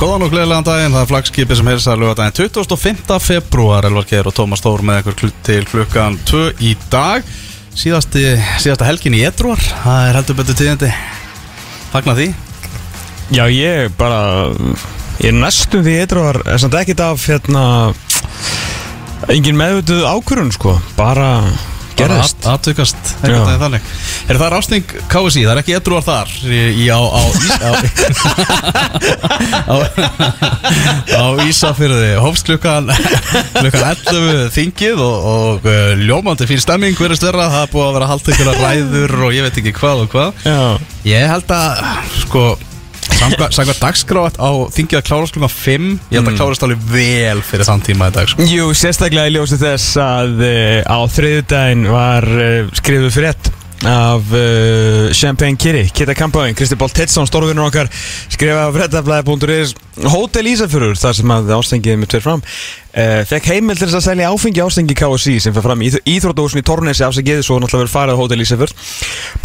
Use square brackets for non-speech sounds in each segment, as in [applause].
Góðan og gleðilegan daginn, það er flagskipi sem heyrðis að löga daginn 25. februar Elvar Geir og Tómas Þór með klut til klukkan 2 í dag. Síðasti, síðasta helgin í Edruar, það er heldur betur tíðindi. Fagna því? Já, ég bara Ég er næstum því var er samt ekkert af hérna engin meðvituð ákvörun sko. Bara gerðist. Þannig? Er það rásning KSI, það er ekki Edruar þar í, á, á, [laughs] á, á, á Ísafyrði Hófst klukkan klukkan 11 þingið og, og uh, ljómandi fín stemming. Hverjast vera, það er búið að vera haldið ykkur ræður og ég veit ekki hvað og hvað. Já, Ég held að, sko Samkvæmt dagskrátt á þingið að klárast klukkan 5 Ég held að klárast alveg vel fyrir þann tíma í dag sko. Jú, sérstaklega í ljósi þess að uh, á þriðudaginn var uh, skrifuð frétt af uh, Champagne Kitty, Kitta Kampáin Kristi Bál Tettsson, stórvinnur okkar skrifaði á fréttablaði.is Hotel Ísafjörur, þar sem að ástengið mitt fyrir fram uh, fekk heimil til þess að selja áfengi ástengi KSI sem fyrir fram í Íþróttahúsin í Tornesi afsengið svo náttúrulega verið farið á Hotel Ísafjörð.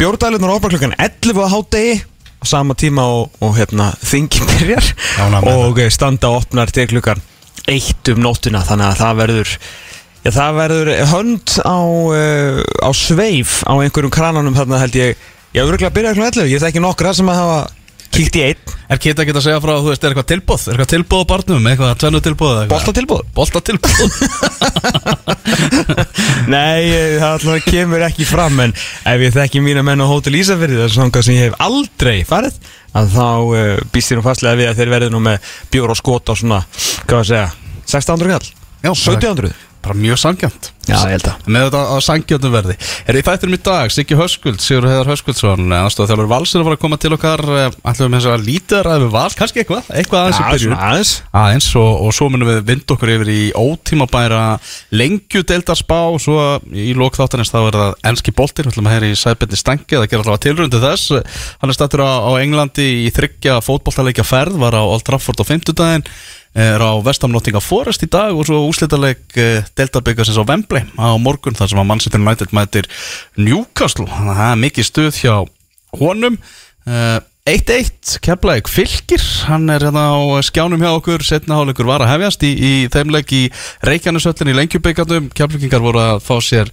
Bjórdælunar opna klukkan 11 á hátegi á sama tíma og, og hérna þingi [laughs] byrjar og eh, standa opnar til klukkan eitt um nóttina þannig að það verður Já, það verður hönd á, uh, á sveif á einhverjum krananum þarna held ég. Ég hef örgulega byrjað klukkan 11 Ég þekki nokkra sem að hafa kíkt í einn. Er Kitta ekki að segja frá, þú veist, er eitthvað tilbúð Er eitthvað tilbúð á barnum, eitthvað tvennu tilbúð Bolta tilbúð Bolta tilbúð [laughs] Nei, það alltaf kemur ekki fram En ef ég þekki mína menn á Hótel Ísafirði Það er svona sem ég hef aldrei farið að Þá uh, býst ég nú fastlega við að þeir verði nú með bjór og skot á svona Hvað að segja, 1600 kall? Já, 1700? Bara mjög sangjant Já, ég held að. Með þetta á sangjöndum verði. Er í þættinum í dag, Siggi Höskuld, Sigur Heiðar Höskuldsson Aðstofa þjálfur Valsir að fara að koma til okkar Ætlum við þess að lítið að ræða við Vals. Kannski eitthvað, eitthvað aðeins í byrjun. aðeins. Aðeins og, og svo munum við vind okkur yfir í ótímabæra lengju deildarspá og svo í lók þáttanins þá er það enski boltir, við ætlum að heyra í sæbindi stengi það gerir alltaf tilröndu þess. Hann er stættur á, á Englandi í þryggja fótboltaleikja ferð, var á Old Trafford á fimmtudaginn er á Vestamnottinga Forest í dag og svo úslitaleg deildarbyggasins á Wembley á morgun þar sem að Manchester United mætir Newcastle, þannig að það er mikið stuð hjá honum. Uh, 1-1, Keflæk fylgir hann er hérna á skjánum hjá okkur. Setna hálfleikur var að hefjast í, í þeim leik í Reykjanesöllin í lengjubikandum Keflækingar voru að fá sér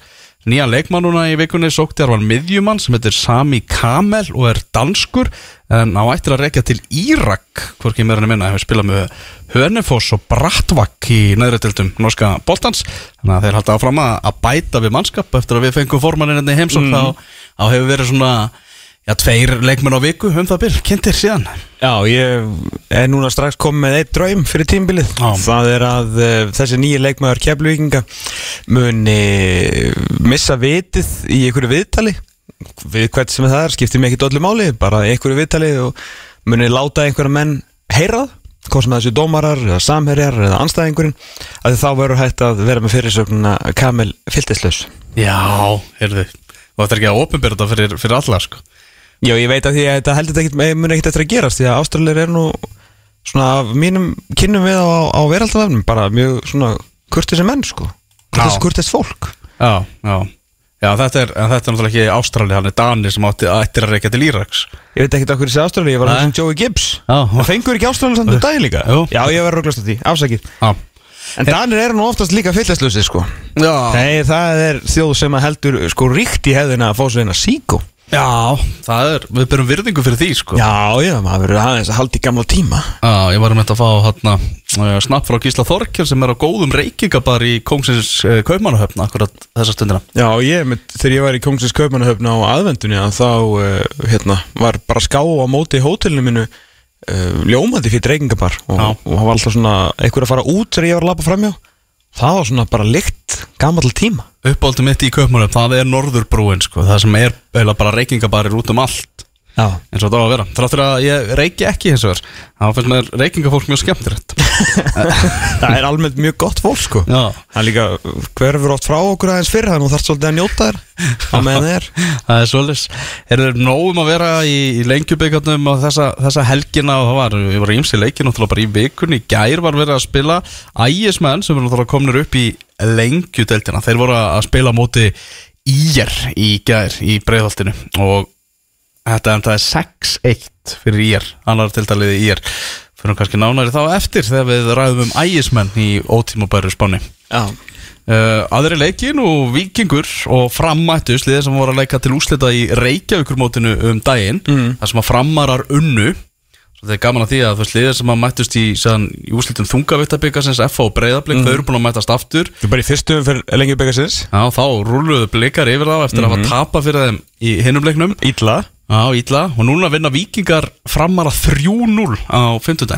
nýjan leikmannuna í vikunni sókti var miðjumann sem heitir Sami Kamel og er danskur en á ættir að reykja til Írak hvorki meira en minna, hefur spilað með Hönefoss og Brattvak í neðrættildum norska boltans. Þannig að þeir halda áfram að bæta við mannskap eftir að við fengum formannin hérna heimsókn. Þá, þá hefur verið svona Já, tveir leikmenn á viku, um það byrj, kynntir síðan. Já, ég er núna strax komið með eitt draum fyrir tímbilið Já. Það er að uh, þessi nýja leikmaður kefluvíkinga muni missa vitið í einhverju viðtali. Við hvert sem það er, skiptir mig ekki dollu máli bara í einhverju viðtali og muni láta einhverja menn heyra það hvort sem það séu dómarar eða samherjar eða anstæðingurinn að þá verður hægt að vera með fyrirsögnuna Kamil Filtislaus Já, heyrðu þetta er ekki að opinbera þetta fyrir, fyrir alla, sko Já, ég veit að því að þetta heldur þetta ekkit, mun ekkert eftir að gerast því að Ástralir er nú svona af mínum kynnum við á, á veraldavefnum bara mjög svona kurtisir menn sko. Kurtis, kurtis fólk. Já, já. Já, þetta er, þetta er náttúrulega ekki Ástrali, hann er Dani sem átti ættir að reykja til Íraks. Ég veit ekkert okkur þessi Ástrali, ég var alveg sem Joey Gibbs. Já. Það fengur ekki Ástrali samt um daginn líka? Jú. Já, ég var rauglast á því, afsakið. Já, En Danir eru nú oftast líka fyllestlösi sko. Já, Nei, það er þjóð sem að heldur sko ríkt í hefðina að fá svo eina síkó já. Það er, við berum virðingu fyrir því, sko. Já, já, maður verður aðeins að halda í gamla tíma. Já, ég var um þetta að fá hérna uh, snapp frá Gísla Þorkjör sem er á góðum reykingabar í Kóngsins uh, Kaupmannahöfn akkurat þessa stundina. Já, ég, með, þegar ég var í Kóngsins Kaupmannahöfn á aðvendunni að þá, uh, hérna, var bara ská á móti í hótelinu mínu uh, ljómandi fyrir dreikingabar og, og það var alltaf svona einhver að fara út þegar ég var að lappa framjá það var svona bara lykt gammal tíma. Uppáldum mitt í Kaupmannahöfn, það er Norðurbrúin, sko. Það sem er bara reykingabarir út um allt Já, eins og þetta á að vera. Þráttur að ég reyki ekki eins og þess þá finnst mér reykingafólk mjög skemmtilegt. [laughs] Það er almennt mjög gott fólk sko. Já, Það er líka hverfur oft frá okkur aðeins fyrr þannig að þú þarf svolítið að njóta þér á er. [laughs] Það er svolítið Er þeir nógum að vera í, í lengjubikandum og þessa, þessa helgina? Og það var, ég var ímsi leikin náttúrulega bara í vikunni, í gær var verið að spila ægismenn sem náttúrulega komnir upp í lengjudeldina, þeir voru að spila á móti íjar í gær í breiðholtinu. Og þetta endaði 6-1 fyrir íjar, annar tiltaliði íjar fyrir kannski nánari þá eftir þegar við ræðum um ægismenn í ótímabæru spáni Já. Uh, aðri leikin og vikingur og frammættu sliðið sem voru að leika til úslita í Reykjavíkurmótinu um daginn Mm. þar sem að frammarar unnu. Þetta er gaman að því að þú sliðið sem að mættust í, sann, í úslitum þungavittabikarsins F og breyðablик, þau eru búin að mætast aftur. Þú er bara í fyrstu fyrir lengi byggasins Já, þá rúluðu blikar yfir þá eftir að hafa tapa fyrir þeim í hinum leiknum. Ítla Já, ítla, og núna vinna vikingar framara 3-0 á 50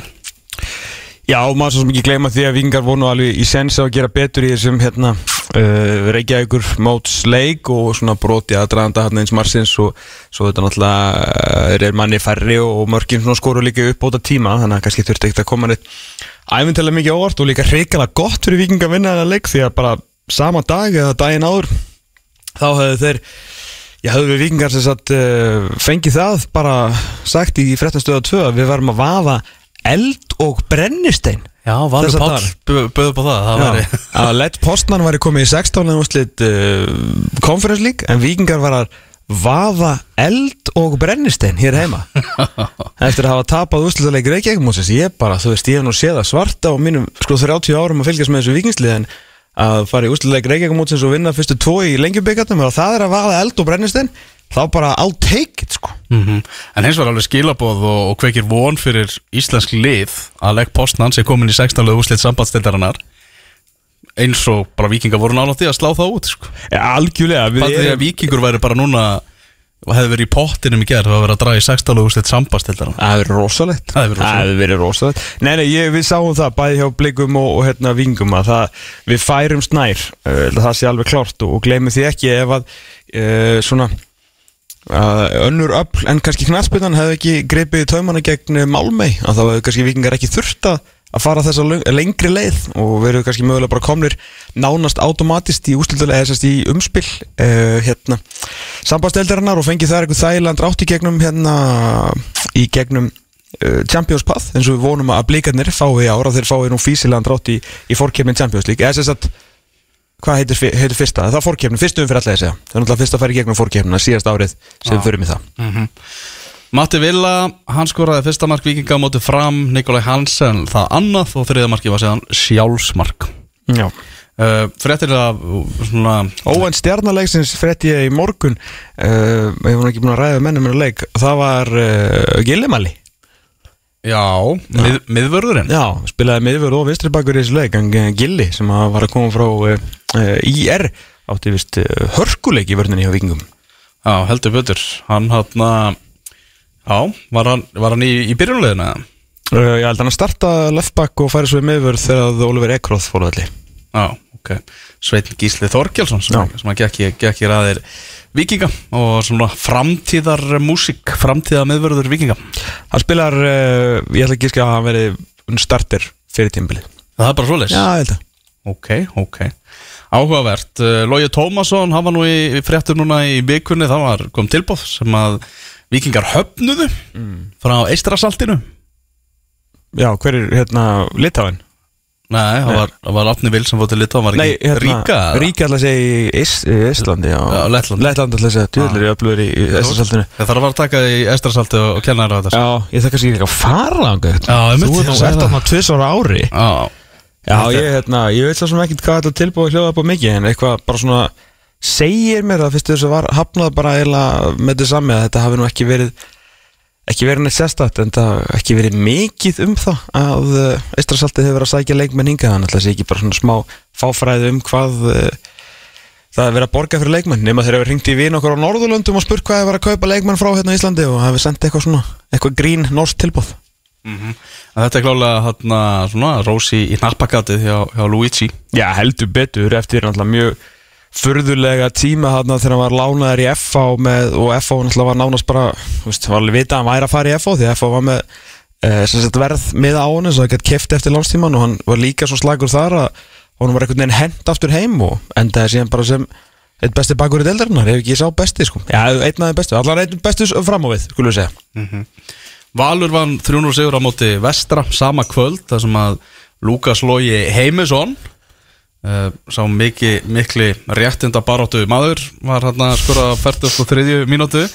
Já, og maður svo sem ekki gleyma því að vikingar voru alveg í sens á að gera betur í þessum hérna uh, Reykjavíkur móts leik og svona broti aðdraðanda hérna eins marsins og svo þetta náttúrulega uh, er manni færri og, svona skoru líka upp bóta tíma þannig að kannski þurfti ekkert að koma neitt æfintilega mikið óvart og líka hreikala gott fyrir vikingar að vinna þennan leik því að bara sama dag eða daginn áður þá hefðu þeir Já, höfðu við vikingar sem sagt uh, fengið það bara sagt í frettastöða 2 að við varum að vaða eld og brennistein Já, Valur Þessa Páll dagar. bö- bauð upp á það, það væri að Lett Postman væri komið í 16. úrslit uh, Conference League en vikingar var að vaða eld og brennistein hér heima [laughs] eftir að hafa tapað úrslitaleik Reykjavík ég bara, þú veist, ég hef nú séð að svarta á mínum sko 30 árum að fylgjast með þessu vikingslið en að fara í úrslitaleik Reykjavík og vinna fyrstu tvo í lengjubikatum og það er að vaða eld og brennistein þá bara I'll take it sko mm En hins var alveg skilaboð og, og kveikir von fyrir íslensk lið að legg postnan sem komin í 16. úrslit sambandstildarinnar eins og bara vikingar voru því að slá það út sko. ja, algjörlega við að vikingur væri bara núna hefði verið í pottinum í gerð það var verið að draga í 16. úrslit sambandstildarinnar Það hefur verið rosalegt Það hefur verið rosalegt. Nei, nei, ég, við sáum það bæði hjá blikum og, og hérna vingum að það, við færum snær uh, það sé alveg klárt og, og gleymum því ekki ef að uh, svona uh, önnur öll en kannski knarspinnan hefði ekki greipið í taumana gegn eh, Malmey að þá hefði kannski vikingar ekki þurft að að fara þessa lengri leið og verið kannski mögulega bara komnir nánast automatist í ústildulega eða í umspill uh, hérna sambandseldarinnar og fengið þær eitthvað þægilega drátt í gegnum hérna í gegnum uh, Champions Path eins og við vonum að blikarnir fái ára þeir fái nú físilegan drátt í, í fórkefnin Champions League eða sérst að hvað heitir, heitir fyrsta? Það er fórkefnin, fyrstu um fyrir allega að segja. Það er náttúrulega fyrst að í gegnum fórkefnina síðast árið sem við förum í það Matti Villa, hann skoraði fyrsta mark vikinga á móti fram, Nikolai Hansen það annað og þriða marki var séðan sjálfsmark. Já. Uh, Frettir að svona Óvænt stjarnalegsins frétti ég í morgun. Uh, ég var ekki búin að ræða mennum með leik. Það var uh, Gillimali Já, mið, miðvörðurinn. Já, spilaði miðvörð og vinstri bakur í þessu leik en eh, Gilli sem var að koma frá IR átti vist hörkuleik í vörninni hjá vikingum Já, heldur betur. Hann hann Já, var hann, var hann í, í byrjunleginu uh, Ég held að hann að starta leftback og færi svo í miðvörð þegar Oliver Ekroth fór allir Já, ok. Sveitn Gísli Þorkjálsson sem, sem að gekk, í- ræðir vikinga og svona framtíðar músík, framtíðar miðvörður vikinga Hann spilar, uh, ég ætla ekki að skjá að hann verið starter fyrir tímbili Það er bara svoleiðis? Já, ég held að Ok, ok. Áhugavert, uh, Lógi Tómasson hann var nú í, í fréttur núna í vikunni það var kom tilbóð sem að vikingar höfnuðu frá Eistrasaltinu Já, hver er hérna Litáin? Nei, það var, það var Átni Vil sem fór til Litá, var Nei, ekki hérna, Ríka? Ríka að segja í Is- í Íslandi já. Já, Lettland. Lettland ætla að segja, djúðlir í öflugur í, Íslandsaltinu Það þarf að fara að taka í Eistrasalti og, kenna þér á þetta Já, ég þakka sér ekki að fara Já, einmitt, Þú nú sagði ert það. þarna tvisar ári Já, ég, hérna, ég veit svo sem ekkert hvað þetta tilbúið hljóða upp á mikið en eitthvað bara svona segir mér að fyrst þess að var hafnað bara eiginlega með þetta sami að þetta hafi nú ekki verið ekki verið neitt sérstætt en það ekki verið mikið um það að Eistrasaltið hefur verið að sækja leikmenn hingað. Þannig að það sé ekki bara svona smá fáfræði um hvað uh, það er verið að borga fyrir leikmenn nema þeir hefur ringt í vin okkur á Norðurlöndum og spurt hvað er verið að kaupa leikmenn frá hérna í Íslandi og hafi sendt eitthvað svona eitthvað grín norsk tilbúð en þetta er klálega hérna, svona, Rósi í nappakatið hjá, hjá Luigi. Já, heldur betur eftir náttúrulega mjög furðulega tíma þarna þegar hann var lánaður í FH með, og FH náttúrulega var nánast bara veist, var alveg vita að hann væri að fara í FH því að FH var með eh, sagt, verð með á hann svo það gett keft eftir lánstíman og hann var líka svo slagur þar að hann var einhvern veginn hent aftur heim og endaði síðan bara sem eitt besti bakur í deildarinnar, ef ekki ég sá besti sko. Já, einn af þeim bestu, allar einn bestu fram á við, skulum við segja Valur vann 300 sigur á móti Vestra sama kvöld þar sem að Lukas Lógi Heimisson sá mikli, mikli réttinda baróttu maður var hann að skora á 43. mínútu.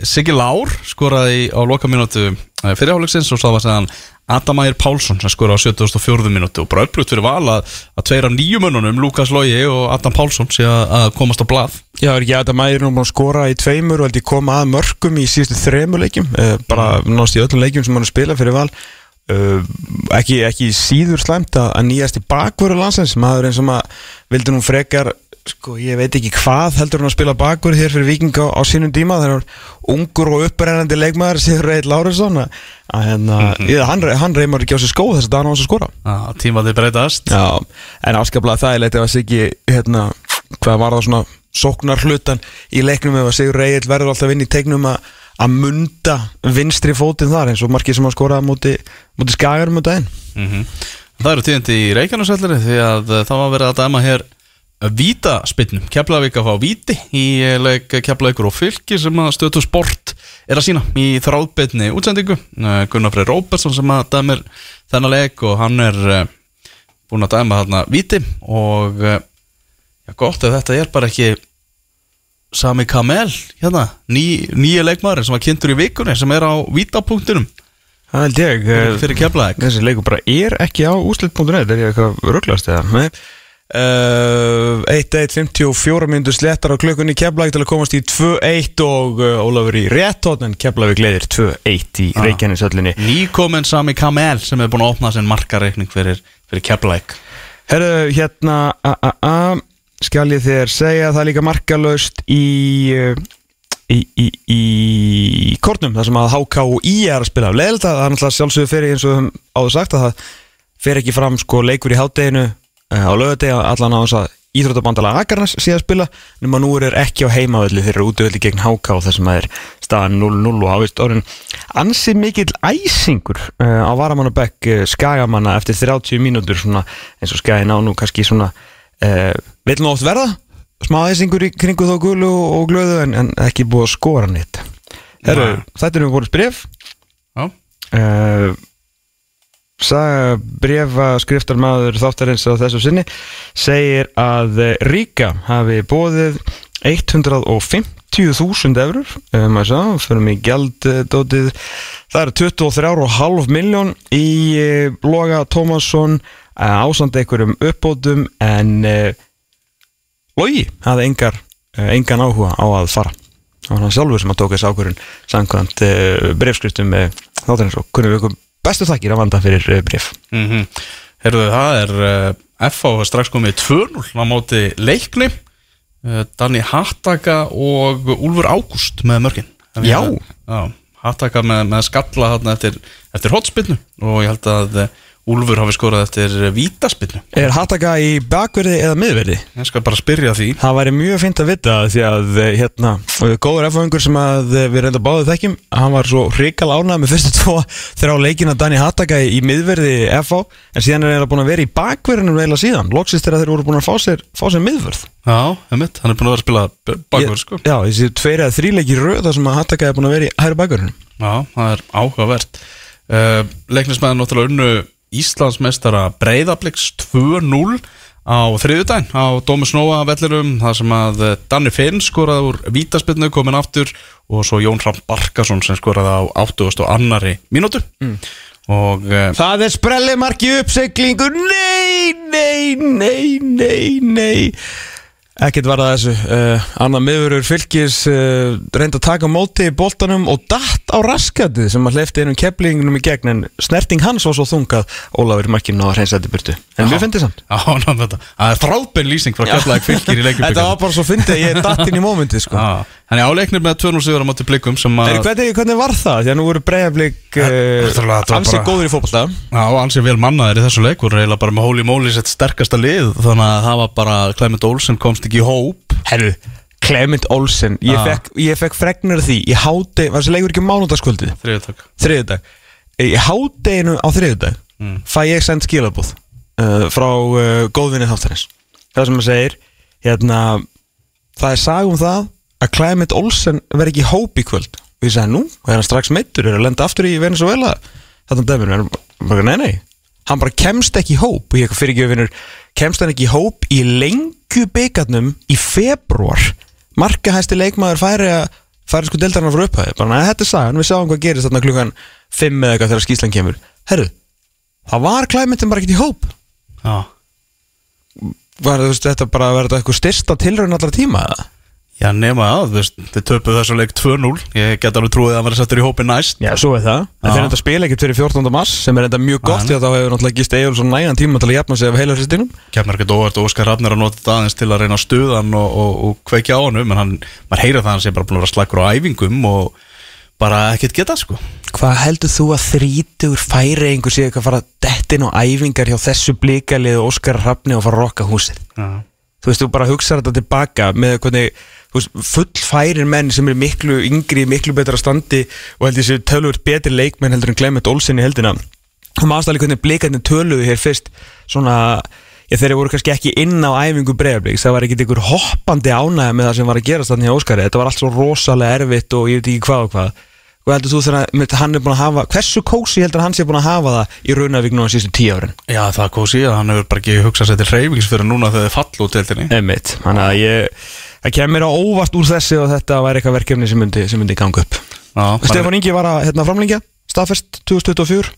Siggi Lár skoraði á loka mínútu uh, fyrirháleiksins og svo var segðan Adamægir Pálsson sem skoraði á 74. mínútu. Og bara upplutt fyrir val að, að tveir af nýju mönnunum, Lukas Lógi og Adam Pálsson sé að, komast á blað. Já, er ekki mæri nú að skora í tveimur og held ég koma að mörgum í síðustu þremur leikjum? Uh, bara náttúrulega í öllum leikjum sem hann spila fyrir val uh, ekki, ekki síður slæmt að, að nýjast í bakvöru landsins. Maður eins og maður vildi nú frekar sko, ég veit ekki hvað heldur hann að spila bakvöru hér fyrir Viking á, sínum díma hann var ungur og upprennandi leikmaður [laughs] Sigur Reit Lárusson að, að hérna, ég, hann, hann reymar ekki á sig skó þess að hann á þess að skora. Að tímaði breytast. Já, en afskaplega það er leitið að Siggi hérna, hvað var það svona sóknar hlutan í leiknum ef að Sigur Reyl verður alltaf inn í tegnum að að munda vinstri fótinn þar eins og markið sem að skora múti, múti skagar múti einn mm Það eru tíðandi í Reykjanesvellari því að uh, það var verið að dæma hér vítaspinnum, Keflavík að fá víti í eh, Keflavíkur og fylki sem að stötu sport er að sína í þráðbyrni útsendingu. Uh, Gunnar Freyr Róbertsson sem að dæmir þennan leik og hann er búinn að dæma þarna víti og já, gott ef þetta er bara ekki Sami Kamel hérna, ný, nýja leikmaður sem var kynntur í vikunni sem er á vítapunktinum. Það held ég eh, fyrir Keflavík. Þessi leikur bara er ekki á úslit.net er ég eitthvað rugglast eða? Nei. Uh, 1-1-54 minnur slettar á klukkunni Keflavík til að komast í 2-1 og uh, Ólafur í réttótt en Keflavík leiðir 2-1 í Ah. Reykjanesöllinni Nýkomin Sami Kamel sem er búin að opna sinn markareikning fyrir, fyrir Keflæk Herru, hérna a, a, a, skal ég þér segja það er líka markalöst í, uh, í, í, í kornum, þar sem að HK og I er að spila. Leðilt að það er náttúrulega sjálfsögur fyrir eins og áður sagt að það fer ekki fram sko leikur í hátteginu uh, á lögadegi allan á þess að Íþróttabandala Akarnas sé að spila nema nú er ekki á heimavelli þeir eru útövelli gegn HK og þessum að er staðan 0-0 og hafist orðin ansi mikill æsingur uh, á varamannabekk uh, skagamanna eftir 30 mínútur svona eins og skagin á nú kannski svona uh, vil nú oft verða. Smá æsingur í kringu þá gulu og, glöðu en, en ekki búið að skora nýtt Herru, þetta er um voruð bref Já, uh, Saga brefa skriftarmaður þáttarins á þessu sinni segir að eh, Ríka hafi bóðið 150.000 eurur um fyrir mig gjalddótið. Það eru 23,5 miljón í uh, Loga Tómasson ásand einhverjum uppbótum en Logi? Hafði engar, uh, engan áhuga á að fara. Það var hann sjálfur sem að tóka þessi ákvörðun samkvæmt uh, brefskriftum uh, þáttarins og kunnum við ykkur bestu þakkir að vanda fyrir uh, bref mm Herðu, það er FH strax komið 2-0 á móti leikni. Danni Hattaka og Úlfur Ágúst með mörkin. Já. Hattaka með, með skalla eftir, eftir hotspinnu og ég held að Úlfur hafi skorað eftir vítaspinnu Er Hattaka í bakverði eða miðverði? Ég skal bara spyrja því. Það væri mjög fint að vita því að eh, hérna, eh, góður F-fangur sem eh, við reynda báðu þekkjum hann var svo hrikal ánað með fyrstu [laughs] tvo þrjá leikina Dani Hattaka í miðverði FH en síðan er það búin að vera í bakverðinu veila síðan, loksist er að þeir voru búin að fá sér, fá sér miðverð. Já, einmitt, hann er búin að vera að spila b- bakvörð sko. Já, þessi tveir eða þrý leiki röð þar sem Hattaka er búin að vera í hæri bakverðinu Já, það er áhugavert. Uh, Leiknismæðin náttúrulega unnu Íslandsmeistara Breiðabliks 2-0 á þriðudaginn á Dómus Nóa vellirum þar sem að eh, Danni Finn skoraði úr vítaspilnu komin aftur og svo Jón Ram Barkason sem skoraði á 80 og annari mínútu. Og uh, Það er sprellimarki uppseglingu Nei, nei, nei, nei, nei Ekkert var það þessu. Uh, Anna miðurur fylgis uh, reyndi að taka móti í boltanum og datt á raskatið sem að hleyfti einum keplingunum í gegn en snerting hans var svo þungað. Ólafur markinu á hreinsætti burtu. En við finnst samt. Á, ná, þetta, það er þráðbenn lýsing frá Keflavík fylgir í [laughs] Þetta leikjum var bara svo fyndið að ég datt inn í mómentið sko. Þannig áleiknir með 2-0 sigur á móti blikum sem að hvernig, hvernig var það? Því að nú voru þetta uh, var ansi bara- góður í fótbolta. Já, ansið vel mannaðir í þessu leik. Voru eiginlega bara með Holy Moly sitt sterkasta lið þannig að það var bara Clement Olsen komst ekki í hóp. Herru, Clement Olsen Ég fekk, ég fekk fregnir af því Ég háti, var þessi leikur ekki mánudagskvöldið? Þriðutak Þriðudag Í hádeginu á þriðudag Mm. Fæ ég send skilabúð uh, Frá uh, góðvinni þáttarins. Það sem að segir Hérna Það er það Að Clement Olsen verði ekki hóp í kvöld. Og ég sagði nú, er hann strax meittur Er að lenda aftur í Venezuela Þetta er bara nei nei hann bara kemst ekki í hóp. Og ég fyrir ekki öfinur kemst hann ekki í hóp í lengju byggarnum í februar markahæsti leikmaður færi að færi sko deltarnar fyrir upphæði bara neða þetta er sagan, við sáum hvað gerist þarna klukkan 5 eða eitthvað þegar skýslan kemur. Herru, það var klæmyndin bara ekkert í hóp. Já. Var þetta bara verið eitthvað styrsta tilraun allra tíma eða? Já, nema að, þú veist, þið töpuð þessu leik 2-0 Ég get alveg trúið að hann verið settur í hópi næst Já, svo er það. En þeir enda spila ekkert fyrir 14. mars sem er enda mjög gott því að þá hefur náttúrulega gist Egil svo nægan tíma til að jafna sig af heila hristinum. Kemur ekkert óvart og Óskar Rafnir að nota þetta aðeins til að reyna að stuða hann og, og, og kveikja á hann en hann, maður heyrir það að hann sé bara búin að vera slagur á æfingum og bara ekkert geta sko Hvað heldur þú að þrítur færi einhver sé eitthvað að fara dettin og æfingar hjá þessu blikalið og Óskar Rafni og fara að rokka húsið? Já, Þú veist, þú bara hugsaður þetta tilbaka með hvernig, veist, full færir menn sem er miklu yngri, miklu betra standi og heldur þessi tölvöld betri leikmenn heldur en Clement Olsen í heldina. Og maður aðstæðlega hvernig blikarnir töluðu hér fyrst svona, já þeir voru kannski ekki inn á æfingu bregðarbliks, það var ekkit einhver hoppandi ánægja með það sem var að gerast þannig hjá Óskari, þetta var allt svo rosalega erfitt og ég veit ekki hvað og hvað. Og heldur þú þegar mynd, hann er búin að hafa, hversu kósi heldur hann sé búin að hafa það í Raunavík núna síðustu tíu árin? Já það kósi að hann hefur bara ekki hugsað sér til hreyfings fyrir núna þegar þið fallu út deildinni Einmitt, þannig að ég það kemur á óvart úr þessi og þetta væri eitthvað verkefni sem myndi, sem myndi ganga upp. Já, Stefán Ingi var að hérna, framlengja staðfest 2024,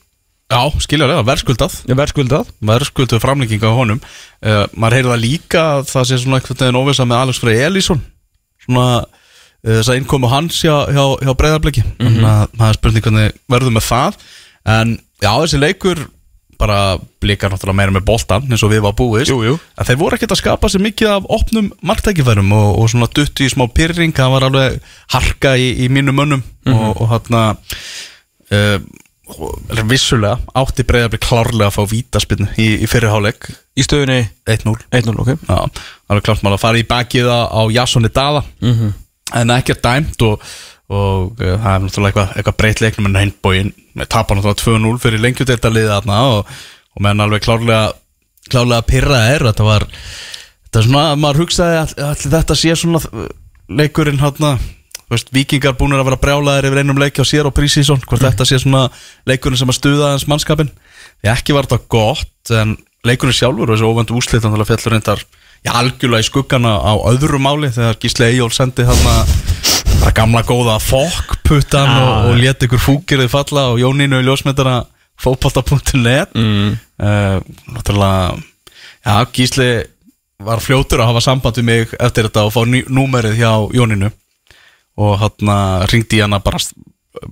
Já, skiljaðlega, verðskuldað. Ég verðskuldað. Verðskulduð framlenginga á honum. Uh, maður heyrði það líka að það sé svona eitthvað veginn óvisa með Alex Frey Elísson svona uh, þess að innkomu hans hjá, hjá, hjá breyðarbliki mm -hmm. þannig að maður spurning hvernig verður með það. En já, þessi leikur bara blikar náttúrulega meira með boltan eins og við var búist. Jú, jú. en þeir voru ekkert að skapa sér mikið af opnum marktækifærum og, og svona dutti í smá pyrring það var alveg harka í, í mínum mönnum. Og, og hann uh, vissulega átti breyðarblik klárlega að fá vítaspinnu í, í fyrirháleik í stöðunni 1-0 1-0, ok. Já, alveg klart maður að fara í bakið á, Jassoni Dada Mhm. en ekkert dæmt og, og uh, það er náttúrulega eitthvað, eitthvað breytt leiknum en hindbóin, tapar náttúrulega 2-0 fyrir lengjudeltaliðið þarna og, og menn alveg klárlega klárlega pyrra er, þetta var þetta er svona, maður hugsaði all, allir þetta sé svona uh, leikurinn Veist, vikingar búinir að vera brjálaðir yfir einum leiki á sér og prísísson, hvort þetta sé svona leikurinn sem að stuða hans mannskapin því ekki var þetta gott en leikurinn sjálfur og þessi óvendu úslit þannig að fjallur reyndar algjörlega í skuggana á öðru máli þegar Gísle Eyjól sendi þarna bara gamla góða fokkputtan og, og let ykkur fúkirði falla og Jónínu í ljósmyndara fótbolta.net mm. uh, náttúrulega já, Gísli var fljótur að hafa samband við mig eftir þetta og fá númerið hjá Jóninu og hann ringdi í hana bara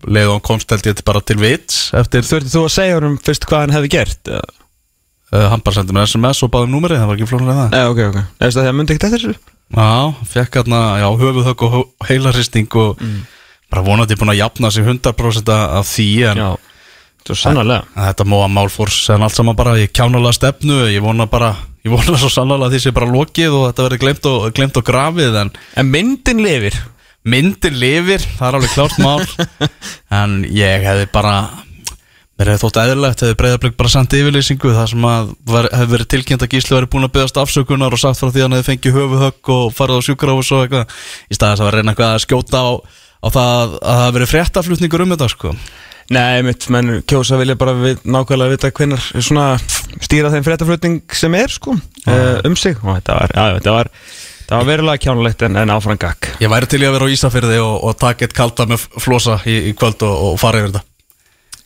leið og hann ég til bara til vits eftir, ert þú að segja honum fyrst hvað hann hefði gert? uh, hann bara sendi mér SMS og baði um númerið, það var ekki flóknar það Nei, ok, ok Eða það myndi ekkert eftir þessu? Já, fekk hann já, höfuðhögg og heilarristing og bara vonandi búin að jafna sig 100% af því en Já, En Þetta móa mál fór sen allt saman bara Ég kjánalega stefnu, ég vona bara Ég vona svo sannlega því sé bara lokið Og þetta verði glemt glemt og grafið En En myndin lifir. Myndin lifir, það er alveg klárt mál. [laughs] En ég hefði bara Mér hefði þótt eðlilegt Hefði breyðarblik bara sendt yfirlýsingu Það sem að hefði verið tilkynnt að Gísli verið búin að byggast afsökunar Og sagt frá því að hann hefði fengið höfuhögg Og farið á sjúkrafus og eitthvað. Í staðis að vera reyna eitthvað að skjóta á, á það að það hafi verið fréttaflutningur um þetta sko. Nei, mitt, menn kjósa vilja bara við, nákvæmlega vita hvenar svona stýra þeim fréttaflutning sem er sko uh, um sig. Og þetta var, já, þetta var, þetta var verulega kjánulegt en, en áfram gakk Ég væri til í að vera á Ísafyrði og, og taka eitt kalda með flosa í, í kvöld og, og fara yfir þetta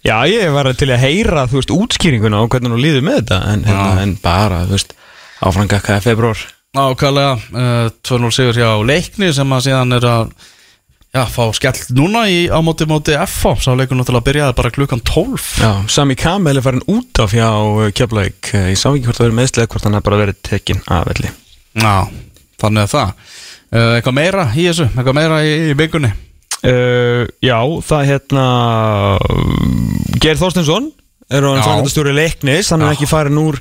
Já, ég var til að heyra, þú veist, útskýringuna og hvernig hún líður með þetta en, Já. en bara, þú veist, áfram gakk það er februar Ákvæðlega, uh, 2-0 sigur hjá Leikni sem að síðan er að já, fá skell núna í, á móti FH, sá leikur náttúrulega byrjaði bara klukkan 12 Já, Sami Kamel er farin út af hjá Keflavík, ég sá ekki hvort það verið meðslega hvort hann er bara verið tekinn af velli. Já, þannig að það. Uh, Eitthvað meira í þessu, eitthvað meira í, í byggunni uh, Já, það hérna Geir Þorstinsson er hann fangandastjóri leiknis. Hann er Já. ekki farin úr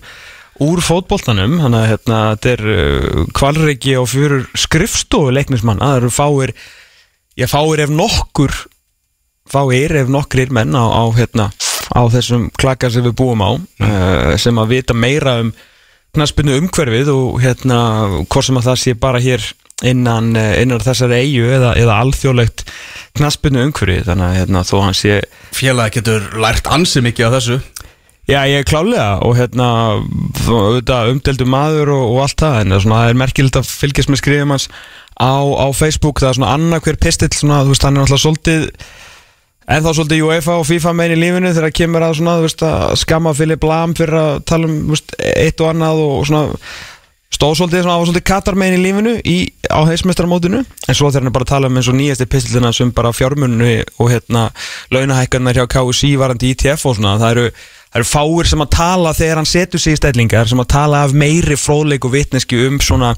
úr fótboltanum. Hann að hérna, þetta er uh, kvalreiki á fyrir skrifstofu leiknismann það eru fáir ég fáir ef nokkur fáir ef nokkrir menn á, á, hérna, á þessum klakar sem við búum á uh, sem að vita meira um knaspinu umhverfið og hérna hvort sem að það sé bara hér innan, eh, innan þessari eigu eða, eða alþjóðlegt knaspinu umhverfið þannig að hérna, þó hann sé Félagi getur lært ansi mikið af þessu. Já, ég er klálega og hérna auðvitað umdeldu maður og, og allt það en það er, er merkilegt að fylgjast með skrifum hans á, á Facebook. Það er svona annað hver pistill svona, þú veist, hann er alltaf svolítið en þá svolítið UEFA og FIFA megin í lífinu þegar það kemur að svona, þú veist, að skamma Filip Lam fyrir að tala um þú veist, eitt og annað og svona stóð svolítið svona á svolítið Katar megin í lífinu í, á heismestaramótinu en svo þegar hann bara tala um eins og nýjasti pistillina sem bara fjármunni og hérna launahækkarnar hjá KSI varandi ITF og svona, það eru Það eru fáir sem að tala þegar hann setur sig í stællingar sem að tala af meiri fróðleik og vitneski um svona,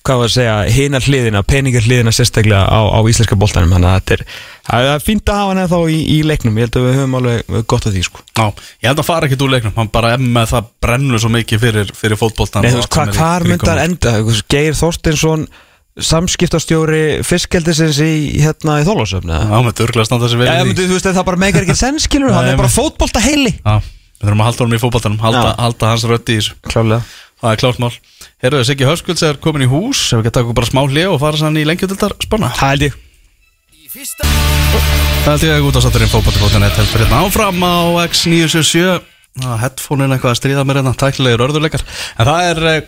hvað var að segja hinar hliðina, peningar hliðina sérstaklega á, á íslenska boltanum. Þannig að þetta er, það er fínt að hafa hann eða þá í, í leiknum. Ég held að við höfum alveg gott að því sko. Já, ég held að fara ekkert úr leiknum. Hann bara emma það brennur svo mikið fyrir, fyrir fótboltan Nei, þú veist, hvað hvar myndar enda? Geir Þorstinsson samskiptastjóri fiskkeldisins í hérna í Þólásöfni Já, með dörglega standa þessi Já, verið þú veist, það bara meikar ekki senskilur hann Nei, er bara fótbolta heili Já, við þurfum að halda honum í fótboltanum halda, Já. halda hans röddi í þessu. Klálega Það er klárt mál. Herruðu, Siggi Höskulds er komin í hús. Ef við taka okkur bara smá hlið og fara sann í lengjutildar spána Það held ég. Það held ég að út á satturinn fótbolti.net heldur hérna áfram á X977 Headphone-in eitthvað að stríða mér hérna Tæknilegir örðuleikar En það er eh,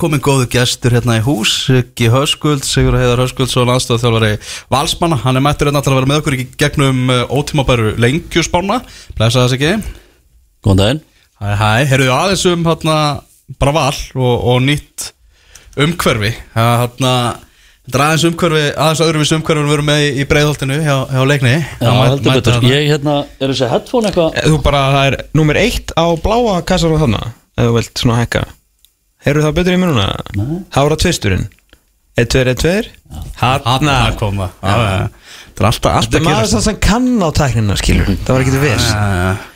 komin góðu gestur hérna í hús Siggi Höskulds, Sigur Heiðar Höskulds og landstöð þjálfari Valsmanna. Hann er mættur hérna að vera með okkur í gegnum eh, ótímabæru lengjusspána Blessa það Siggi Góðan daginn. Hæ, hæ, heyrðu aðeins um hérna bara val og, og nýtt umhverfi. Hérna, þetta aðeins umhverfi aðeins öðruvis umhverfi við erum með í, breiðholtinu hjá, hjá leikni. Já, heldur betur. Ég hérna, er þessi headphone eitthvað? Þú bara, það er nummer eitt á bláa kassar og þarna ef þú vilt svona hækka. Heyrðu það betur í mér núna? Nei. Hára tvisturinn. 1, 2, 1, 2 Hanna koma Já, já, já. þetta er alltaf, Þetta alltaf er maður það sem kann á tæknina skilur. Það var ekki til viss uh,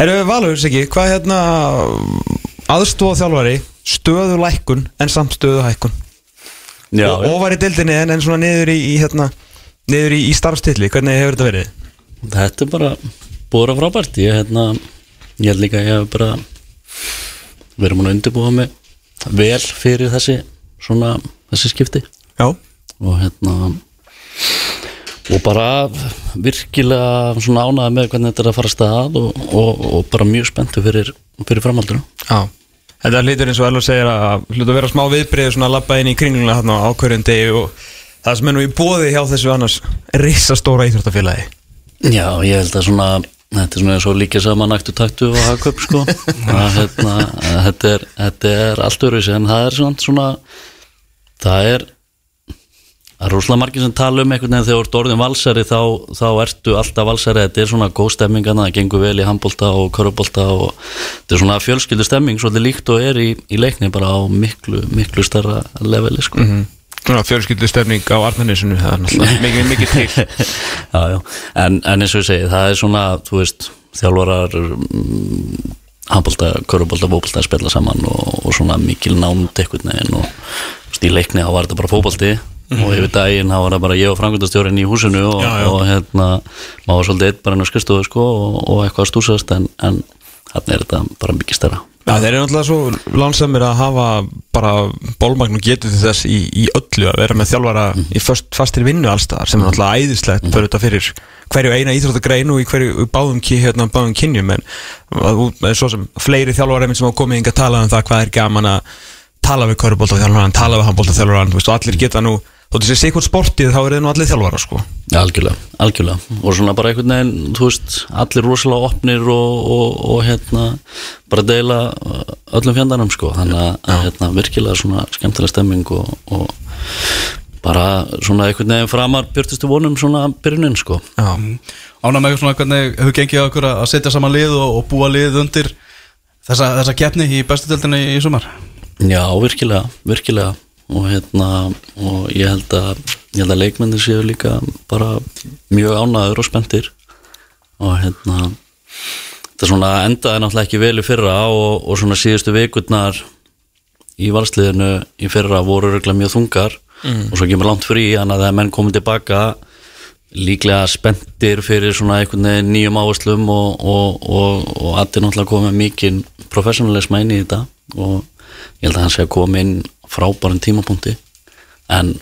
Herru Valur, Siggi, hvað hérna aðstóða þjálfari stöðu lækkun en samt stöðu hækkun? Já, og, var í dildinni en, en svona niður í, í hérna niður í, í starfstilli, hvernig hefur þetta verið? þetta er bara búið að frábært. Ég hérna, ég held líka að ég hef bara verið múin að undirbúa mig vel fyrir þessi svona, þessi skipti. Já, og hérna og bara virkilega svona ánæði með hvernig þetta er að fara stað og, og, og bara mjög spenntu fyrir, fyrir framhaldinu. Já. Þetta hlýtur eins og Elvar segir að hlutu að vera smá viðbrið svona að labba inn í kringluna þarna á ákvörðum degi og það sem er nú í bóði hjá þessu annars risastóra íþróttafélagi. Já, ég held að svona þetta er svona eins og líka saman aktu taktu og hagköp sko. [laughs] Að, hérna, að þetta, er, þetta er allt öru en það er svona, svona það er það er rúslega margir sem tala um einhvern veginn þegar þú ert orðin valsari þá, þá ertu alltaf valsari. Þetta er svona góð stemming hana, það gengur vel í handbolta og körubólta og þetta er svona fjölskyldu stemming svolítið líkt og er í, í leikni bara á miklu, miklu starra leveli sko. Svona fjölskyldu stefning á Arnanesinu það er náttúrulega [laughs] mikið, mikið til. Já, já. En, en eins og ég segi, það er svona þú veist, þjálfarar mm, handbólta, körubólta, fótbólta að spila saman og, og svona mikil nánd einhvern veginn og í leikni þá var þetta bara fótbólti og yfir daginn þá var það bara ég og frangundastjórin í húsinu og, Já, já. og hérna maður var svolítið eitt bara inn á skristofu sko og, og eitthvað að stúsast en, en þarna er þetta bara mikið stærra. Já, þeir eru náttúrulega svo lánsamir að hafa bara bólmagn og getur til þess í, í öllu að vera með þjálfara í föst, fastir vinnu allstaðar sem er náttúrulega æðislegt fyrir þetta fyrir hverju eina íþróttagrein og í hverju báðum, hérna, báðum kynjum en svo sem fleiri þjálfara sem hafa komið yngar að tala um það hvað er gaman að tala við körubólta þjálfara tala við handbólta þjálfara og allir geta nú þóttu sér sikkert sportið þá er það nú allir þjálfara sko. Ja, algjörlega, algjörlega. Og svona bara einhvern veginn, þú veist allir rosalega opnir og, og, og hérna, bara deila öllum fjandarnum sko. Þannig að, að hérna, virkilega svona skemmtilega stemming og, og bara svona einhvern veginn framar björtustu vonum svona byrjunin sko. Já, Ána með svona hvernig hefur gengið okkur að setja saman lið og, búa lið undir þessa, þessa keppni í bestu deildinni í sumar? Já, virkilega, virkilega og hérna, og ég held að að leikmennir séu líka bara mjög ánæður og spenntir. Og hérna þetta svona endaði náttúrulega ekki vel í fyrra og, og svona síðustu vikurnar í valsliðinu í fyrra voru regla mjög þungar. Og svo kemur langt frí þannig að þegar menn komið tilbaka líklega spenntir fyrir svona einhvern veginn nýjum áherslum og, og, og, og allir náttúrulega komið mikið professionalism inn í þetta. Og ég held að hann sé að koma inn frábærum tímapunkti en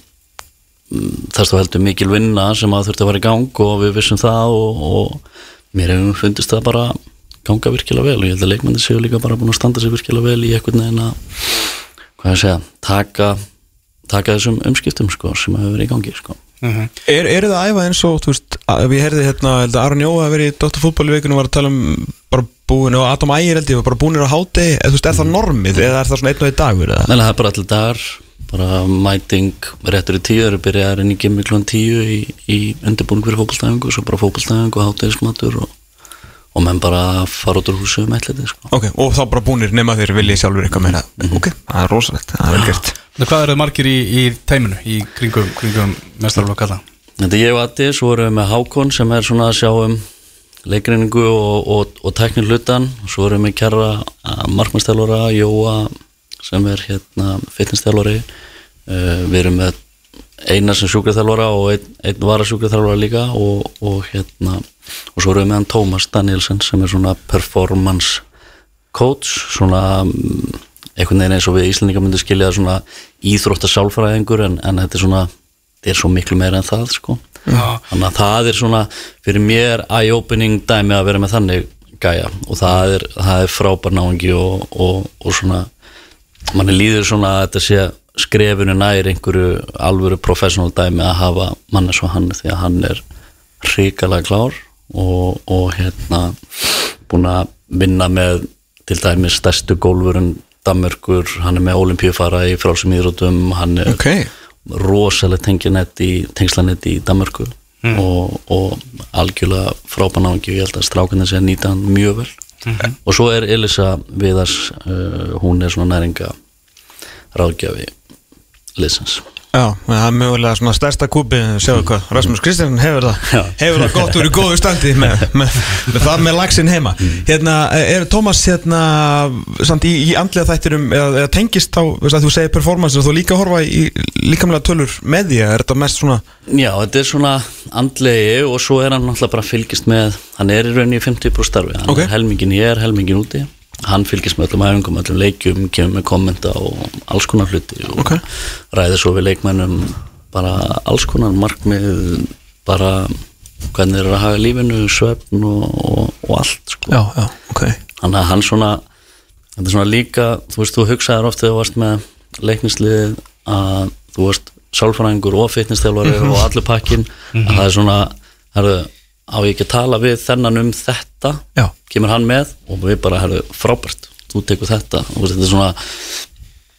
mm, þess þá heldur mikil vinna sem að þurfti að fara í gang og við vissum það og, og mér hefum fundist það bara ganga virkilega vel og ég held að leikmenni séu líka bara búin að standa sig virkilega vel í einhvern veginn að hvað ég segja, taka taka þessum umskiptum sko sem hefur verið í gangi sko. Er, er það að æfa eins og, þú veist, að- ég heyrði hérna, að Aron Jóa að verið í í vikunum var að tala um bara búin og Adam Ægir held ég var bara búinir á háti eða þú veist, er það normið eða er það svona einn og einn dagur eða? Nei, það er bara allir dagar. Bara mæting réttur í tíu það eru byrjaðar inn í gimmi klón tíu í, í undirbúning fyrir fókbalstæðingu svo bara fókbalstæðingu og hátegismatur og, og menn bara fara út úr húsu um eitthvað sko. Ok, og þá bara búinir nema þeir viljið sjálfur eitthvað meina Ok, það er rosalegt, það er vel gert. Hvað eru margir í, í teiminu í kringum, kringum og leikreiningu og, og, og tæknir hlutan svo erum við kjara markmannstjálfara, Jóa sem er hérna fitnesstjálfari uh, við erum með eina sem sjúkraþjálfara og einn, einn varasjúkraþjálfara líka og, og hérna og svo erum við með hann Tómas Danielsen sem er svona performance coach svona mm, einhvern veginn eins og við Íslandingar myndum skilja svona íþrótta sálfræðingur en, en þetta er svona þetta er svo miklu meira en það sko Já. þannig að það er svona fyrir mér eye-opening dæmi að vera með þannig gæja og það er, það er frábær náingi og, og, og svona manni líður svona að þetta sé skrefinu nær einhverju alvöru professional dæmi að hafa manni svo hann því að hann er hrikalega klár og, og hérna búin að vinna með til dæmi stærstu gólfurinn Danmörkur, hann er með olimpíufara í frálsum íðrótum, hann er Ok, rosalega tengjanett í tengslanett í Danmörku. Og, og algjörlega frábanáðingi og ég held að strákunni sé að nýta hann mjög vel. Og svo er Elisa Viðars uh, hún er svona næringa ráðgjafi liðsins já, það er mögulega svona stærsta kúpi Sjáðu hvað, Rasmus Kristjánsson hefur það. Hefur það gott úr í góðu standi með, [laughs] með, með það með lagsin heima Hérna, er Tómas hérna samt í, í andlega þættirum eða, eða tengist þá, þú segir performance og þú líka horfa í líkamlega tölur með því er þetta mest svona Já, þetta er svona andlegi og svo er hann náttúrulega bara fylgist með hann er í rauninni í 50% starfi hann Ok. er helmingin hér, helmingin úti hann fylgist með öllum æfingum, öllum leikjum kemur með kommenta og alls konar hluti og Ok. ræðir svo við leikmennum bara alls konar markmið bara hvernig þeir eru að hafa lífinu, svefn og, og, og allt sko. Já, já, ok þannig að hann svona þetta er svona líka, þú veist, þú hugsaðir oft þegar þú varst með leiknislið að þú varst sálfræðingur og fitnessþjálfari og allur pakkin að það er svona, herru á ég ekki að tala við þennan um þetta Já, kemur hann með og við bara, herru, frábært þú tekur þetta og þetta er svona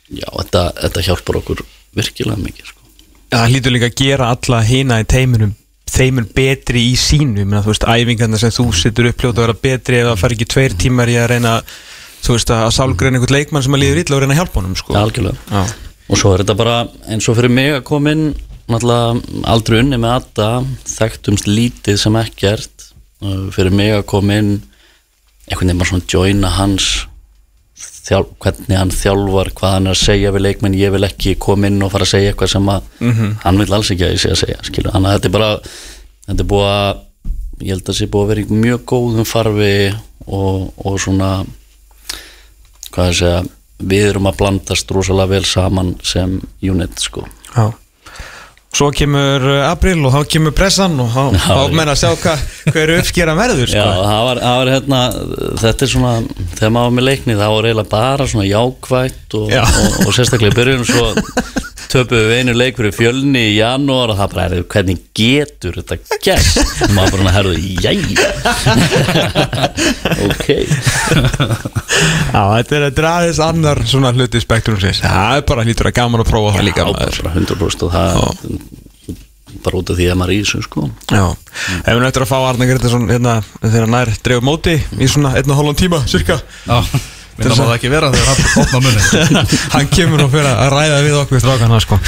já, þetta, þetta hjálpar okkur virkilega mikið sko. það hlýtur líka að gera alla hina í teiminum þeimur betri í sínu Menna, þú veist, æfingarna sem þú situr uppljóta að vera betri það fær ekki tveir tímar í að reyna þú veist, að sálgreina einhvern leikmann sem að líður illa og reyna að hjálpa honum sko. Já. og svo er þetta bara eins og fyrir mig að koma inn náttúrulega aldrei unni með Adda þekktumst lítið sem ekkert Uh, fyrir mig að koma inn einhvern veginn bara svona joina hans þjál, hvernig hann þjálfar hvað hann er að segja við leikmenn ég vil ekki koma inn og fara að segja eitthvað sem að hann vil alls ekki að ég sé að segja skilu. þannig að þetta er bara þetta er búið að ég held að það sé búið að vera í mjög góðum farfi og, og svona hvað ég segja við erum að blandast rosalega vel saman sem unit sko Já. Svo kemur uh, april og þá kemur pressan og þá, Já, já. menna að sjá hvað hva er uppskera verður Já, sko. það var, það var hérna þetta er svona, þegar maður var með leikni það var eiginlega bara svona jákvætt og, Já. og, og sérstaklega í byrjun svo töpuðu einu leik fyrir fjölni í janúar og það bara er hvernig getur þetta gert og maður bara herðu, jæja. Ok. Já, þetta er, er aðeins annar svona hluti spektrum sér Það er bara hlýtur að gaman að prófa það líka Já, maður. bara 100% og það bara út af því að maður er í þessu sko. Já, ef við nættur að fá Arne Grettisson hérna, þegar nær dreifum móti í svona einn og hálfum tíma, cirka. Já, minna má það ekki vera þegar hann opna munni Hann kemur og fyrir að ræða við okkur strákana sko.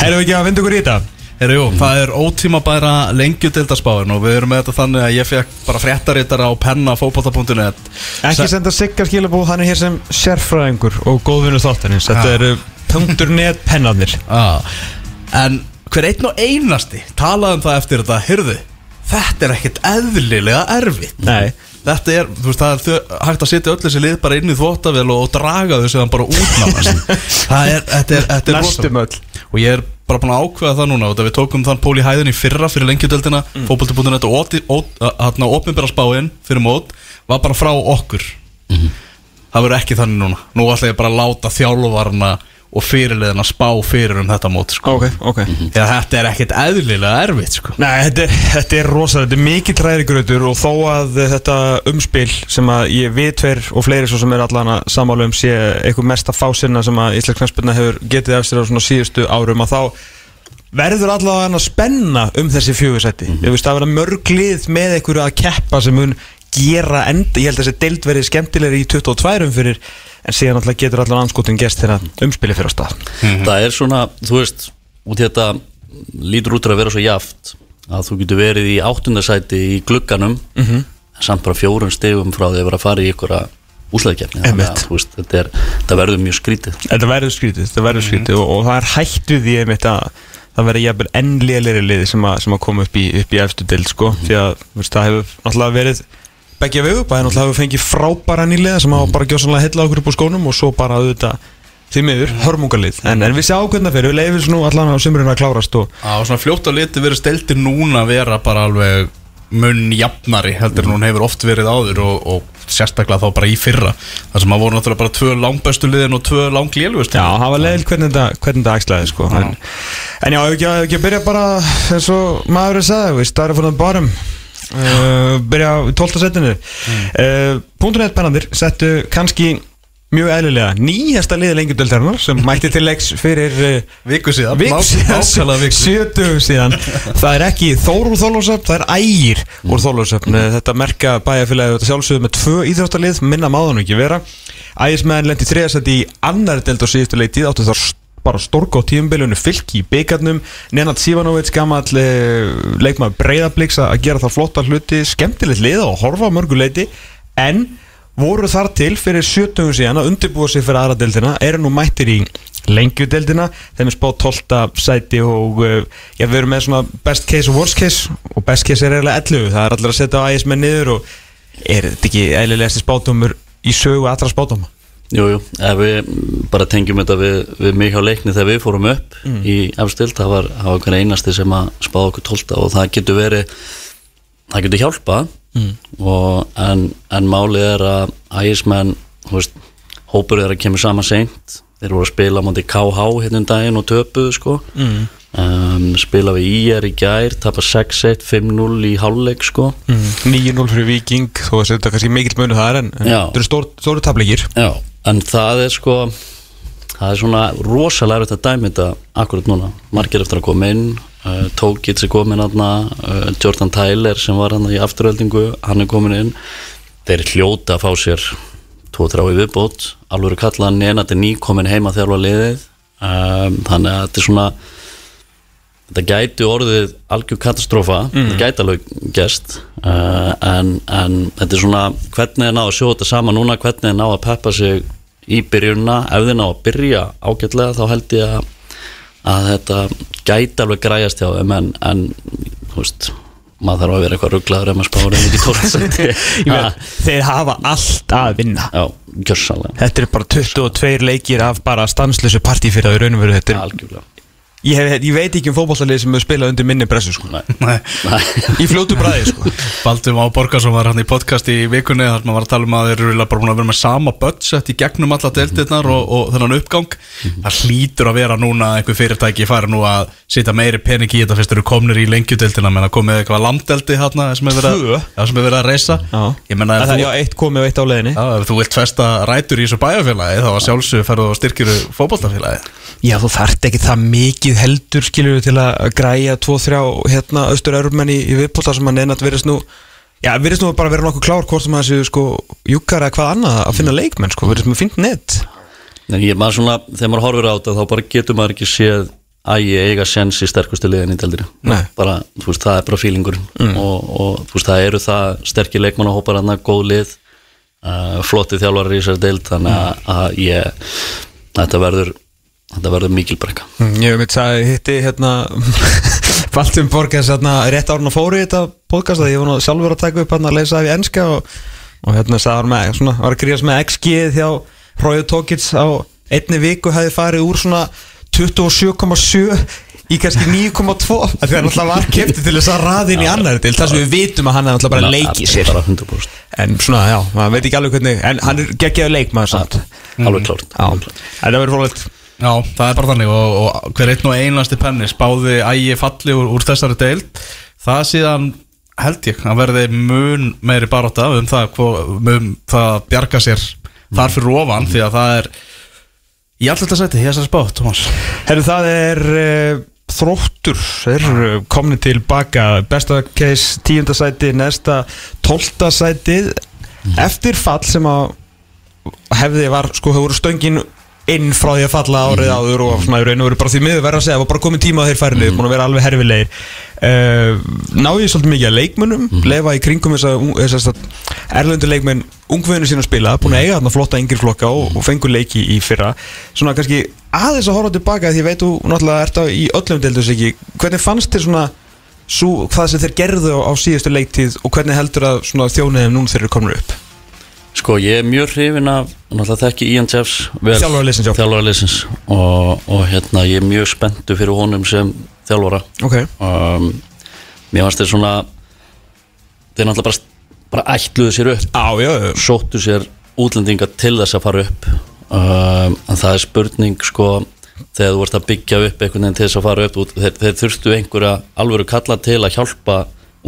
Erum við ekki að vinda okkur í þetta? Herra, jú, það er ótímabæra lengjudeildarspáin og við erum með þetta þannig að ég fekk bara fréttaritara á penna fótbolta.net Ekki senda Sigga skilabóð, hann er hér sem sérfræðingur og góðvinur þáttanins Þetta eru punktur net pennarnir. Ah. En hver einn og einasti talaði um það eftir þetta. Hyrðu, þetta er ekkert eðlilega erfitt. Nei, þetta er, þú veist, það er þau, hægt að setja öll þessi lið bara inn í þvóttavél og, og draga þau sem bara út nánast [laughs] það er, þetta er, þetta er Næstum rosalegt. og ég er bara búin að ákveða það núna við tókum þann pól í hæðin í fyrra fyrir lengjudeldina mm. fótbolti.net og óti- ó- þarna opinbera spáin fyrir mót var bara frá okkur. Það verður ekki þannig núna. Nú ætla ég bara að láta þjálfarna og fyrirliðina spá fyrir um þetta mót sko. Ok, ok Þegar þetta er ekkert eðlilega erfitt sko. Nei, þetta er, þetta er rosa, þetta er mikið træðigrautur og þó að þetta umspil sem að ég við tver og fleiri svo sem er allan að samála um sé eitthvað mesta fásinna sem að Íslensk knæspilna hefur getið af sér á svona síðustu árum að þá verður allavega að spenna um þessi fjögursætti mm -hmm. ég veist að vera mörg lið með einhverju að keppa sem mun gera enda, ég held að þessi deild verið skemmtilegri í 22 umfyrir en síðan alltaf getur allavega anskotin gest þegar umspili fyrir á stað. Það er svona, þú veist út í þetta lítur út að vera svo jaft að þú getur verið í áttundasæti í glugganum en samt bara fjórun stegum frá því að vera að fara í ykkur úslæðikefni þannig Einmitt. að þú veist, þetta, er, þetta verður mjög skrítið. Þetta verður skrítið, þetta verður skrítið og, og það er hætt við því einmitt að það verður jafnvel enn lélegri liði sem að, sem að koma upp í, í efstu deild sko. Því að það hefur náttúrulega verið begja vegu, bæði náttúrulega hefur fengið frábæra nýliða sem hafa bara gjósanlega heilla okkur upp á skónum og svo bara auðvitað því miður, hörmungalið. En, en við hvernig það fyrir, við leifum nú allan á sumrinu að klárast og á svona fljótt á liti verið steltir núna að vera bara alveg munn jafnari heldur en hún hefur oft verið áður og, og sérstaklega þá bara í fyrra. Þar sem að voru náttúrulega bara tvö langbæstu liðin og tvö langlélugust Já, það var leiðil hvernig þetta, æxlaði sko. en, en já, ef ekki, að byrja bara eins og maður er sagði, við starra fyrir það barum uh, byrja í 12. setinu mm. uh, Punkt.net bennandir settu kannski mjög eðlilega nýjasta liði lengjumdöldarinnar sem mætti til leiks fyrir uh, viku síðan, viku síðan, viku. sjötugum síðan það er ekki Þór úr Þorlósöfn það er ægir úr Þorlósöfn þetta merka bæjarfélagi þetta sjálfsögðu með tvö íþróttalið minna máðan ekki vera ægismenn lendi þriðasætt í annar delt á síðustu leitið áttu þar bara stork á tíumbilinu fylki í byggarnum Nenad Sivanovic gammal eh, leikmaður breyðabliks að gera það flotta hluti. Skemmtilegt lið og horfa á mörgu leiti. En voru þar til fyrir 70 síðan að undirbúa sig fyrir aðra deildina eru nú mættir í lengjudeildina þeim er spáð 12. sæti og uh, já, við erum með svona best case og worst case. Og best case er eiginlega 11 það er allir að setja á ægismenn niður og er þetta ekki eðlilegasti spátumur í sögu allra spátuma Jú, jú, við bara tengjum þetta við, við mig hjá leikni þegar við fórum upp í efstild, það var, hver einasti sem að spáða okkur tólta og það getur verið það getur hjálpa og, en, en málið er að ægismenn, þú veist hópur er að kemur saman seint. Þeir voru að spila á móti KH hérna um daginn og töpuðu sko. Mm. um, spila við IR í gær tapa 6-1, 5-0 í hálfleik sko. Mm. 9-0 fyrir Viking þó að þetta kannski mikill munu það er en, en þetta eru stór, stóru tableikir Já, en það er sko það er svona rosalega erfitt að dæmi þetta akkurat núna, margir eftir að koma inn uh, Tókits er komin aðna uh, Jordan Tyler sem var hann í afturöldingu, hann er komin inn. Þeir hljóta að fá sér 2-3 í viðbót, alveg er kallað Nenat er ný komin heima þjálfa liðið. Um, þannig að þetta er svona þetta gæti orðið algjör katastrófa, þetta gæti alveg gest uh, en, en þetta er svona hvernig er ná að sjóða þetta saman núna, hvernig er ná að peppa sig í byrjunna, ef þið ná að byrja ágætlega þá held ég að, að þetta gæti alveg græjast hjá þeim en, en þú veist maður þarf að vera eitthvað rugglaður ef maður spáður en ekki [laughs] Ég veit, þeir hafa allt að vinna. Já, Þetta er bara 22 leikir af bara stanslösu partí fyrir það í raun og veru Þetta er, ég, hef, ég veit ekki um fótballalið sem hefur spilað undir minni pressu sko. Nei, Nei. Í fljótu bræði sko. Baldum á Borgarsson var hann í podcast í vikunni þar maður var að tala um að þeir eru bara búin að vera með sama budget í gegnum alla deildirnar og, og þennan uppgang það hlýtur að vera núna einhver fyrirtæki fara nú að setja meiri pening í þetta fyrst eru komnir í lengjudeildina menn að komið eitthvað landeldi hérna sem er verið er verið að reysa Já. ég menna ef Það er þú, já eitt komið og eitt á leiðinni já, ef þú vilt festa rætur í þessu bæjarfélagi og mikið heldur skilur til að græja 2-3 hérna austur-európmenn í, í viðbóta sem að neynat verðist nú Já, verðist nú bara vera nokkuð klár hvort sem að þessu sko júkar eða hvað annað að finna leikmenn sko, verðist með fint net. En ég maður svona, þegar maður horfir á þetta þá bara getur maður ekki séð að ég eiga sens í sterkustu liðin í deildinu Nei. bara, þú veist, það er bara fílingurinn og, og þú veist, það eru það sterkir leikmannahópar hann góð lið uh, flotti þjálfarar í þessari deild þannig að, að ég þetta verður þetta verður mikil brekka. Mm, Ég veit að hitti hérna [laughs] Baltum Borgars hérna rétt árun að fóri í þetta podcast að ég var nú sjálfur að taka upp hérna að leysa af í enska og, og hérna sagði hann með svona, var að gríðast með XG hjá Róju Tókits á einni viku hefði farið úr svona 27,7 í kannski 9,2 af því að hann alltaf var kefti til þess að raðin í annar til þess að við vitum að hann er alltaf bara leikið sér bara 100% en svona já, maður veit ekki alveg hvernig en hann er geggjaður leikmaður samt. Alveg klárt Já, en það verður fólkt Já, það er bara þannig og, og hver einn og einlasti penni spáði ægi falli úr, úr þessari deild. Það síðan held ég að verði mun meiri baróta um það, um það að bjarga sér þar fyrir ofan því að það er í alltaf sæti, ég er þessari spá, Tómas. Herru, það er uh, þróttur, þeir eru komni tilbaka besta case tíundasæti næsta tóltasæti eftir fall sem að hefði var, sko, hefur stöngin inn frá því að falla árið áður og svona í raun og veru bara því miður verða að segja, það var bara komið tíma að þeir færi niður, búin að vera alveg herfilegir. Uh, náðu svolítið mikið að leikmönnum lefa í kringum þess að, þess að erlendur leikmenn ungvöðinu sín að spila búin að eiga þarna flotta yngri flokka og, og fengur leiki í fyrra. Svona kannski aðeins að horfa tilbaka því ég veit þú náttúrulega ert á í öllum deildus ekki hvernig fannst þér svona sú, það sem þeir gerðu á, á síðustu leiktíð og hvernig heldur að svona þjóniðum núna þeir eru komin upp Sko ég er mjög hrifin af náttúrulega þekki Ian Jeffs vel, Þjálfara liðsins og, og hérna ég er mjög spenntu fyrir honum sem þjálfara. Ok, um, Mér fannst þeir svona þeir náttúrulega bara, bara ætluðu sér upp. Á, já, já, sóttu sér útlendinga til þess að fara upp. Um, en það er spurning sko þegar þú ert að byggja upp einhvern veginn til þess að fara upp þeir, þeir þurftu einhverja alvöru kalla til að hjálpa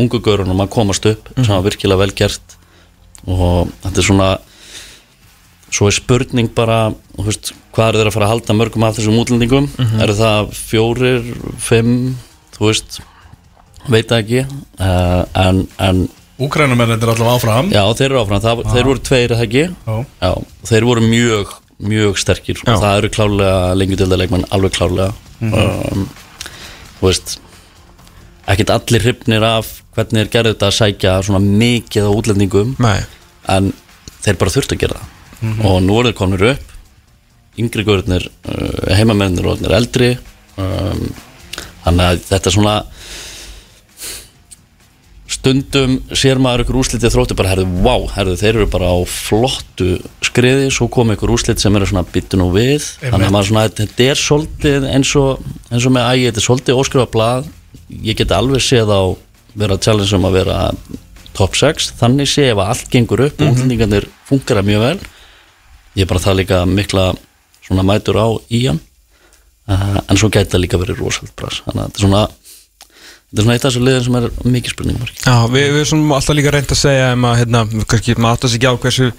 ungu görunum að komast upp sem var virkilega vel gert og þetta er svona svo er spurning bara veist, hvað er þeir að fara að halda mörgum af þessum útlendingum? Eru það fjórir, fimm þú veist veit ekki uh, en, en Úkrænum er þetta allavega áfram. Já, þeir eru áfram, það, þeir voru tveir eða ekki? Já. Já, þeir voru mjög, mjög sterkir. Já. og það eru klárlega lengjudöldarleikmenn alveg klárlega. Um, Þú veist ekkert allir hrifnir af hvernig þeir gerðu þetta að sækja svona mikið á útlendingum? Nei. En þeir bara þurftu að gera það. Og nú eru þeir komnir upp. Yngri görðnir, uh, heimamennir og orðnir eldri. Um, þannig að þetta er svona stundum sér maður ykkur úslitið þróttu bara herðu, vá, herðu, þeir eru bara á flottu skriði, svo kom ykkur úslit sem eru svona byttu nú við. Þannig að maður svona, þetta er svolítið eins og, eins og með ægi, þetta er svolítið óskrifa blað. Ég get alveg séð á vera að challenge um að vera top 6, þannig sé ef að allt gengur upp og útlendingarnir funkar mjög vel ég er bara það líka mikla svona mætur á í hann. Uh, en svo gæti það líka verið rosald bras þannig að þetta er svona þetta er svona eitt af þessu liðin sem er mikið spurningum Já, við, við erum alltaf líka reynd að segja um að, hérna, kannski maður áttast ekki á hversu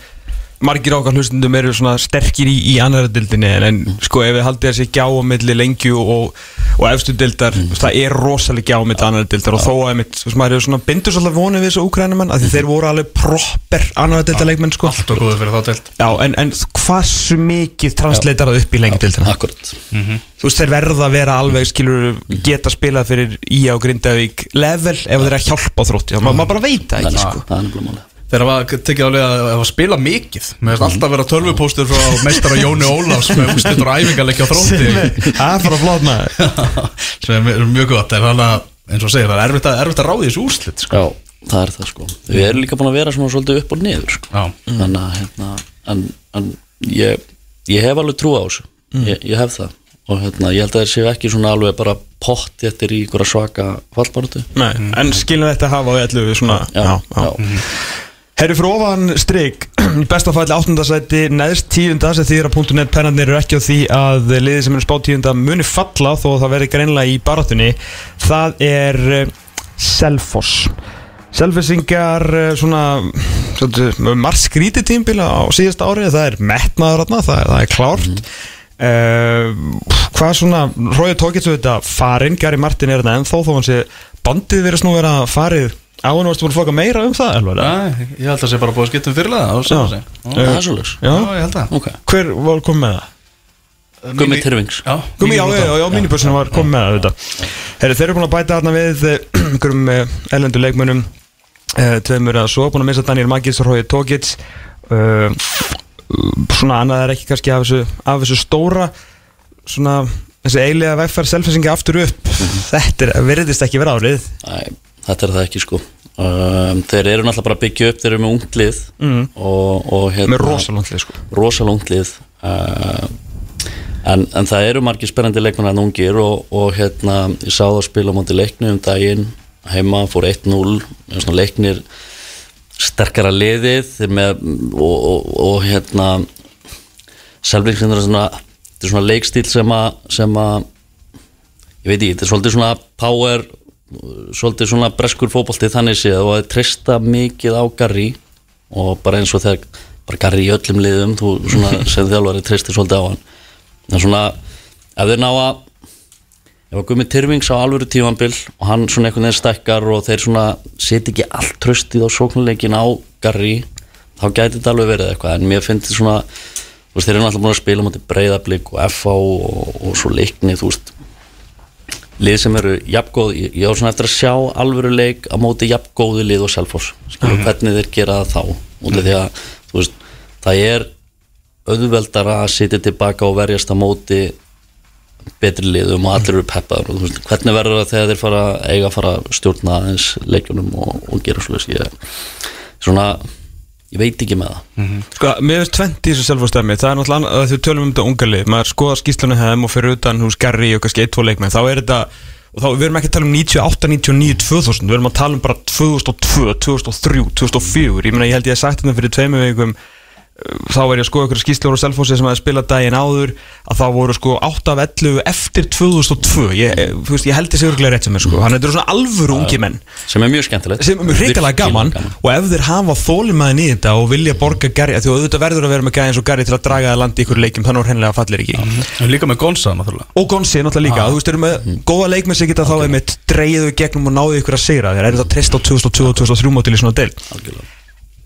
margir okkar hlustundum eru svona sterkir í, í annara dildinni en, en sko ef við haldið þessi gjá á milli lengju og, og efstu dildar það er rosalega gjá á milli annara dildar og þó að mitt, veist, maður er svona bindur svolítið vonið við þessu úkrænumann að því þeir voru alveg proper annara dildarleikmenn sko. Allt og góður fyrir þá deild. Já, en, en hversu mikið transleitar það upp í lengju dildina? akkurat Þú veist, þeir verða að vera alveg, skilur, geta spilað fyrir Ía og Grindavík level ef þeir eru að hjálpa. Ma, maður bara veit það ekki, sko. Það máli Þeir hafa tekið álega að, að spila mikið. Mér finnst alltaf að vera tölvupóstur frá meistara Jóni Ólafs með [laughs] úrslitur og æfingarleikja þrótti. Það er bara flott maður. [laughs] sem er mjög gott. En þannig að eins og segir það er erfitt að, erfitt að ráði þessu úrslit sko. já, það er það sko. Við erum líka búin að vera svona svolítið upp og niður sko. Já. þannig að hérna, en, en ég, ég hef alveg trú á þessu. Ég, ég hef það. Og hérna, ég held að þeir séu ekki svona alveg bara pott eftir í einhverja svaka fallbaratu Nei, en skilum þetta hafa á allu svona, já, já, Herri fyrir ofan strik, í besta falli áttundasæti, neðst tíunda sem þýðir að .net pennarnir eru ekki á því að liðið sem er spáð tíunda muni falla þó að það verði greinlega í barátunni. Það er uh, Selfoss. Selfissingar uh, svona, svona margt skrítið tímbila á síðasta árið, það er metnaður þarna, það, það er klárt. Uh, hvað svona, Róði tókið svo þetta farinn, Gary Martin er þetta ennþá þó hann sé bandið verið snú vera farið á hann varstu búin að foka meira um það Elvar? Nei, ég held að það sé bara búið að skipta um fyrirlega. Já, það er svolítið Já, ég held að hver var komið með það? Gummi Tyrfings. Já, Gumi, já, já, já, mínibussin var komið með það auðvitað. Herri, þeir eru búin að bæta þarna við eh, [clears throat] einhverjum ellendu leikmönnum. Uh, tveimur að svo, búin að missa Daniel Magis og Rói Tókits uh, svona annað er ekki kannski af þessu, af þessu stóra svona þessi eiginlega vegfæri selfisingi aftur upp. Þetta er, verðist ekki vera árið þetta er það ekki sko. Um, þeir eru náttúrulega bara að byggja upp þeir eru með unglið mm. og, og hérna, með rosalóndlið sko. Rosalega unglið uh, en, en það eru margir spennandi leikmennar en ungir og, og hérna ég sá það að spila móti leikni um daginn heima, fór 1-0 svona leiknir sterkara liðið með, og, og, og hérna selvleiksinn er svona þetta er svona leikstíl sem að ég veit ekki, þetta er svolítið svona power svolítið svona breskur fótbolti þannig séð og það trista mikið á Garri og bara eins og þegar bara Garri í öllum liðum þú svona [laughs] sem þjálfari tristir svolítið á hann. En svona ef þeir ná að ef að Gumi Tyrfings á alvöru tímanbill og hann svona einhvern veginn stekkar og þeir svona seti ekki allt tröstið á sóknuleikin á Garri þá gæti þetta alveg verið eitthvað. En mér finnst þetta svona þú veist þeir eru náttúrulega búin að spila motið breyðablík og FH og, og svo leikni þú veist lið sem eru jafngóð, ég, á svona eftir að sjá alvöru leik á móti jafngóðu lið og selfos, skilur hvernig þeir gera það þá út af því að þú veist það er auðveldara að sitja tilbaka og verjast á móti betri liðum og allir eru peppaður og þú veist, hvernig verður það þegar þeir fara eiga að fara stjórna aðeins leikjunum og, og gera ég, svona, ég veit ekki með það. Sko, mér finnst 20 í þessu selfastæmi Það er náttúrulega að þau tölum um þetta unga lið Maður skoðar skýslunum hefðum og fyrir utan hús Garri og kannski 1-2 leikmenn Þá er þetta Og þá við erum ekki að tala um 98, 99, 2000 Við erum að tala um bara 2002, 2003, 2004 Ég meina ég held ég að sagt þetta fyrir tveimu vikum uh, Þá var ég að skoða ykkur skýslur og selfósi sem hefði spilað daginn áður Að þá voru sko 8 af 11 eftir 2002 Ég, eh, veist, ég held þessi örglega rétt sem er sko. Að þetta eru svona alvöru ungi menn. Sem er mjög skemmtilegt. Sem er mjög hrikalega gaman. og ef þeir hafa þólimaðin í þetta og vilja borga Garri því að auðvitað verður að vera með gæði eins og Garri til að draga það landi í ykkur leikjum þannig að hennilega fallir ekki. En líka með Gonsa náttúrulega. Og Gonsi náttúrulega líka, þú veist, eru með góða leikmenn sem geta þá einmitt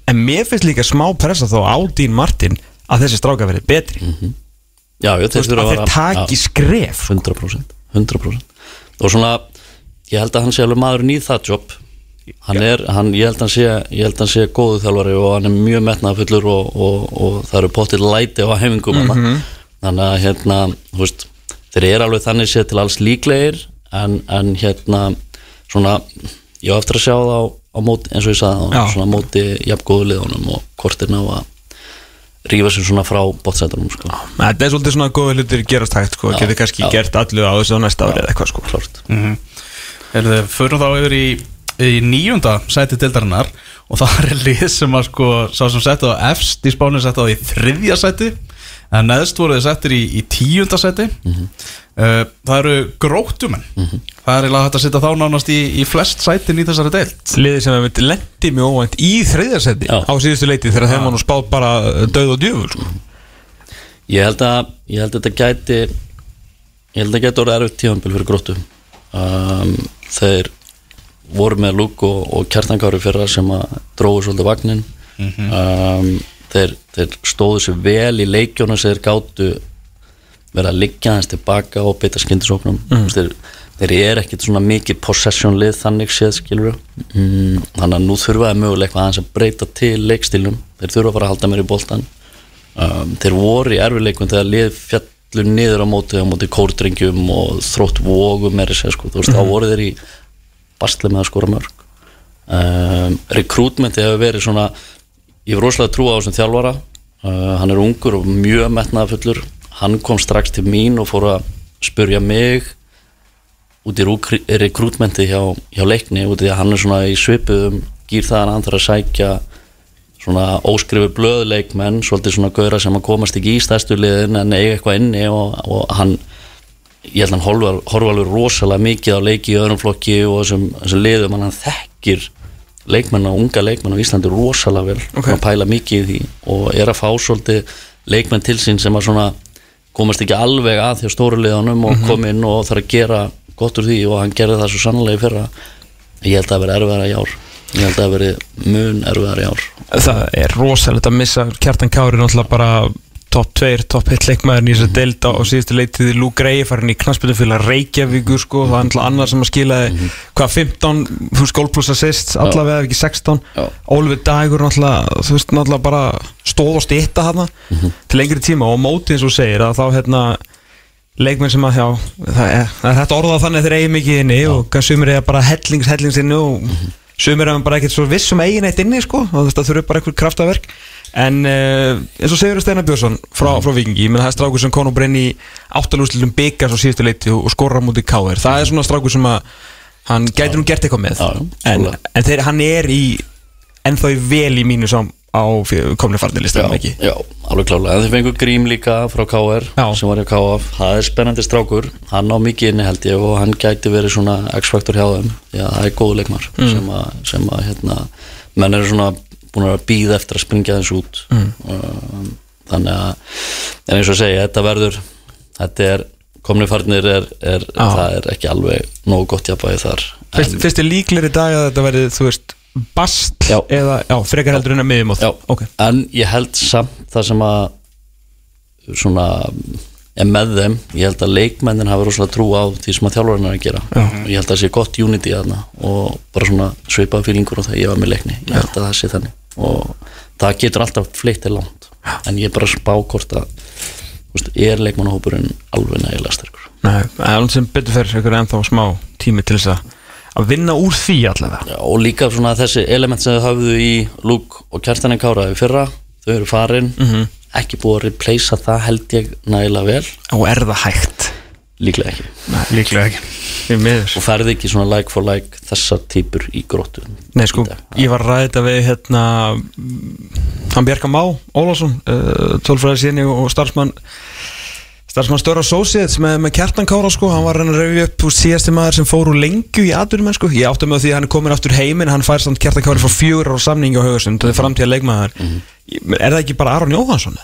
en mér finnst líka smá pressa þá á Dín Martin að þessi stráka verið betri. Já, já, þú þeir veist, að þeir taki já, skref 100% 100% og svona, ég held að hann sé alveg maðurinn í það jobb hann er, hann, ég held að hann sé ég held að hann sé góðu þjálfari og hann er mjög metnaðfullur og, og, og það eru pottil læti á hefingum mm þannig að hérna, þú veist þeir eru alveg þannig séð til alls líklegir en, en hérna svona, ég á eftir að sjá það á móti, eins og ég sagði á svona móti jafn góðu liðunum og hvort er ná að rífa sér svona frá bótsætunum sko. þetta er svolítið svona góða hlutir gerast hægt sko, getur kannski já. gert allu á þessu á næsta ári eða eitthvað sko. klart Erum þið, förum þá yfir í, í níunda sæti dildarinnar og það er lið sem að sko sá sem settu á efst í spánu settu á í þriðja sæti en neðst voru þið settir í, í tíunda sæti uh, það eru grótumenn það er eiginlega hægt að setja þá nánast í, í flest sætin í þessari deild. Liði sem hefur lendi mjög óvænt í þriðjarsetti Já. á síðustu leiti þegar þeim var nú spáð bara döð og djöfur sko. Ég held að, ég held að þetta gæti ég held að þetta gæti orðið erfitt tífambil fyrir gróttu. Um, þeir voru með lúk og, og kjartankári fyrra sem að dróðu svolítið vagnin um, þeir, þeir stóðu sér vel í leikjónu sem þeir gátu verið að liggja hans tilbaka og beita skyndisóknum. Mm. þeir, þeir eru ekkit svona mikið possession lið þannig séð skilur mm, þannig að nú þurfa þeir mögulega eitthvað aðeins að breyta til leikstílum þeir þurfa bara að halda mér í boltan um, þeir voru í erfileikum þegar lið fjallu niður á móti á móti kórdrengjum og þrótt vógum er þess sko, þú veist, þá voru þeir í basli með að skora mörg. Um, rekrútmenti hefur verið svona ég hef rosalega trú á þessum þjálfara. Uh, hann er ungur og mjög metnaðafullur hann kom strax til mín og fór að spurja mig út í rekrútmenti hjá, hjá leikni út í að hann er svona í svipuðum gýr það að hann þarf að sækja svona óskrifu blöðleikmenn svolítið svona gauðra sem að komast ekki í stærstu liðin en eiga eitthvað inni og, og hann ég held að hann horfa, alveg rosalega mikið á leiki í öðrum flokki og þessum liðum hann þekkir leikmenn og unga leikmenn á Íslandi rosalega vel. Ok. og pæla mikið í því og er að fá svolítið leikmenn til sín sem að svona komast ekki alveg að hjá stóru liðunum og kom inn og þarf að gera gott úr því og hann gerði það svo sannlega í fyrra. Ég held að það veri erfiðara í ár. Ég held að það veri mun erfiðara í ár. Það er rosalegt að missa Kjartan Kári náttúrulega bara topp 2, topp 1 leikmaðurinn í þessu á, á síðustu leitið Lú Grey farin í knastbyrjumfélag Reykjavíkur sko, það er náttúrulega annar sem að skilaði hvað 15, þú veist, gól pluss assist allavega ekki 16 Já. Ólfur Dagur náttúrulega, þú veist, náttúrulega bara stóð og stýtta hana til lengri tíma. Og á móti eins og segir að þá hérna leikmenn sem að, já, það er, það er hægt að orða þannig að þeir eigi mikið inni og kann sumir eiga bara hellings, hellings inni og sumir eiga bara ekkert svo viss um eigin eitt inni, sko, og það þurfi bara eitthvað kraftaverk. En uh, eins og segur Steinar Björnsson frá, frá Vikingi, ég menn það er strákur sem kom og brenni áttalúslitum byggar svo síðustu leiti og, og skorra mútið káir, það er svona strákur sem að hann gæti nú gert eitthvað með. Já, en, en þeir, hann er í ennþá í vel í mínu sam á komni farnilista, já, ekki já, alveg klálega en þið fengur Grím líka frá KR Já. sem var í KF, það er spennandi strákur hann á mikið inni held ég og hann gæti verið svona X-faktor hjá þeim að það er góð leikmar Mm. sem að, sem að hérna, menn eru svona búin að býða eftir að springja þess út Mm. um, þannig að en eins og segja, þetta verður þetta er, komni farnir er, er Já. það er ekki alveg nógu gott jafnvægi þar Fyrst, fyrst er líklegri dag að þetta verði, þú veist, bast Já. eða, já, frekar heldur en að miðjum Já, ok, en ég held samt það sem að svona er með þeim, ég held að leikmennin hafa rosalega trú á því sem að þjálfarinn er að gera. Og ég held að það sé gott unity þarna og bara svona sveipaða fílingur og það ég var með leikni, ég held að það sé þannig. Og það getur alltaf fleitt til langt. En ég er bara að spá hvort að veist, er leikmannahópurinn alveg nægilega sterkur? Nei, en sem betur fyrir ykkur ennþá smá tími til þess að að vinna úr því allavega. Já, og líka svona þessi element sem þau hafðu í Lúk og Kjartanin Kára í fyrra, þau eru farin. Ekki búið að replacea það held ég nægilega vel, og er það hægt? Líklega ekki. Nei, líklega ekki. Og ferði ekki svona like for like þessar típur í gróttu. Nei sko, ég var að ræða þetta við hérna hann Bjarka Má Ólafsson uh, tólfræði síni og starfsmann starfsmann Störa Associates með, með Kjartan Kára sko, hann var reyna að reyfi upp úr síðasti maður sem fór úr lengju í atvinnum sko. ég átti með því að hann er komin aftur heiminn hann fær samt Kjartan Kára frá fjögur á samningi á haugasund það er framtíða leikmaður Mhm. er það ekki bara Aron Jóhansson?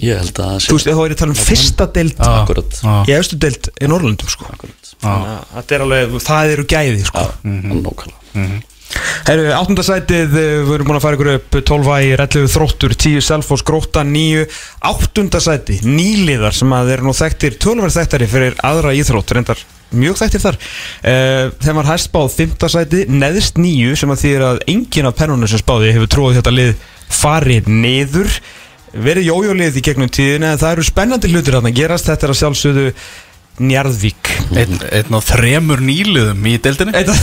ég held að það þú veist, þá er ég að tala um fyrsta Já. akkurat, Já. í austu deild í Norrlundum sko. akkurat. Þannig að þetta er alveg, það eru gæði sko. Já, nákvæmlega Herru, áttundasætið, eh, við erum búin að fara ykkur upp 12 í rellu þróttur, 10 selfos, gróta, 9 áttundasæti, nýliðar sem að eru nú þekktir, tölverð þekktari fyrir aðra íþrótt, reyndar mjög þekktir þar uh, þeim var hæst spáð 5. sæti, neðst 9 sem að þýðir að enginn af pennunum sem spáði hefur tróðið þetta lið farið niður verið jójólið í gegnum tíðina en það eru spennandi hlutir að gerast, þetta er að sjálfsögðu Njarðvík. Einn, einn af þremur nýliðum í deildinni. Þetta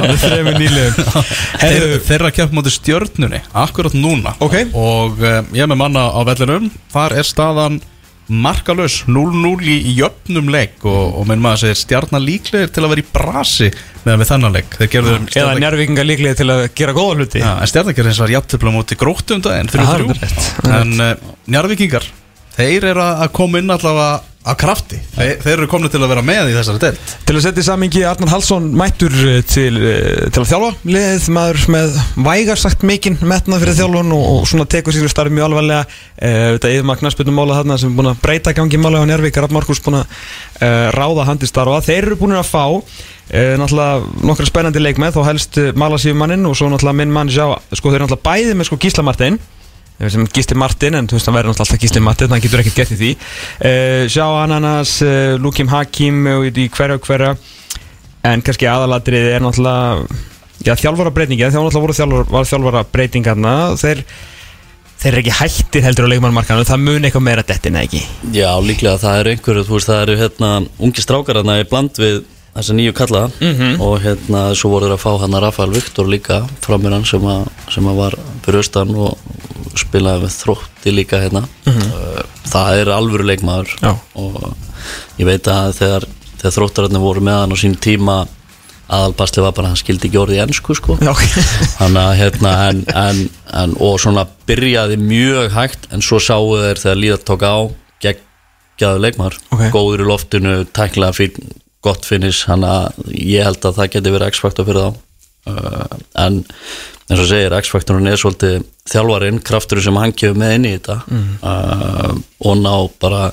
er þrejum nýliðum. [laughs] Þeir, Þeirra kemp móti stjörnunni Akkurat núna. Ok. Og uh, ég er með manna á vellinum. Þar er staðan markalös 0-0 í, jöfnum leik. Og, og minn maður segir stjarnar líklegir til að vera í brasi meðan við Þeir gerðu eða njárvíkingar líklega til að gera góða hluti. Já, en stjarnar eins og var jafntöfla móti gróttum daginn það er 3-3 rétt, það er En uh, njarvíkingar Þeir eru að koma inn allavega að krafti. Þeir, þeir eru komin til að vera með í þessari deild. Til að setja í samingi Arnar Hallsson mættur eh, til, eh, til að þjálfa liðið. Maður með vægar sagt mikinn metnað fyrir þjálfun og, og svona tekur sér starf mjög alvarlega. Uh, þetta er maður knarsbyrnum mála þarna sem er búin að breyta gangi mála á Njárvík Rapp Markus búin að uh, ráða handi starfa. Þeir eru búin að fá uh, náttúrulega nokkra spennandi leikmið þá helst uh, Malasífumanninn og svo náttúrulega minn mann sjá sko þeir eru náttúrulega bæði með sko Gísla Martin sem Gísli Martin, en þú veist hann verður alltaf Gísli Martin, hann getur ekkert gert í því. Uh, Sjá Ananas, uh, Lukim Hakim og í hverja og hverja. En kannski aðalatrið er náttúrulega já, þjálfara breytinga, þegar voru þjálfara, var þjálfara breytingarna þeir, þeir eru ekki hættir heldur á leikmannmarkanu það mun eitthvað meira dettin eða ekki? Já, líklega það eru einhverju, þú veist, það eru hérna ungi strákar hérna í bland við þessa nýju kalla. Og hérna svo voru þeir að fá hann að Rafael Viktor líka framir hann sem, sem að var fyrir austan og spilaði með þrótti líka hérna. Uh, það er alvöru leikmaður. Já. og ég veit að þegar, þegar þróttararnir voru með hann á sín tíma aðalbastli var bara hann skildi ekki orðið ennsku sko. [laughs] Þannig að hérna en, en, en, og svona byrjaði mjög hægt en svo sáu þeir þegar líðat tók á geggjaðu leikmar Ok. góður í loftinu, tækla fín, gott finish, þannig að ég held að það geti verið X-faktor fyrir þá. Uh, en eins og segir X-faktorinn er svolítið þjálfarinn krafturinn sem hann kefur með inn í þetta. Uh, og ná bara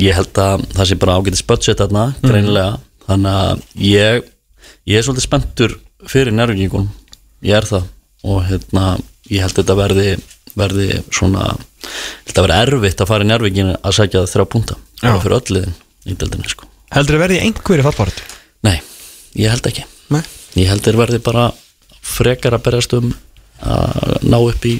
ég held að það sé bara ágætis budget þarna, greinilega. Þannig að ég ég er svolítið spenntur fyrir nærvíkingunum ég er það. Og hérna ég held þetta verði verði svona þetta verði erfitt að fara í nærvíkinu að sækja þrjá punta fyrir öll liðin í deildinni sko heldur þið verði einhverju fallbárat nei, ég held ekki Nei. ég held þeir verði bara frekar að berjast um að ná upp í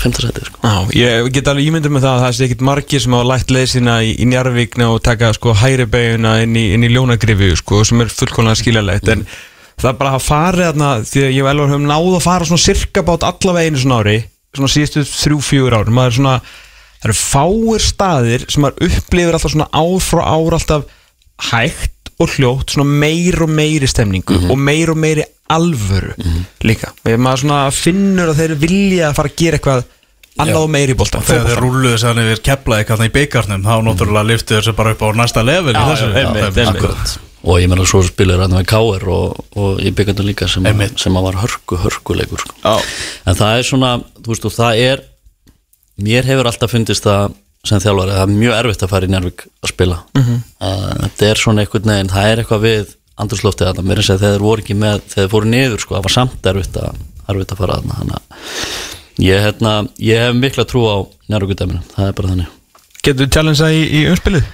fimmtasæti sko. Já, ég get alveg ímyndum með það að það sé ekkit margir sem hafa lægt leið sína í, í Njarvíkna og taka sko hæri beiguna inn í, í ljónagrifi sko, sem er fullkonlega skiljalegt en það bara að fara þarna því að ég og Elvar höfum náð að fara svona cirka bát allavega einu svona ári svona síðustu þrjú, fjögur ári maður er svona, það eru fáir staðir sem maður upplifir alltaf svona ár frá ár alltaf hægt og hljótt, svona meir og meiri stemningu og meir og meiri alvöru líka, Þegar maður svona finnur að þeir vilja að fara að gera eitthvað annað og meiri bólta Þegar þeir rúluðu sér yfir kepla eitthvað í byggarnum þá náttúrulega lyftu þessu bara upp á næsta level í Já, þessu. já, er einmitt. akkurat. og ég meina svo spilur hann með Káir og, og í byggandum líka sem, að, sem að var hörku, hörkuleikur sko. Já. en það er svona, þú veist og það er mér hefur alltaf fundist það sem þjálfari, það er mjög erfitt að fara í Njárvík að spila Mhm. uh, þetta er svona einhvern veginn, það er eitthvað við andurslóftið þarna, mér er að þeir voru ekki með þegar þeir fóru niður, sko, það var samt erfitt að, erfitt að fara að ég, hérna, ég hef mikla trú á Njárvíkudæminu, það er bara þannig Getur þú challengea í, í umspilið?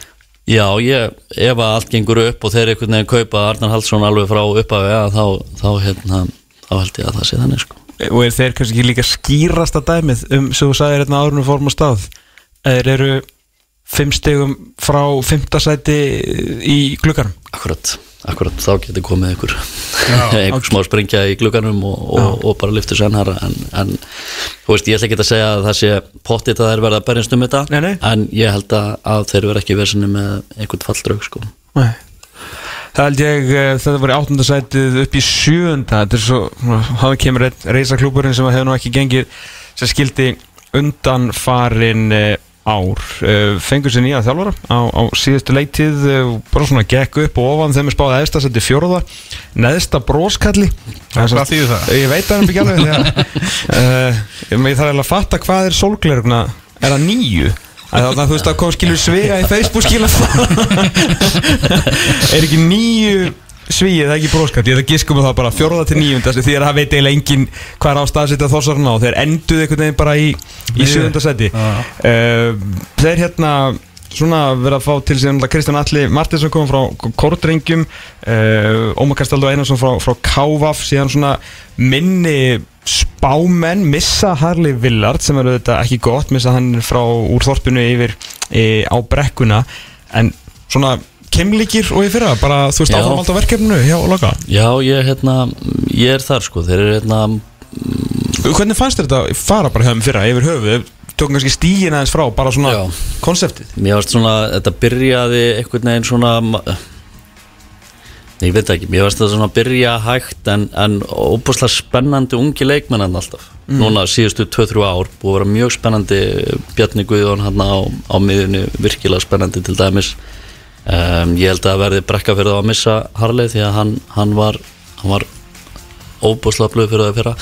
Já, ég, ef að allt gengur upp og þeir einhvern veginn kaupa Arnar Haldsson alveg frá upphafi að þá, þá, hérna, þá held ég að það sé þannig sko. Og er þeir kannski líka skýrasta dæmið um, sem þú sagðir hérna árunum fórum á stað Þeir eru fimm stegum frá fimmtasæti í gluggarum Akkurat, akkurat, þá getur komið einhver, [laughs] einhver smá springja í glugganum og, og, og bara lyftu sennara en, en þú veist, ég ætla ekki að segja að það sé pottit að þeir verða að berjast um þetta Nei, nei. en ég held að, að þeir verða ekki versinni með einhvern falldraug sko. Nei. Það held ég, eh, þetta var í áttundasætið upp í sjöunda. Þetta er svo, hann kemur reysa klúburinn sem hefur nú ekki gengið sem skildi undan farin ár Eh, fengur sér nýja þjálfara á, á síðustu leitið eh, bara svona gekk upp og ofan þeim er spáð eðsta seti fjóruða, neðsta bróskalli? Ég veit það ekki alveg uh, [laughs] Ég þarf að fatta hvað er sólglerugna Er það nýju? Þannig að þú veist að kom skilur svega í Facebook skilur [laughs] Er ekki nýju svíið, það er ekki bróskat Ég ætla að giskum það bara fjórða til nýjunda Því að það veit eiginlega engin hvað er á staðsetja þossarna Og þeir enduð einhvern veginn bara í, í Já. uh, Þeir hérna svona verið að fá til síðan Kristján Alli Martinsson kom frá Kordrengjum uh, Ómar Kastaldo Einarsson frá, frá Kávaf síðan svona minni spámenn missa Harley Villard sem er auðvitað ekki gott missa hann frá úr þorpinu yfir e, á brekkuna. En svona kemlikir og í fyrra bara þú veist áframald á verkefninu hjá Loka? Já, ég, hérna, ég er þar sko, þeir eru hérna hvernig fannst þér þetta fara bara hjá þeim fyrra yfir höfuð? Tókum kannski stígin aðeins frá bara svona Já. konseptið. Mér varst svona, þetta byrjaði einhvern veginn svona Ég veit ekki, mér varst þetta svona að byrja hægt en, en óbúslega spennandi ungi leikmennan alltaf. Núna síðustu 2-3 ár búið að vera mjög spennandi Bjarni Guðjón hann á, á miðunni virkilega spennandi til dæmis um, Ég held að verði brekka fyrir það að missa Harley því að hann, hann var, var óbúslega blöð fyrir það fyrra.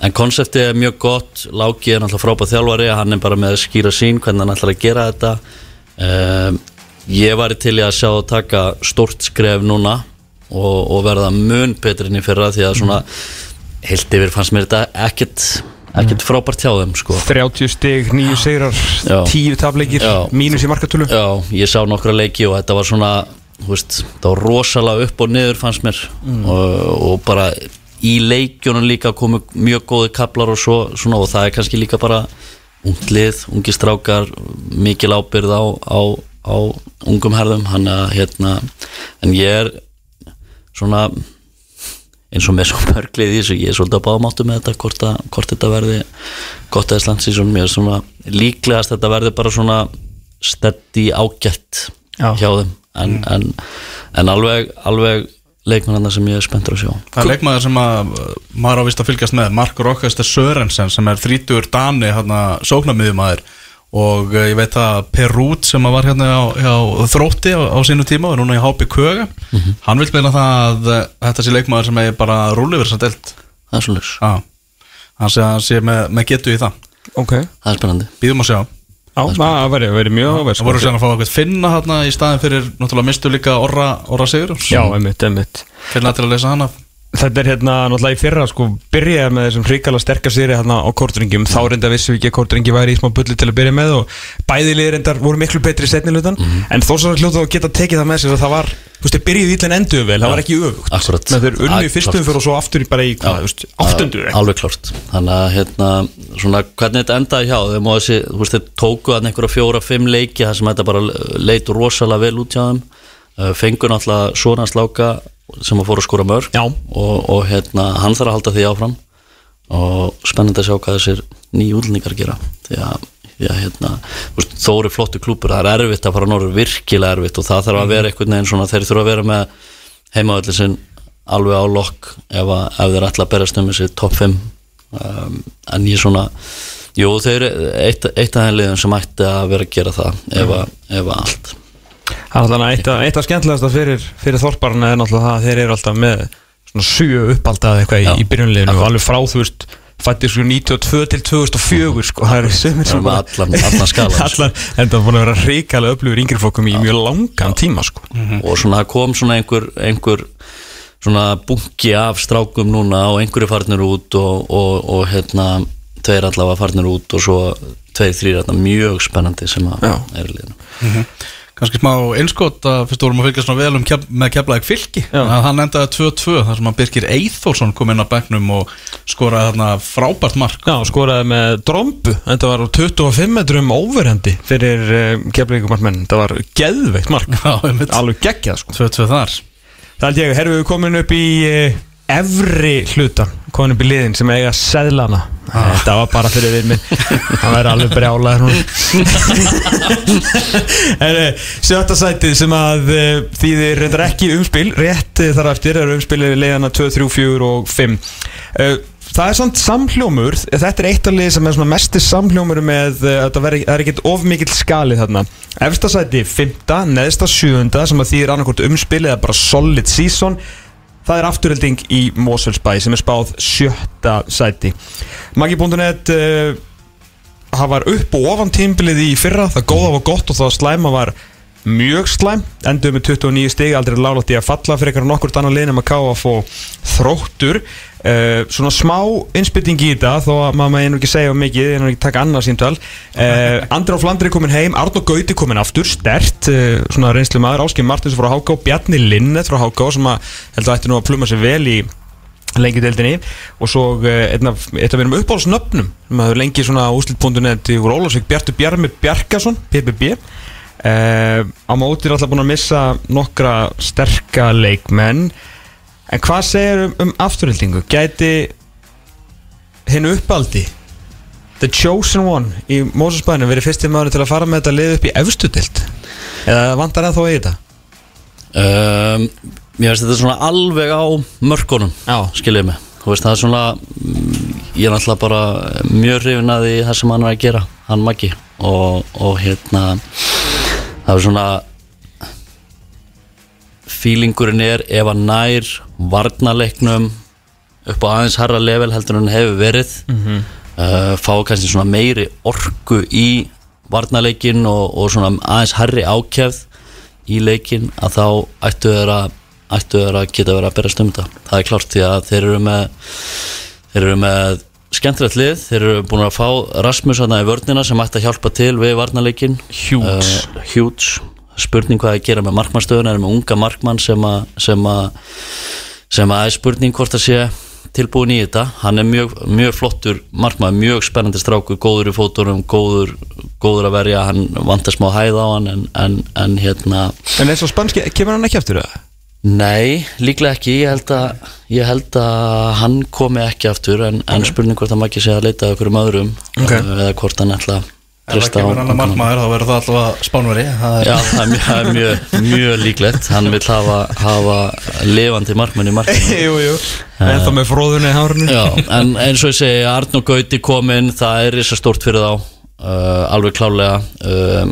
En konseptið er mjög gott Láki er náttúrulega frábæð þjálfari hann er bara með að skýra sín hvernig hann ætlar að gera þetta. Um, ég var til í að sjá að taka stórt skref núna og, og verða mun betri enn í fyrra því að svona heilt yfir fannst mér þetta ekkert ekkert frábært hjá þeim sko. 30 stig, 9 sigrar Já. 10 tapleikir, mínus í markatölu. Já, ég sá nokkra leiki og þetta var svona veist, það var rosalega upp og niður fannst mér. Og, og bara í leikjunum líka komu mjög góði kaplar og svo svona, og það er kannski líka bara unglið, ungi strákar mikil ábyrð á, á, á ungum herðum. Hann að hérna en ég er svona eins og með svo mörglið í þessu ég er svolítið að báða máttu með þetta hvort, að, hvort þetta verði gott eða slant sísón mér er svona líklegast þetta verði bara svona steddi ágætt Já. hjá þeim. En, en, en alveg, alveg leikmennarna sem ég er spenntur að sjá. Það er leikmaður sem að maður á vist að fylgjast með. Mark Rokkastur Sörensen sem er 30 Dani hérna, sóknarmiðumæður og uh, ég veit að Perút sem að var hérna á, á þrótti á, á sínu tíma og er núna í hápi Köga hann vil meina það að uh, þetta sé leikmaður sem er bara rúli verið að delt það er svolítið, Já, hann sé, hann sé með, með getu í það. Ok, það er spennandi. Býðum að sjá. Já, það væri mjög áverð Það voru sér að fá eitthvað finna hérna í staðin fyrir náttúrulega mistu líka Orra, orra Sigur Já, einmitt, einmitt. Finna til að lesa hana Þetta er hérna náttúrulega í fyrra sko byrjaði með þessum hrikala sterkar séri hérna á kortringum. Þá reynda vissum við ekki að kortringi væri í smá bulli til að byrja með og bæði liðir reyndar voru miklu betri í setnilutan Mhm. en þó svo hljóta að geta tekið það með sér að það var þú veist, þeir byrjuði ítla en enduðu vel, það var ekki öfugt. Akkurat. Þeir unnu í fyrstum fyrir og svo aftur í bara í, hvað, þú veist, áttundu alveg klárt þannig að hérna svona hvernig þetta endaði hjá? Þeim og þessi þú veist þeir tóku að einhverja fjóra, fimm leiki þar sem þetta bara leit rosalega vel út hjá þeim. Uh, fengu náttúrulega svona sláka sem að fóru að skora mörg. Já. og, og hérna hann þarf að halda því áfram. Og spennandi að sjá hvað þessir nýju útlendingar gera. Því að, að hérna, þó eru flottu klúpur það er erfitt að fara á norður, virkilega erfitt. Og það þarf að vera einhvern veginn svona, þeir þurfa að vera með heimavalli sinn alveg á lokk ef, ef þeir ætla að berast um þessi top 5 um, en ég svona jú, þeir eitt, eitt af þeim liðum sem ætti að vera að gera það ef, að, ef allt alltaf eitt, eitt af skemmtilegasta fyrir, fyrir þorparna er náttúrulega það að þeir eru alltaf með svona sjö uppaldað eitthvað í, Já. í byrjunliðinu og alveg frá þú veist fættir sko 92 til 2004 sko, það eru sömur Það er með allan, allan skalan sko. allan, en það búin að vera ríkalega upplifur yngri fólkum í mjög langan tíma sko. og svona kom svona einhver, einhver svona bunki af strákum núna og einhverju farnir út og, og, og hérna tveir allavega farnir út og svo tveir, þrýr hérna mjög spennandi sem að Já. er liðinu Kanski smá einskot að fyrst vorum að fylgja svona vel um kef, með keflaðið fylki. Hann endaði 2-2 þar sem að Birgir Eithórsson kom inn á bekknum og skoraði þarna frábært mark. Já, skoraði með drombu. Þetta var á 25 metrum overhendi fyrir uh, keflíkumartmenn þetta var geðveikt mark. [laughs] Já, alveg geggjað sko. 2-2 þar. Það held ég, herfum við komin upp í uh, efri hlutan, komin upp í liðin sem eiga seðlana. Þetta var bara fyrir við minn. Það væri alveg brjálaður [laughs] Sjötta sætið sem að uh, þýðir reyndar ekki umspil. Rétt uh, þar eftir er umspilið leiðana 2, 3, 4 og 5 uh, Það er samt samhljómur. Þetta er eitt af liði sem er svona mesti samhljómur með að það er ekkert of mikill skali þarna. Efsta sæti 5, neðsta 7 sem að þýðir annarkvort umspil eða bara solid season Það er afturhelding í Mosfellsbæ sem er spáð sjötta sæti. Maggi.net uh, það var upp og ofan tímbilið í fyrra. Það góða var gott og það slæma var mjög slæm. Endur með 29 stig aldrei lálátt í að falla fyrir eitthvað nokkur annar liðnum að ká að få þróttur. Uh, svona smá innspytting í þetta þó að maður einu ekki segja mikið einu ekki taka annað síntal uh, Andri á Flandri komin heim, Arno Gauti komin aftur stert, uh, svona reynslu maður Áskei Martins frá Háká, Bjarni Linnet frá Háká sem að held að ætti nú að pluma sig vel í lengjudeldinni og svo af mínum uppáhaldsnöfnum sem hafði lengi svona úslit.net í Ólafsvík Bjartur Bjarmi Bjarkason PBB uh, á móti er alltaf búin að missa nokkra sterka leikmenn. En hvað segir um, um afturhildingu? Gæti hinn uppaldi The Chosen One í Mósusbænum verið fyrsti maður til að fara með þetta lið upp í efstudild eða vantar ennþá í þetta? Um, Mér finnst þetta svona alveg á mörkunum skiljið mig. Veist það er svona ég er náttúrulega bara mjög hrifin að því það sem hann er að gera, hann Maggi. Og, og hérna það er svona feelingurinn er ef hann nær varnaleiknum upp á aðeins harra level heldur en hann hefur verið mm fá kannski svona meiri orku í varnaleikin og, og svona aðeins harri ákjæfð í leikin að þá ættu þeir að ættu þeir að geta verið að bera stumta það er klárt því að þeir eru með þeir eru með skemmtilegt lið. Þeir eru búin að fá Rasmus hana í vörnina sem ætti að hjálpa til við varnaleikin Huge. uh, huge. Spurning hvað að gera með markmannstöðun er með unga markmann sem að sem að sem að spurning hvort að sé tilbúin í þetta. Hann er mjög, mjög flottur markmann, mjög spennandi strákur góður í fótunum, góður, góður að verja. Hann vantar smá hæð á hann en, en, en hérna En eins og spanski, kemur hann ekki aftur það? Nei, líklega ekki, ég held að, ég held að hann komi ekki aftur en, en spurning hvort hann ekki sé að leita að okkur um öðrum Ok. uh, eða hvort hann ætla að Ef það treysta á kemur ungan mann. markmaður þá verður það allavega spánveri það er Já, það er mjög, það mjög, mjög líklegt. Hann vil hafa, hafa lifandi markmenn í markmenn [laughs] jú, jú. En þá með fróðunni í hárinu. Já, en eins og ég segi, Arnó Gauti komin, það er þess að stórt fyrir þá uh, alveg klálega uh,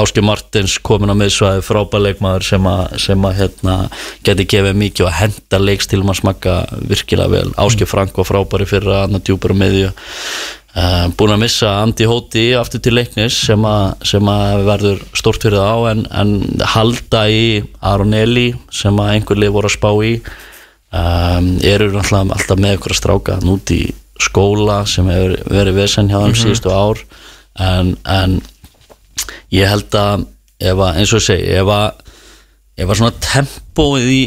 Áski Martins komin á miðsvæði frábæleikmaður sem að, sem að hérna, geti gefið mikið og henda leikstilum að smakka virkilega vel. Áski Frank var frábæri fyrir að hann djúpar á miðju. Uh, búin að missa Andi Hóti aftur til leiknis sem að, sem að verður stórt fyrir þá en, en halda í Aron Eli sem að einhver lið voru að spá í. Um, eru náttúrulega alltaf með ykkur að stráka nút í skóla sem hefur verið vesen hjá þeim síðustu ár. En, en ég held að ef að, eins og segi, ef að ég var svona tempóið í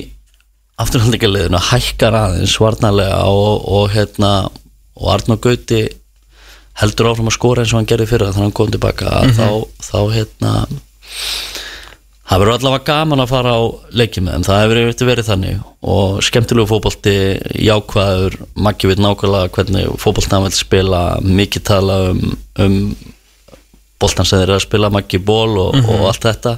afturhaldingarliðinu hækkar aðeins varnarlega og, og hérna og Arnó Gauti heldur áfram að skora eins og hann gerði fyrir þannig að hann kom tilbaka Mhm. þá, þá hérna það verður allavega gaman að fara á með þeim, það hefur yfirleitt verið þannig og skemmtilegu fótbolti jákvæður, Maggi veit nákvæmlega hvernig fótbolti hann vil spila mikið tala um, um boltan sem þeir eru að spila Maggi ból og, og allt þetta.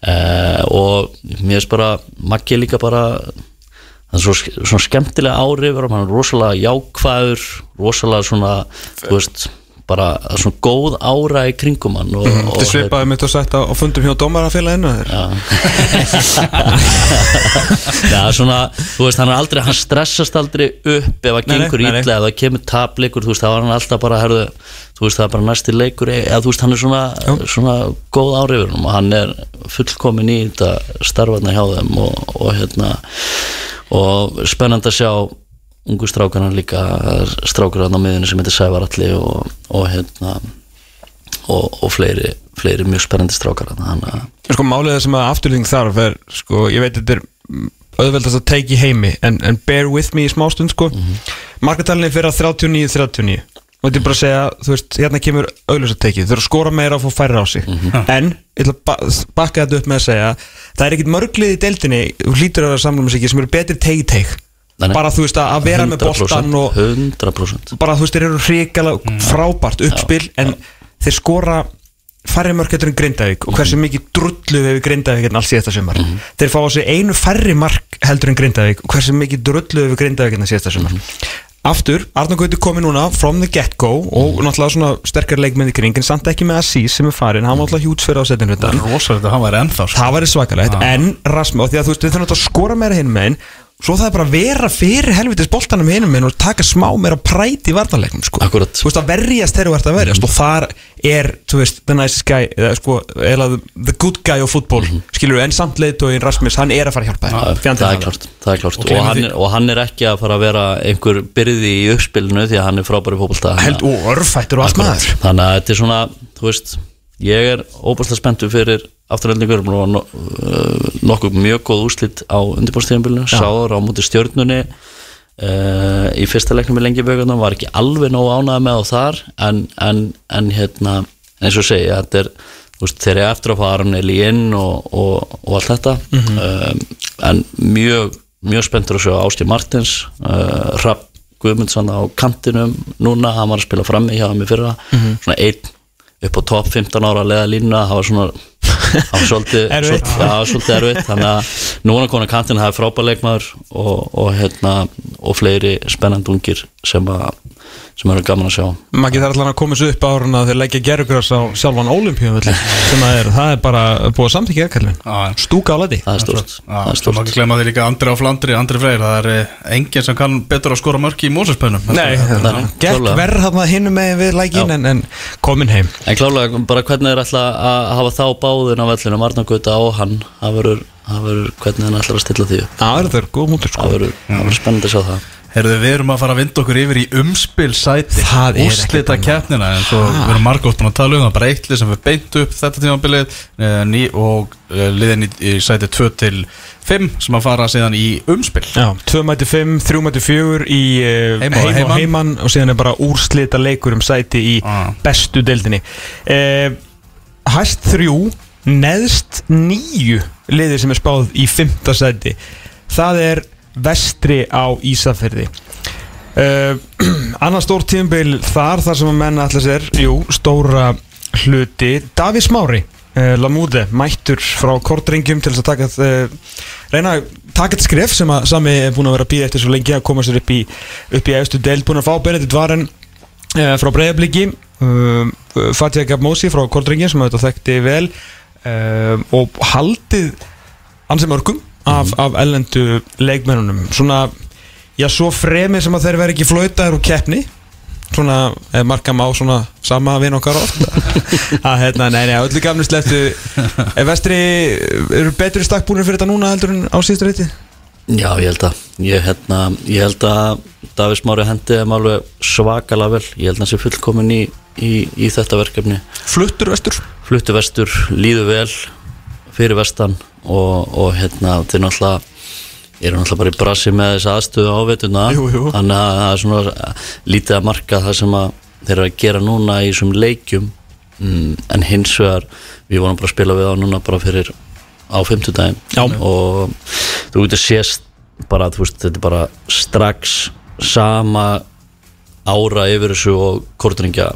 Uh, og mér finnst bara Maggi er líka bara það er svo, svona skemmtilega árið og hann er rosalega jákvæður rosalega svona þú veist, bara svona góð ára í kringum hann og, og, Þetta svipaði mitt og sagt á, fundum hjá dómarafélaginu [laughs] Já, svona, þú veist, hann er aldrei, hann stressast aldrei upp ef að gengur illa, ef það kemur tapleikur, þú veist, þá var hann alltaf bara, herðu, þú veist, það er bara næsti leikur, eða þú veist, hann er svona, svona góð árifur og hann er fullkomin í þetta starfarna hjá þeim og, og hérna, og spennandi að sjá ungu strákarna líka, strákur hann á miðinu sem heitir Sævaralli og, og hérna, og, og fleiri, fleiri mjög spennandi strákar að Sko málið sem að afturlýðing þarf er, sko, ég veit þetta er mm, auðveldast að teiki í heimi en, en bear with me í smástund sko. Mm -hmm. fyrir að 39-39 og þetta er bara að segja, þú veist, hérna kemur auðvitað að teiki, þau eru að skora meira og fá færri á sig. En, ég ætla að ba bakka þetta upp með að segja, það er ekkit mörglið í deildinni, þú hlýtur að vera samlum sig sem eru betri teigi-teig Nei, nei. bara þú veist að að vera með boltan og 100% bara þú veist, þeir eru hrikalega frábært uppspil en þeir skora færri mörk eftir en Grindavík og hversu mikið drullu við Grindavík en alls síðasta sumar. Þeir fá á sig einu færri mark heldur en Grindavík og hversu mikið drullu við Grindavík en síðasta sumar. Aftur, Arnar Gauti komið núna from the get-go og náttúrulega svona sterkar leikmenn í kring en samt ekki með Assis sem er farin hann var náttúrulega hjúts fyrir á setinu Það er rosalega að hann væri ennþá sko. það væri svakalegt en Rasmus, og því að þú veist, við þurfum að skora meira hinn megin svo það er bara að vera fyrir helvitis boltanum hinum megin og taka smá meira præt í varnarleiknum sko. Akkúrat. þú veist að verjast þegar þú ert að verjast og þar er, þú veist, the nice guy eða sko, eða the good guy á fútból skilur en samt leiðtóin Rasmus hann er að fara að hjálpa þér. Það, það er klart, það er klart. Og Og, hann og hann er ekki að fara að vera einhver byrði í uppspilinu því að hann er frábæri fótbolta. Held og örfættur og allt maður. Þannig að þetta er svona þú veist, ég er óbærslega spenntur fyrir afturhaldingur og uh, nokkuð mjög góð úslit á undirbárstíðanbílinu, sáður á múti stjórnunni uh, í fyrsta leiknum í lengi vögunum, var ekki alveg nóg ánægð með á þar en, en, en hérna, eins og segja þetta er, veist, þeir eru eftir að fara hann í inn og, og, og allt þetta. Um, en mjög mjög spenntur að sjá Ásti Martins uh, Rapp Guðmundsson á kantinum núna, hann var að spila frammi hjá mig fyrra, svona einn upp á topp 15 ára línuna það var svona það var svolítið, [laughs] Erfitt. svolítið, já, svolítið erfitt þannig að núna konar kantinn það er frábær leikmaður og, og, hérna, og fleiri spennandi ungir sem, að, sem eru gaman að sjá. Maggi þarf allan að koma svo upp á árun að þeir leggja gerugras á sjálfan Ólimpíuvelli sem það er, það er bara búið Já, já. stúka á leti það er stort, er svo ekki glemma því líka Andri á Flandri, Andri Freyr Það er eh, enginn sem kann betur að skora mörki í Mósespennum Nei, klálega. verð hann að hinum með við lækin en, en komin heim. En klálega bara hvernig er alltaf að hafa þá báðin á vellinu, Marnagauta og hann það verður, það verður hvernig hann ætlar að stilla því Herðu, við erum að fara að vinda okkur yfir í umspilsæti annað. keppnina En svo við erum margótt búin að tala um það Bara eitt lið sem við beint upp þetta tímabilið ný, Og eh, liðin í, í sæti 2 til 5 Sem að fara síðan í umspil Já, 2 mæti 5, 3 mæti 4 í og heim og heiman. heiman og síðan er bara úrslita leikur um sæti í Ah. bestu deildinni Hæst 3, neðst 9 liðir sem er spáð í 5. sæti Það er vestri á Ísafirði. Uh, Annar stór tímabil þar þar sem að menna allir sér Jú, stóra hluti. Daví Smári uh, Lamúde, mættur frá kortringjum til að taka uh, reyna að taka þetta skref sem að sami er búin að vera að býða eftir svo lengi að koma sér upp í upp í efstu deild, búin að fá Benedikt Varen frá Breiðabliki Fatih Gabmosi frá kortringjum sem þetta þekkti vel og haldið ansi mörgum af, af ellendu leikmennunum svona, já svo fremið sem að þeir veri ekki flautaður úr keppni. Svona, eða marka má svona sama vinn okkar oft. [laughs] Að hérna, nei, nei, öllu gafnist leftu er vestri, eru betri stakkbúinir fyrir þetta núna heldur en á síðustu reyti? Já, ég held að ég, hérna, ég held að Davís Mári hendi þeim alveg svakalega vel. Ég held að hann sé fullkomin í, í, í þetta verkefni. Fluttur vestur? fluttu vestur, líðu vel fyrir vestan og, og hérna þeir náttúrulega eru náttúrulega bara í brasi með þess aðstöðu áveituna þannig að það er svona lítið að marka það sem að þeir eru að gera núna í þessum leikjum. Mm, en hins vegar við vorum bara að spila við á núna bara fyrir á fimmtudaginn. Já. og þú getur sést bara, þú veist, þetta er bara strax sama ára yfir þessu og kortringja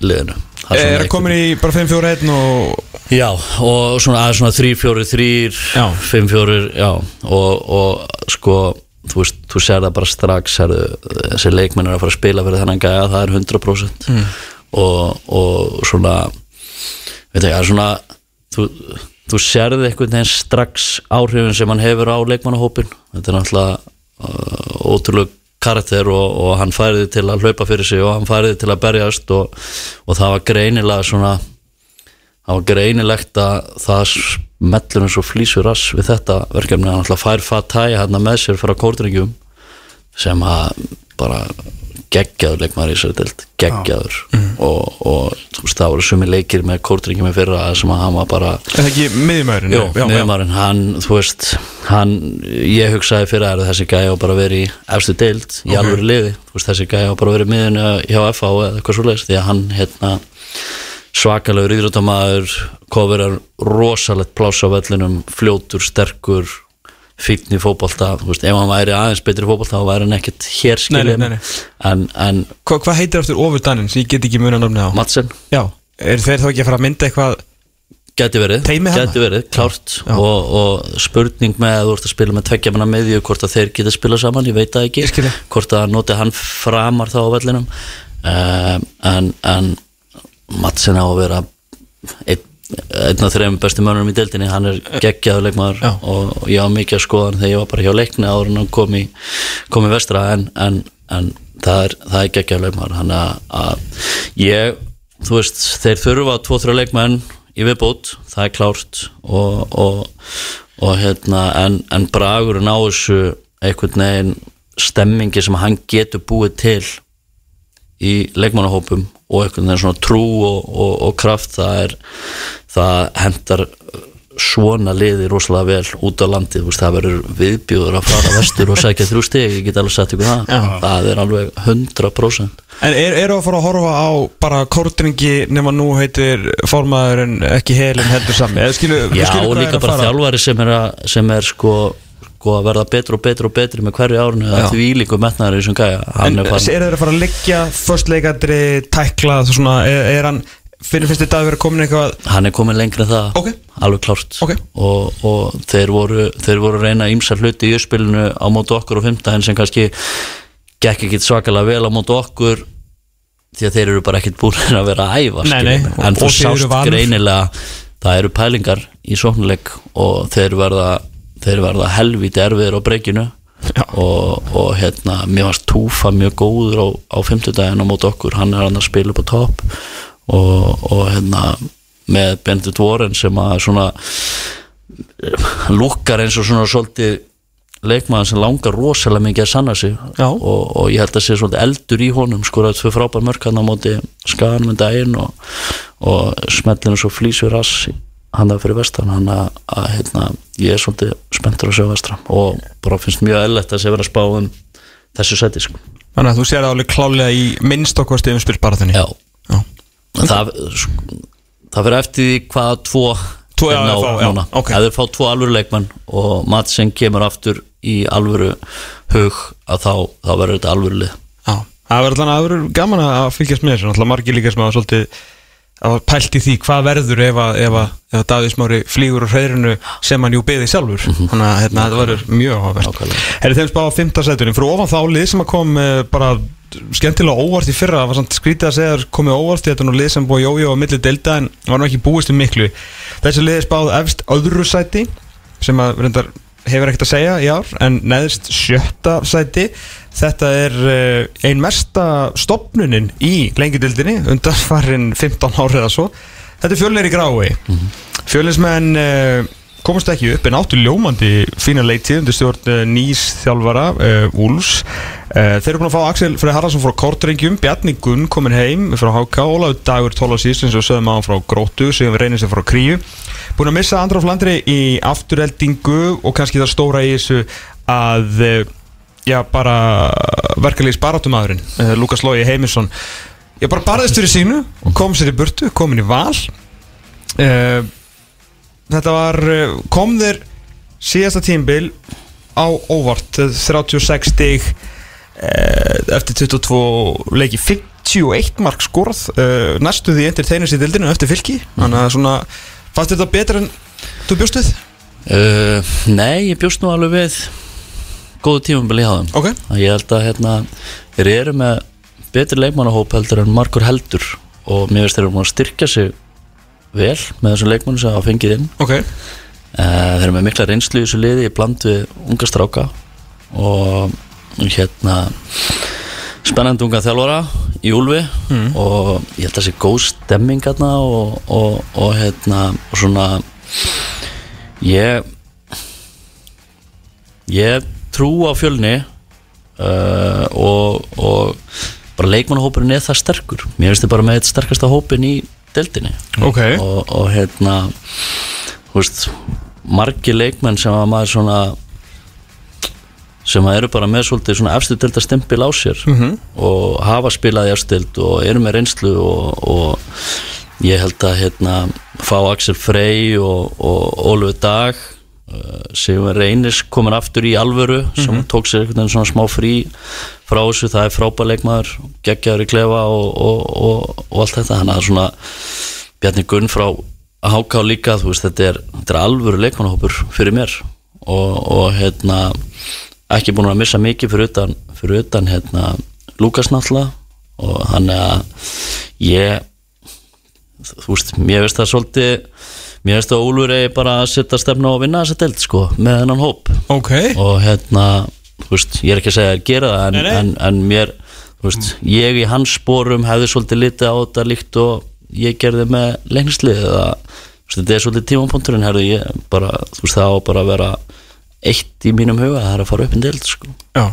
liðinu Er það komin í bara 5-4-1 og Já, og svona, að svona 3, 4, 3 Já. 5, 4, já og, og sko þú veist, þú sér það bara strax þessi leikmenn er að fara að spila fyrir þennan gæja það er 100% mm. og, og svona veit ekki, það er svona þú, þú sérði einhvern veginn strax áhrifin sem hann hefur á leikmannahópin þetta er náttúrulega uh, ótrúlega karakter og, og hann færiði til að hlaupa fyrir sig og hann færiði til að berjast og, og það var greinilega svona það var greinilegt að það smellur eins og flýsur rass við þetta verkefni. Hann alltaf fær Fatæ hérna með sér fyrir kórdringjum sem að bara geggjaður leikmaður í þessari deild geggjaður. Og, og þú veist það voru sumi leikir með kórdringjum í fyrra sem að hann var bara það ekki miðjumæðurinn? Jó, miðjumarinn, hann, þú veist hann, ég hugsaði fyrir að þessi gæði á bara verið í efstu deild í alvöru liði, þú veist, þessi gæði á bara verið miðinu hjá FH eða eitthvað svo leiðist því að hann, hérna svakalegur íþróttamaður kofirar rosalegt pláss á vellinum fljótur, sterkur fínn í fótbolta, þú veist, ef hann væri aðeins betri í fótbolta þá væri hann ekkert hér nei. en, en Hva, Hvað heitir eftir ofurdaninn? Sem ég get ekki muna námið á? Madsen. Já, er þeir þá ekki að fara að mynda eitthvað Gæti verið, þarna? gæti verið, klárt. Og, og spurning með að þú ert að spila með tveggja manna meðju hvort að þeir geta spila saman, ég veit það ekki. Ég skil það. hvort að noti hann framar þá á vellinum. Um, en, en Madsen á að vera einn, einn af þreim bestu mönnum í deildinni, hann er geggjaður leikmaður Já. og, ég á mikið að skoða hann þegar ég var bara hjá leikni áður en hann kom í, kom í vestra en, en, en það er, er geggjaður leikmaður hann að, ég þú veist, þeir þurfa tvo-þrjá leikmenn í viðbót, það er klárt og, og, og hérna en, en bragurinn á þessu einhvern veginn stemmingi sem hann getur búið til í leikmannahópum og einhvern veginn svona trú og, og, og kraft það er það hendar svona liði rosalega vel út á landi veist, það verður viðbjóður að fara vestur og sækja þrjú stig, ég get alveg sagt ykkur það. Já. það er alveg 100% En er, eru að fara að horfa á bara kórdringi nema nú heitir formaðurinn ekki helin heldur sami? Já, og líka bara þjálfari sem er, að, sem er sko, sko að verða betur og betur og betri með hverju árinu Já. að því líku metnaður í þessum gæja. En er er þeir að fara að liggja förstleikadri, tækla svona, er, er hann fyrir fyrst í dag verið komin eitthvað? Hann er komin lengri en það Ok. alveg klárt. Ok. og, og þeir, voru, þeir voru að reyna ímsar hluti í uppspilinu á mótu okkur og fymtdæðin sem kannski gekk ekki svakalega vel á mótu okkur því að þeir eru bara ekkit búin að vera að æfa Nei, nei, en þú sást greinilega það eru pælingar í sóknuleik og þeir verða þeir verða helviti erfiðir á breykinu Já. og, og hérna mér varst Túfa mjög góður á, á fimmtudaginn á mót okkur, hann er hann að spila upp á topp. Og, og hérna með Bendit Warren sem að svona lukkar eins og svona svolítið leikmaður sem langar rosalega mikið að sanna sig. Og, og ég held að sé svolítið eldur í honum. Skoraði tvö frábær mörk hann á móti skaganum en daginn og, og smellinu svo flýsur rass hann það fyrir vestan. Hann að, að hérna, ég er svolítið spenntur að sjá vestra og bara finnst mjög eðlert að sé verið að spá um þessu seti sko. Þannig að þú sér alveg klálega í minnst okkar stegum spilbaratunni já, Já. það, sko, það fyrir eftir því hvaða tvo Tvo, já, ná já, núna. ok. ef þeir fá tvo alvöru leikmenn og Madsen kemur aftur í alvöru hug að þá, þá verður þetta alvöru lið Já, það verður gaman að fylgjast með þessu margir líka sem að svolítið að var pælt í því hvað verður ef að, ef að, ef að Davíð Smári flýgur úr hreirinu sem hann jú beði sjálfur. Þannig að hérna, þetta verður mjög áhverð. Er þeim spá á fymta sætunum fyrir ofan þá lið sem að kom eh, bara skemmtilega óvart í fyrra það var samt skrítið að segja komið óvart þetta er nú lið sem búið jójó á milli delta en var nú ekki búist um miklu. Þessi lið er spáð efst öðru sæti sem að reyndar hefur ekkert að segja í ár en neðist sjötta sæti þetta er uh, ein mesta stopnunin í lengjudildinni undan farin 15 árið eða svo. Þetta er fjölnir í grái mm -hmm. fjölinsmenn uh, komast ekki upp en áttu ljómandi fína leitið undir stjórn uh, nýs þjálfara Úls Þeir eru búin að fá Axel Freyr Haraldsson frá Kortrengjum Bjarni Gunn komin heim frá HK Ólaður Dagur 12 síst eins og sögum á hann frá Grótu sem við reynum sér frá Kríu. Búin að missa Andráf Landri í afturheldingu og kannski það stóra í þessu að já bara verkalýs barátumæðurinn uh, Lukas Lógi Heimisson. Ég bara barðist fyrir sínu kom sér í burtu, komin í val. Uh, þetta var uh, kom þér síðasta tímbil á óvart uh, 36 stig eftir 22 leiki 51 mark skorð næstu því endur teinis í dildinu eftir fylki. Þannig að svona fannst þetta betur en þú bjóst við? uh, Nei, ég bjóst nú alveg við góðu tímabili hjá þeim. Ok. Að ég held að hérna, þeir eru með betri leikmannahóp heldur en margur heldur og mér finnst þeir eru búin að styrkja sig vel með þessum leikmannum sem hafa fengið inn. Ok. Uh, þeir eru með mikla reynslu í þessu liði í bland við unga stráka og hérna spennandi unga þjálfara í Úlfi og ég held að það sé góð stemming hérna og, og, og hérna og svona ég ég trú á fjölni uh, og, og bara leikmannahópurinn er það sterkur. Mér finnst þið bara með sterkasta hópin í deildinni. Ok. Og, og hérna þú veist, margi leikmenn sem að maður svona sem að eru bara með svolítið svona efstu delta stempil á sér Mhm. og hafa spilað í efstu deild og eru með reynslu og, og ég held að hérna fá Axel Frey og, og Ólfur Dag uh, sem reynis komin aftur í alvöru sem tók sér veginn svona smá frí frá þessu, það er frábær leikmaður geggjaður í klefa og, og, og, og allt þetta, hann að svona Bjarni Gunn frá HK líka þú veist, þetta er, þetta er alvöru leikmannahópur fyrir mér. Og, og hérna ekki búin að missa mikið fyrir utan, fyrir utan hérna Lukas náttúrulega. Og þannig að ég þú veist, mér veist það svolítið mér veist að Úlfur eigi bara að setja stefna að vinna þessa deild sko, með hennan hóp Ok og hérna, þú veist, ég er ekki að segja að gera það en, Nei, nei. en, en mér þú veist, ég í hans spórum hefði svolítið litið á þetta líkt og ég gerði með lengslið þetta er svolítið tímapunkturinn herðu ég bara, þú veist, það á bara að vera eitt í mínum huga, það er að fara upp en deild sko. Já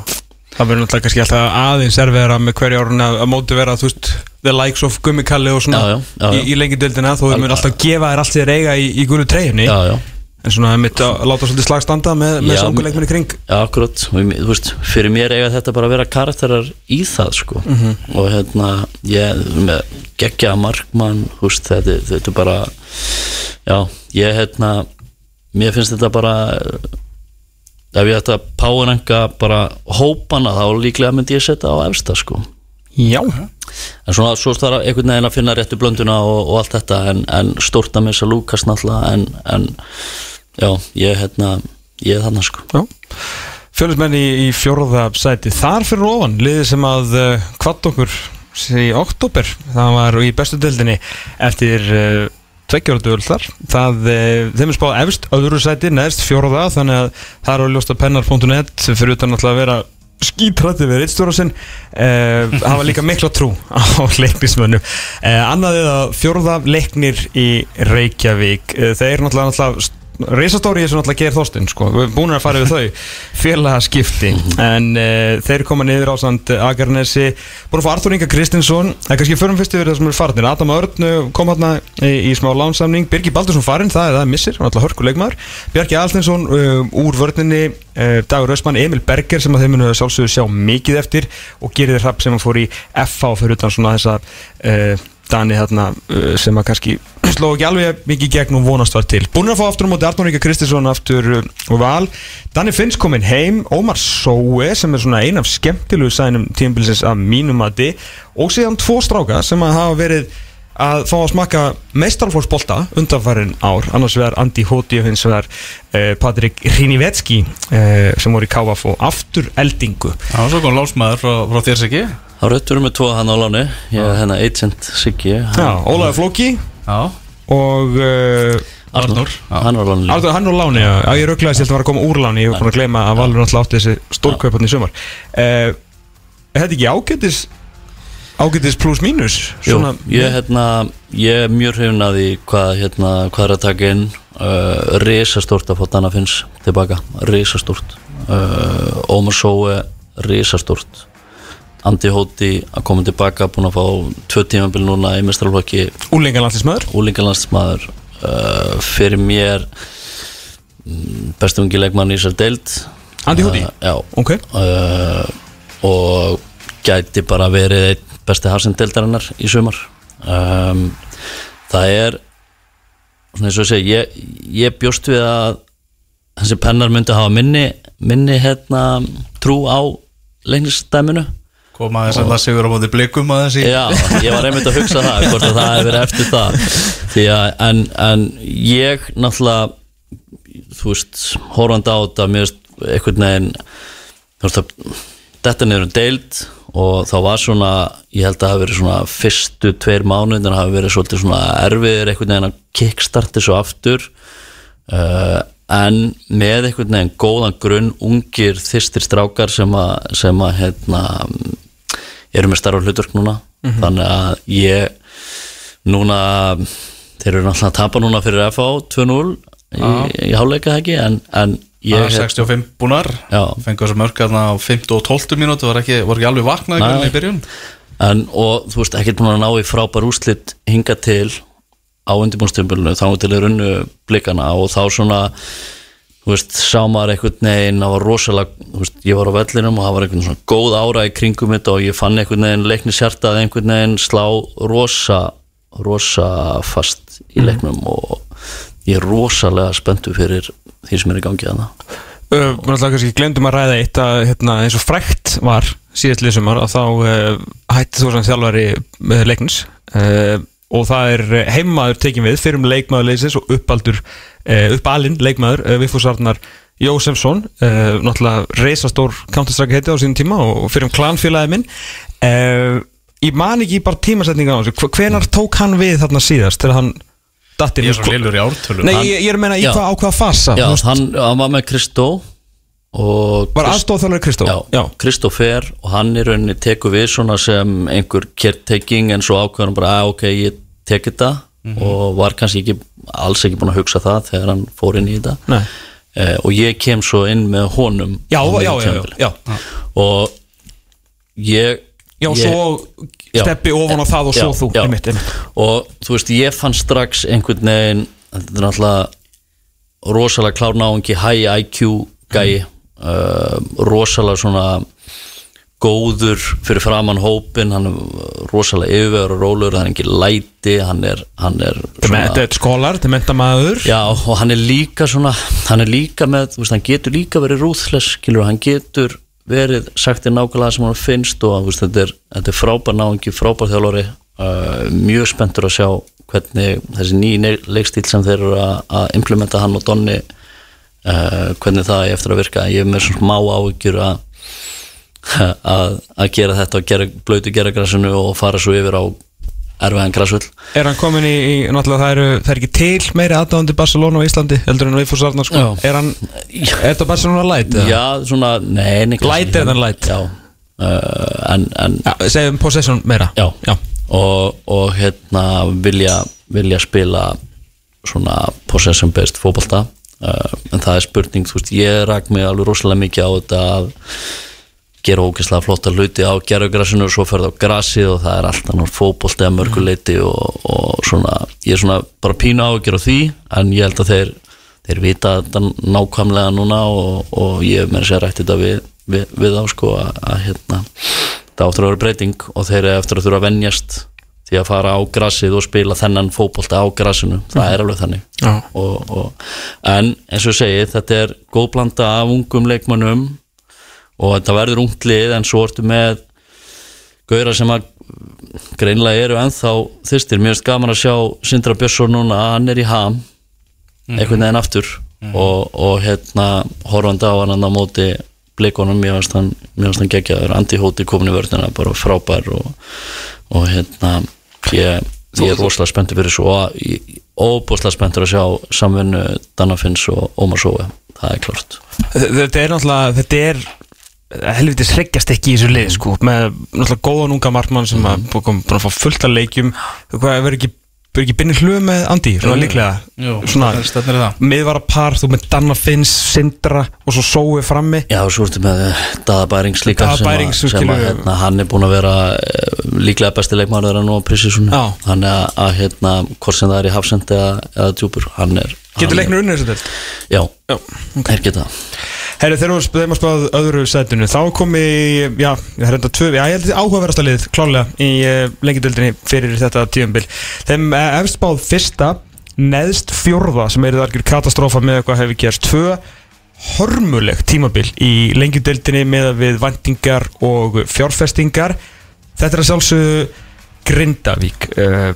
Það verður náttúrulega kannski alltaf aðeins erfiðara með hverju árun að, að móti vera, þú veist, the likes of gummikalli og svona Já, já, já, í, í lengi dildina þó þau mun alltaf gefa þér allt þér eiga í, í já, já, en svona mitt að láta svolítið slag standa með, með leikmenni kring. Já, akkurat, þú veist, fyrir mér eiga þetta bara að vera karakterar í það sko. Og hérna, ég með geggja markmann, þú veist, þetta, þetta bara já, ég hérna mér finnst þetta bara ef ég ætti að páenanga bara hópana, þá líklega myndi ég setja á efsta sko. Já. En svona, svo þarf einhvern veginn að finna réttu blönduna og, og allt þetta en, en stórt að missa Lukas náttúrulega en, en já, ég hérna ég er þarna sko. Já. Fjölusmenn í, í fjórða sæti. Þar fyrir ofan, liðið sem að uh, kvatt okkur í oktober það var í bestu dildinni eftir uh, tveggjóraðuöld þar. Það, uh, þeim er spáð efst öðru sæti, neðst fjórða þannig að það er á ljósta pennar.net fyrir utan náttúrulega að vera skítrætti við rittstjóra sinn uh, [laughs] hafa líka mikla trú á [laughs] leiknismönnum. Uh, annaðið að fjórða leiknir í Reykjavík uh, þeir náttúrulega, náttúrulega Reisastóri er svo náttúrulega Geir Þorstinn sko. Við erum búin að fara við þau [laughs] Félagaskipti. En uh, þeir koma niður á sand Agarnesi Búin að fá Arthur Inga Kristinsson. Er kannski förum fyrst yfir það sem er farnir. Adam Örn uh, kom hérna í, í smá lánsamning. Birgir Baldursson farinn, það er það missir. Hann er alltaf hörku leikmaður. Bjarki Alstinsson uh, úr vörninni. Uh, Dagur Ösmann, Emil Berger sem að þeim munu sjálfsögðu sjá mikið eftir Og gerir hrapp sem fór í FH fyrir utan svona þessa Dani þarna uh, sem að kannski sló ekki alveg mikið gegn og vonast var til. Búin að fá aftur á móti Arnur Ríkja Kristinsson aftur og val. Danni Finns kominn heim Ómar Sóe sem er svona ein af skemmtilegu sænum tímbilsins að mínum mati. Og síðan tvo stráka sem að hafa verið að fá að smakka meistarflórsbolta undanfærin ár. Annars vegar Andi Hóti og hins vegar uh, Patrik Rínivetski uh, sem voru í KVF og aftur eldingu. Það var svo góð lásmaður frá, frá þér Siggi Það röttur með tvo hann á láni Ég er hérna agent Siggi. Já, hann- Ólaður Flóki. Já, og uh, Arnur, Já. hann var á láni. Artur, hann er á láni, já, já ég rugglaðist, ég held að var að koma úr láni, ég var búin að gleyma að Valur náttúrulega átti þessi stórkauparni í sumar. Uh, Er þetta ekki ágætis ágætis pluss mínus? Jú, ég, hérna, ég er mjög hrifin að því hvað, hérna, hvað er að taka inn. Uh, risastórt að fá Dana Finns tilbaka, risastórt. Uh, Ómar Sóe risastórt Andi Hóti að koma tilbaka búin að fá tvö tímabil núna í mestralflokki Úlingalandslismöður úlingalandsmaður uh, fyrir mér mm, bestum ekki leikmann í sér deild. Andy Hóti? Uh, já. Ok. Uh, og gæti bara verið einn besti hafsendeldarinnar í sumar. Um, það er svona eins og ég segi ég, ég bjóst við að þessi pennar myndi hafa minni minni hérna trú á leiknistæminu Koma þess að það sigur á móti blikum að þessi Já, ég var einmitt að hugsa það hvort að það hefur verið eftir það. Að, en, en ég náttúrulega þú veist, horfandi á þetta mér veist, einhvern veginn veist að þetta niður um deild og þá var svona ég held að það hafi verið svona fyrstu tveir mánuð en það hafi verið svolítið svona erfiðir einhvern veginn að kickstarti svo aftur. Uh, en með einhvern veginn góðan grunn ungir þýstir strákar sem að, sem að hérna, eru með starfa hlutverk núna. Þannig að ég núna þeir eru náttúrulega að tapa núna fyrir FH 2-0 í, í háleika ekki? En, en ég Það er 65 búnar. Fengu þessu mörkarna á 5 og 12 mínútu Var ekki, var ekki alveg vaknað í byrjun? En, og þú veist ekkert búin að ná í frábær úrslit hinga til á undirbúnstömbulinu þá til er unnu blikana og þá svona þú veist, sá maður einhvern veginn það var rosalega, þú veist, ég var á vellinum og það var einhvern svona góð ára í kringum þetta og ég fann einhvern veginn leikni sjartað einhvern veginn slá rosa rosa fast í leiknum og ég er rosalega spenntu fyrir því sem er í gangi að það Uh, Mér ætla kannski glemdum að ræða eitt að hérna, eins og frækt var síðast liðsumar að þá uh, hætti þú sem þjálfari með leiknins uh, og það er heimaður tekin við fyrir um leikmaður leysins og uppaldur uh, uppalinn leikmaður uh, Viffús Arnar Jósefsson náttúrulega reisastór counterstrike heiti á sínum tíma og fyrir um klanfélagi minn. Ég man ekki bara tímasetninga á þessu. Hvenar tók hann við þarna síðast þegar hann datt inn? Ég er svo lillur í ártölu Nei, ég, ég er að menna í hvað á hvaða fasa? Já, hann, hann var með Kristó og Var Krist- aðstofþjálfari Kristó? Já, Já. Kristó fer og hann í rauninni tekur við svona sem einhver caretaking en svo ákveður hann bara að ok, ég tek þetta. Mhm. og var kannski ekki, alls ekki búin að hugsa það þegar hann fór inn í þetta. Eh, og ég kem svo inn með honum Já, miðju já, já, já, og ég Já, ég, svo steppi ofan á það og svo þú einmitt, einmitt. og þú veist, ég fann strax einhvern veginn þetta er náttúrulega rosalega klárnáingi high IQ gæi uh, rosalega svona góður fyrir framann hópin hann er rosalega yfirvegur og rólur hann er ekki læti, hann er, hann er er skólar, þetta er mentamæður Já, og hann er líka svona hann er líka með, þú veist, hann getur líka verið rúðles, hann getur verið sagt þér nákvæmlega sem hann finnst og veist, þetta er, þetta er frábær náingi frábær þjálfari, uh, mjög spenntur að sjá hvernig þessi nýji leikstíl sem þeir eru að- að implementa hann og Donni uh, hvernig það er eftir að virka ég er með svona smá áhyggjur að að, gera þetta og gera, blöytu gera græsinu og fara svo yfir á erfiðan græsvöld Er hann komin í, í náttúrulega það eru, það er ekki til meiri aðdáðandi Barcelona á Íslandi heldur en Viðfús Arnar sko Já. Er hann, er þetta Barcelona light? eða? Já, svona, nei, nei kannski Light er than light. Já, uh, en, en Já, segjum possession meira já, Já. Og, og hérna vilja, vilja spila svona possession based fótbolta uh, en það er spurning, þú veist, ég rak mig alveg rosalega mikið á þetta að gera ógeðslega flotta hluti á gerðugrassinu og svo ferði á grassið og það er alltaf fótbolti að mörguleiti og, og svona, ég er svona bara áhyggjur á því en ég held að þeir þeir vita þetta nákvæmlega núna og, og ég með þess að rætti þetta við, við, við á sko að, að hérna, það áttur að vera breyting og þeir eru eftir að þurfa að venjast því að fara á grassið og spila þennan fótbolta á grassinu, það er alveg þannig. Já. og, og, en eins og ég segi þetta er góð blanda af ungum leikmönnum og þetta verður ungt lið en svo ertu með gauðra sem að greinlega eru ennþá þyrstir, mér finnst gaman að sjá Sindra Björnsson núna að hann er í ham einhvern veginn aftur og, og hérna horfandi á hann á móti blikonum, mér finnst hann, hann geggjaður, Andi Hóti komin í vörðina bara frábær og, og hérna ég, ég er rosalega spenntur fyrir svo og óbúslega spenntur að sjá samvinnu Danna Finns og Ómar Sói það er klart. Þetta er náttúrulega, þetta er helvitis hreggjast ekki í þessu lið sko, með náttúrulega góðan unga markmann sem að búin að fá fullt af leikjum. Hvað, verður ekki, ekki binni hluga með Andi, svona líklega Jú, svona stefnir það. miðvara par, þú með Danna Finns Sindra og svo Sói frammi. Já, svo ertu með eh, Daða Bærings líka Daða sem, að- Bærings, sem skilur að, við. hérna, hann er búin að vera eh, líklega besti leikmaður þeirra nú á Precision Já. Þannig að, að hérna, hvort sem það er í hafsend eða, eða djúpur hann er getur hann er- leiknur unnið þessu delt Já, Já, þeir geta Herri, þegar að spáð öðru sætinu þá komi, já, ég er enda tvö já, ég held því áhugaverasta lið, klálega í uh, lengjadöldinni fyrir þetta tíumbil þeim uh, efst spáð fyrsta neðst fjórða sem er það algjör katastrófa með eitthvað hefur gerst. Tvö hörmuleg tímabil í lengjadöldinni með við vandingar og fjárfestingar. Þetta er að sjálfsögðu Grindavík uh,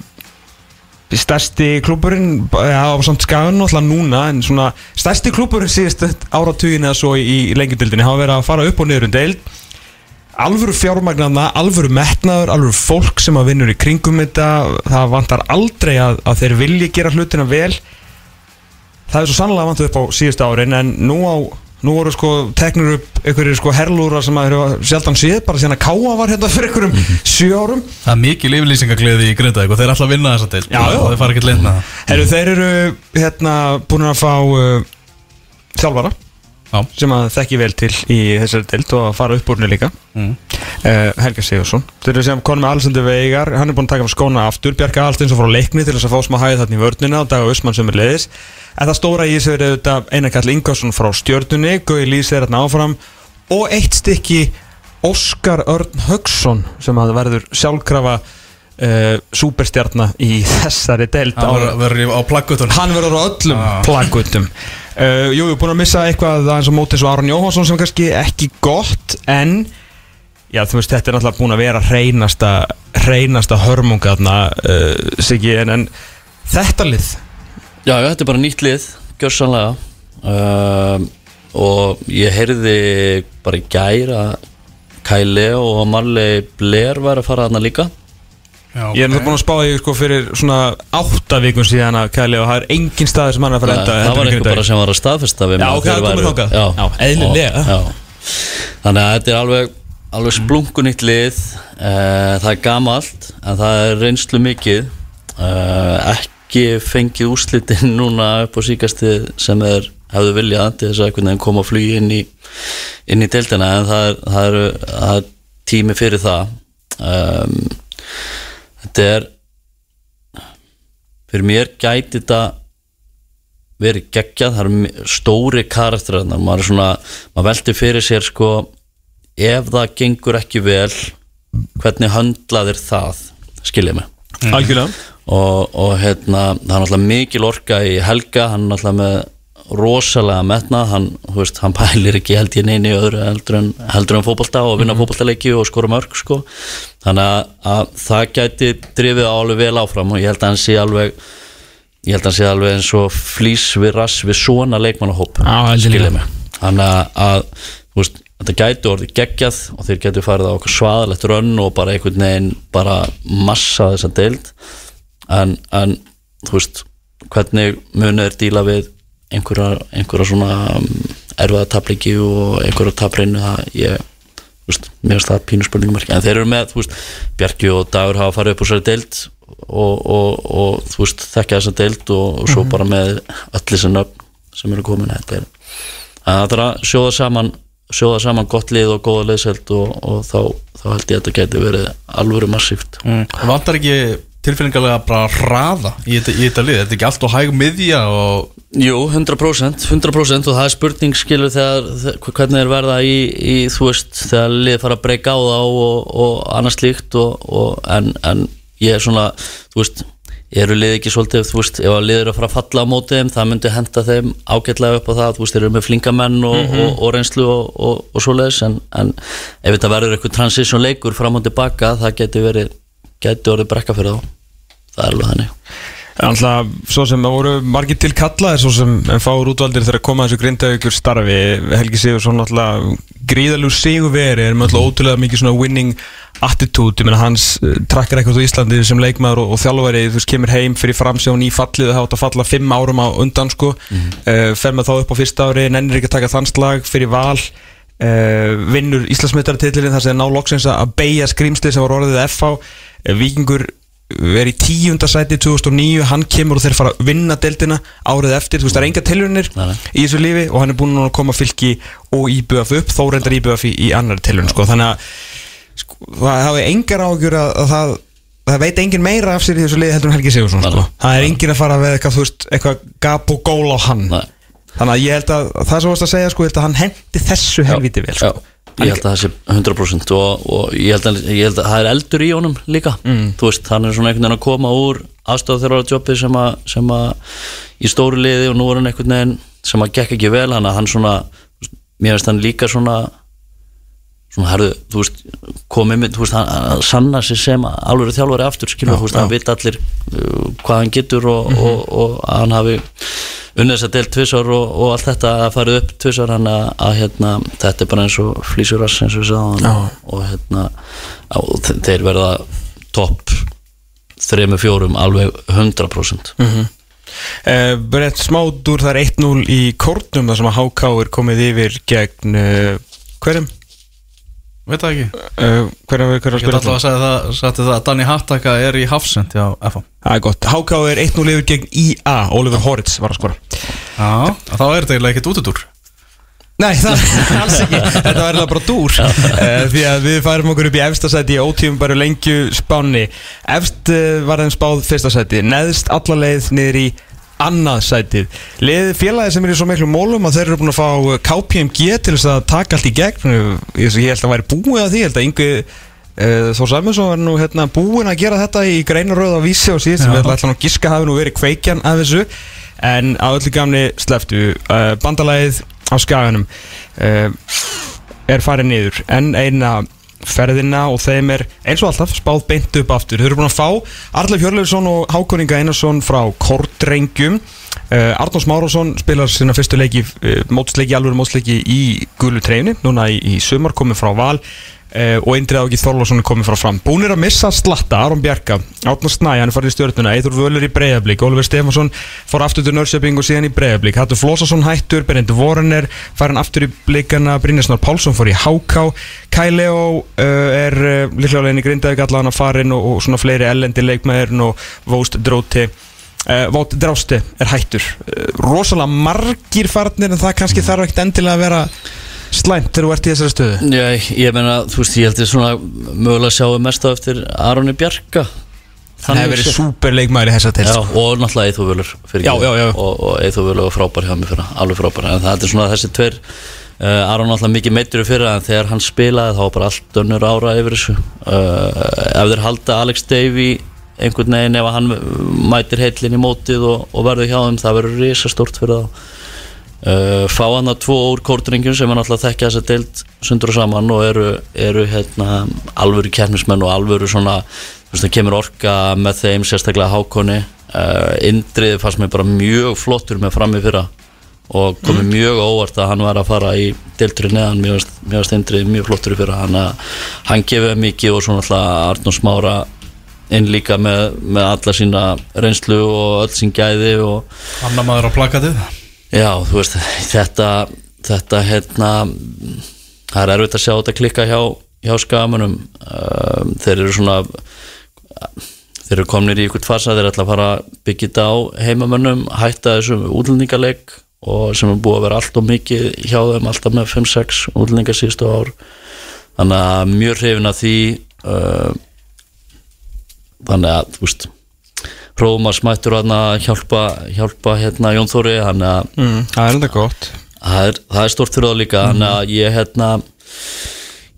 stærsti klúburinn á samt skagan alltaf núna en svona stærsti klúburinn síðast áratugin eða svo í lengjadildinni hafa verið að fara upp og niður um deild. Alvöru fjármagnarna, alvöru metnaður alvöru fólk sem að vinnur í kringum þetta það vantar aldrei að, að þeir vilji gera hlutina vel. Það er svo sannlega vantuð upp á síðustu árin en nú á Nú voru sko teknur upp einhverjir sko herlúra sem að sjaldan séð bara síðan að Káa var hérna fyrir einhverjum sjö árum. Það er mikil yfirlýsingagliði í Grindavík og þeir er alltaf að vinna þessa til Já, og þeir fara með það. Herru, þeir eru hérna búin að fá uh, þjálfara Já. sem að þekki vel til í þessari deild og að fara upp úr henni líka Mm. uh, Helga Sigursson Þeir eru sem konum með Alessandi Veigar hann er búin að taka fyrir skóna aftur Bjarka Alsteins og frá leikni til þess að fá smá hæði þarna í vörnina og Daga Usman sem er leiðis en það stóra í þessu er auðvitað Einar Kall Ingvarsson frá stjörnunni Gauði Lýs er hérna áfram og eitt stykki Óskar Örn Högson sem að verður sjálfkrafa uh, superstjarna í þessari deild Það á- verður- verður á plaggutunum hann verður á öllum Ah. plagutum uh, Jú, við erum búin að missa eitthvað aðeins á móti eins og Aron Jóhansson sem kannski ekki gott en já, þú veist, þetta er náttúrulega búin að vera hreinasta, hreinasta hörmunga þarna, uh, Siggi, en, en þetta lið? Já, já, þetta er bara nýtt lið, gjörsanlega um, og ég heyrði bara í gær að Kæle og Marley Blair var að fara þarna líka Já, Ég er náttúrulega búin að spá því sko, fyrir svona átta vikun síðan að kæli og það er engin staður sem hann er að fara að enda það var Grindavík. bara sem var að staðfesta við Já, ok, það er komið þangað. já, eðlilega. Þannig að þetta er alveg alveg splunkunýtt lið uh, það er gamalt en það er reynslu mikið uh, ekki fengið úslitin [laughs] núna upp á síkasti sem þeir hefðu viljað til þess að einhvern veginn koma að flugi inn í inn í deildina en það er, það er, það er tími fyrir það um, þetta er fyrir mér gæti þetta verið geggjað, það eru stóri karakterar þarna, maður er svona maður veltir fyrir sér sko ef það gengur ekki vel hvernig höndlaðir það skiljið mig? Algjörlega. Og, og hérna, það er náttúrulega mikil orka í Helga, hann er náttúrulega með rosalega metnað, hann, veist, hann pælir ekki held ég neini öðru heldur en, en fótbolta og vinna fótboltaleiki og skora mörg sko, þannig að, að það gæti drifið alveg vel áfram og ég held að hann sé alveg ég held að hann sé alveg eins og flýs við rass við svona leikmannahóp þannig að, að veist, þetta gæti orðið geggjað og þeir gæti farið á okkur svaðalegt rönn og bara einhvern veginn bara massa þessa deild. En, en þú veist hvernig munið er díla við einhverja, einhverja svona um, erfiða tapliki og einhverja tapreinu það ég veist, mér finnst það pínu spurningumarki en þeir eru með, þú veist, Bjarki og Dagur hafa farið upp úr sér deild og, og, og þú veist, þekkja þessa deild og, og svo bara með öll þessi nöfn sem eru komin. Þetta er að það er að sjóða saman sjóða saman gott lið og góða liðselt og, og þá, þá held ég að þetta geti verið alvöru massíft. Mm. Það vantar ekki tilfinningarlega bara hraða í þetta, í þetta lið, þetta er ekki allt og hæg miðja og Jú, 100%, 100% og það er spurning skilur þegar, hvernig er verða í, í þú veist, þegar lið fara að breyka á þá og, og annars slíkt og, og, en, en ég er svona þú veist, eru lið ekki svolítið þú veist, ef að lið eru að fara að falla á móti þeim það myndi henda þeim ágætlega upp á það þú veist, þeir eru með flinkamenn og, og, og reynslu og, og, og svoleiðis en, en ef þetta verður eitthvað transition leikur fram og tilbaka, það geti verið geti orðið brekka fyrir þá. Það er alveg þannig Alltaf, svo sem það voru margir til kallaðir svo sem fáur útvaldir þegar að koma þessu grindavíkur starfi. Helgi Sigursson alltaf gríðaljú sigurveri er með alltaf ótrúlega mikið svona winning attitude, ég meina hans uh, trakkar eitthvað á Íslandi sem leikmaður og, og þjálfari þú veist, kemur heim fyrir framsjón í fallið það átt að falla fimm árum á undan sko. Uh, fer með þá upp á fyrsta ári, nennir ekki að taka þann slag fyrir val. Uh, vinnur Íslandsmetartitlinn þar sem ná loksins að beigja skrýmsli sem var orðið FH uh, Er í tíunda sæti 2009, hann kemur og þeir fara að vinna deildina árið eftir, þú veist það er enga tilhörnir í þessu lífi og hann er búin að koma fylki og íbjöf upp, þó reyndar íbjöf í, í annar tilhörn, sko, þannig að sko, það hafi engar ágjur að, að það það veit engin meira af sér í þessu liði heldur en Helgi Sigursson, sko, það er engin að fara við eitthvað, þú veist, eitthvað gap og gól á hann. Nei. þannig að ég held að það sem varst að segja, sko, ég held að hann hendi þessu helviti vel, sko. Já, ég held að það sé 100% og, og ég, held að, ég held að það er eldur í honum líka. Mm. þú veist, hann er svona einhvern veginn að koma úr jobbi sem að, sem að í stóru liði og nú er hann einhvern veginn sem að gekk ekki vel, hann að hann svona mér veist hann líka svona svona herðu, þú veist komið með, þú veist, hann að sanna sig sem alveg þjálfari aftur, skilur, Já, þú veist, hann veit allir uh, hvað hann getur og, og, og að hann hafi unnið þess að del tvisar og, og allt þetta að farið upp tvisar hann að, að hérna, þetta er bara eins og flýsurass eins og við sagðum og, og hérna þe- þeir verða topp þrejum fjórum alveg 100% mm Uh, Brett Smádur, það er 1-0 í kórnum þar sem að HK er komið yfir gegn uh, hverjum? Veit það ekki? Uh, hverjum er hverjum að Ég get spila alltaf að segja það, það að Danny Hattaka er í Hafsend Það er gott, HK er 1-0 yfir gegn IA Oliver Horitz var að skora. Já, þá er þetta ekkert útudur Nei, það er [laughs] alls ekki. Þetta var eiginlega bara dúr. Uh, Því að við færum okkur upp í efsta sæti í ótífum bara lengju spánni Efst uh, var þeim spáð fyrsta sæti. Neðst alla leið niður í annað sætið. Leið félagi sem er í svo miklu mólum að þeir eru búin að fá uh, KPMG til þess að taka allt í gegn. Ég, held að væri búið að því Ég held að yngvi uh, Þór Sæmundsson var nú hérna, búin að gera þetta í greinaröð á vísi og síðan sem við ætlum að giska hafi nú verið kveikjan af þessu. En á öllu gamni sleftu uh, bandalagið á skaganum uh, er farið niður. En eina ferðina og þeim er eins og alltaf spáð beint upp aftur. Þau eru búin að fá Arleif Hjörleifsson og Hákoninga Einarsson frá Kortrengjum uh, Arnórs Márásson spilar sína fyrstu leiki uh, mótsleiki, alveg mótsleiki í gulu treyni núna í, í sumar komið frá Val Uh, og Indrið Áki Þorlásson er komið frá fram. Búnir að missa slatta, Aron Bjarka. Átnar Snæ, hann er farin í stjórnuna Eithur Völur í Breiðablík, Oliver Stefansson fór aftur til Nörsjöping og síðan í Breiðablík Hattur Flósason hættur, Berendi Vorener farin aftur í blikana, Brynjarsnár Pálsson fór í Háká, Kai Leo uh, er uh, líklega leiðin í Grindavík allan að farin og, og svona fleiri ellendi leikmæðurinn og Vóst Dróti. Vótt Drásti er hættur. Rosalega margir farnir en það kannski þarf ekkert endilega að vera slæmt þegar þú ert í þessari stöðu? Já, ég meina, þú veist, ég held ég svona mögulega að sjáum mest á eftir Aroni Bjarka. Það hefur verið í þessa Já, telst og náttúrulega Eithú Völur Já, já, já. og, og Eithú Völur var frábær hjá mig fyrir alveg frábær, en það er svona þessi tveir uh, Aron náttúrulega mikið meittur fyrir en þegar hann spilaði þá var bara allt önnur ára yfir þessu. Uh, ef þeir halda Alex Davey einhvern veginn ef hann mætir heillin í mótið og, og verður hjá þeim það verður risastórt fyrir þá uh, fá hann að tvo úr kórdrengjum sem er náttúrulega þekkja þess að deilt sundur og saman og eru, eru hérna, alvöru kærnismenn og alvöru svona veist kemur orka með þeim sérstaklega hákonni uh, Indrið fannst mér bara mjög flottur með frammi fyrra og komið mjög óvart að hann var að fara í deiltri neðan, mér varst- mér varst Indrið mjög flottur fyrir hann að hann gefið mikið og svona alltaf Arnur Smára inn líka með, með alla sína reynslu og öll sín gæði Anna maður á plakatið Já, þú veist, þetta þetta, hérna það er erfitt að sjá þetta klikka hjá, hjá skamunum um, þeir eru svona þeir eru komnir í ykkur fasa þeir ætla að fara að byggja þetta á heimamönnum hætta þessum útlendingaleg og sem er búið að vera allt og mikið hjá þeim alltaf með 5-6 útlendingar síðustu ár. Þannig að mjög hrifin að því uh, þannig að, þú veist prófum að smættur að hjálpa, hjálpa hérna Jón Þóri mm, Það er enda gott. Það er, er stort fyrir það líka að ég hérna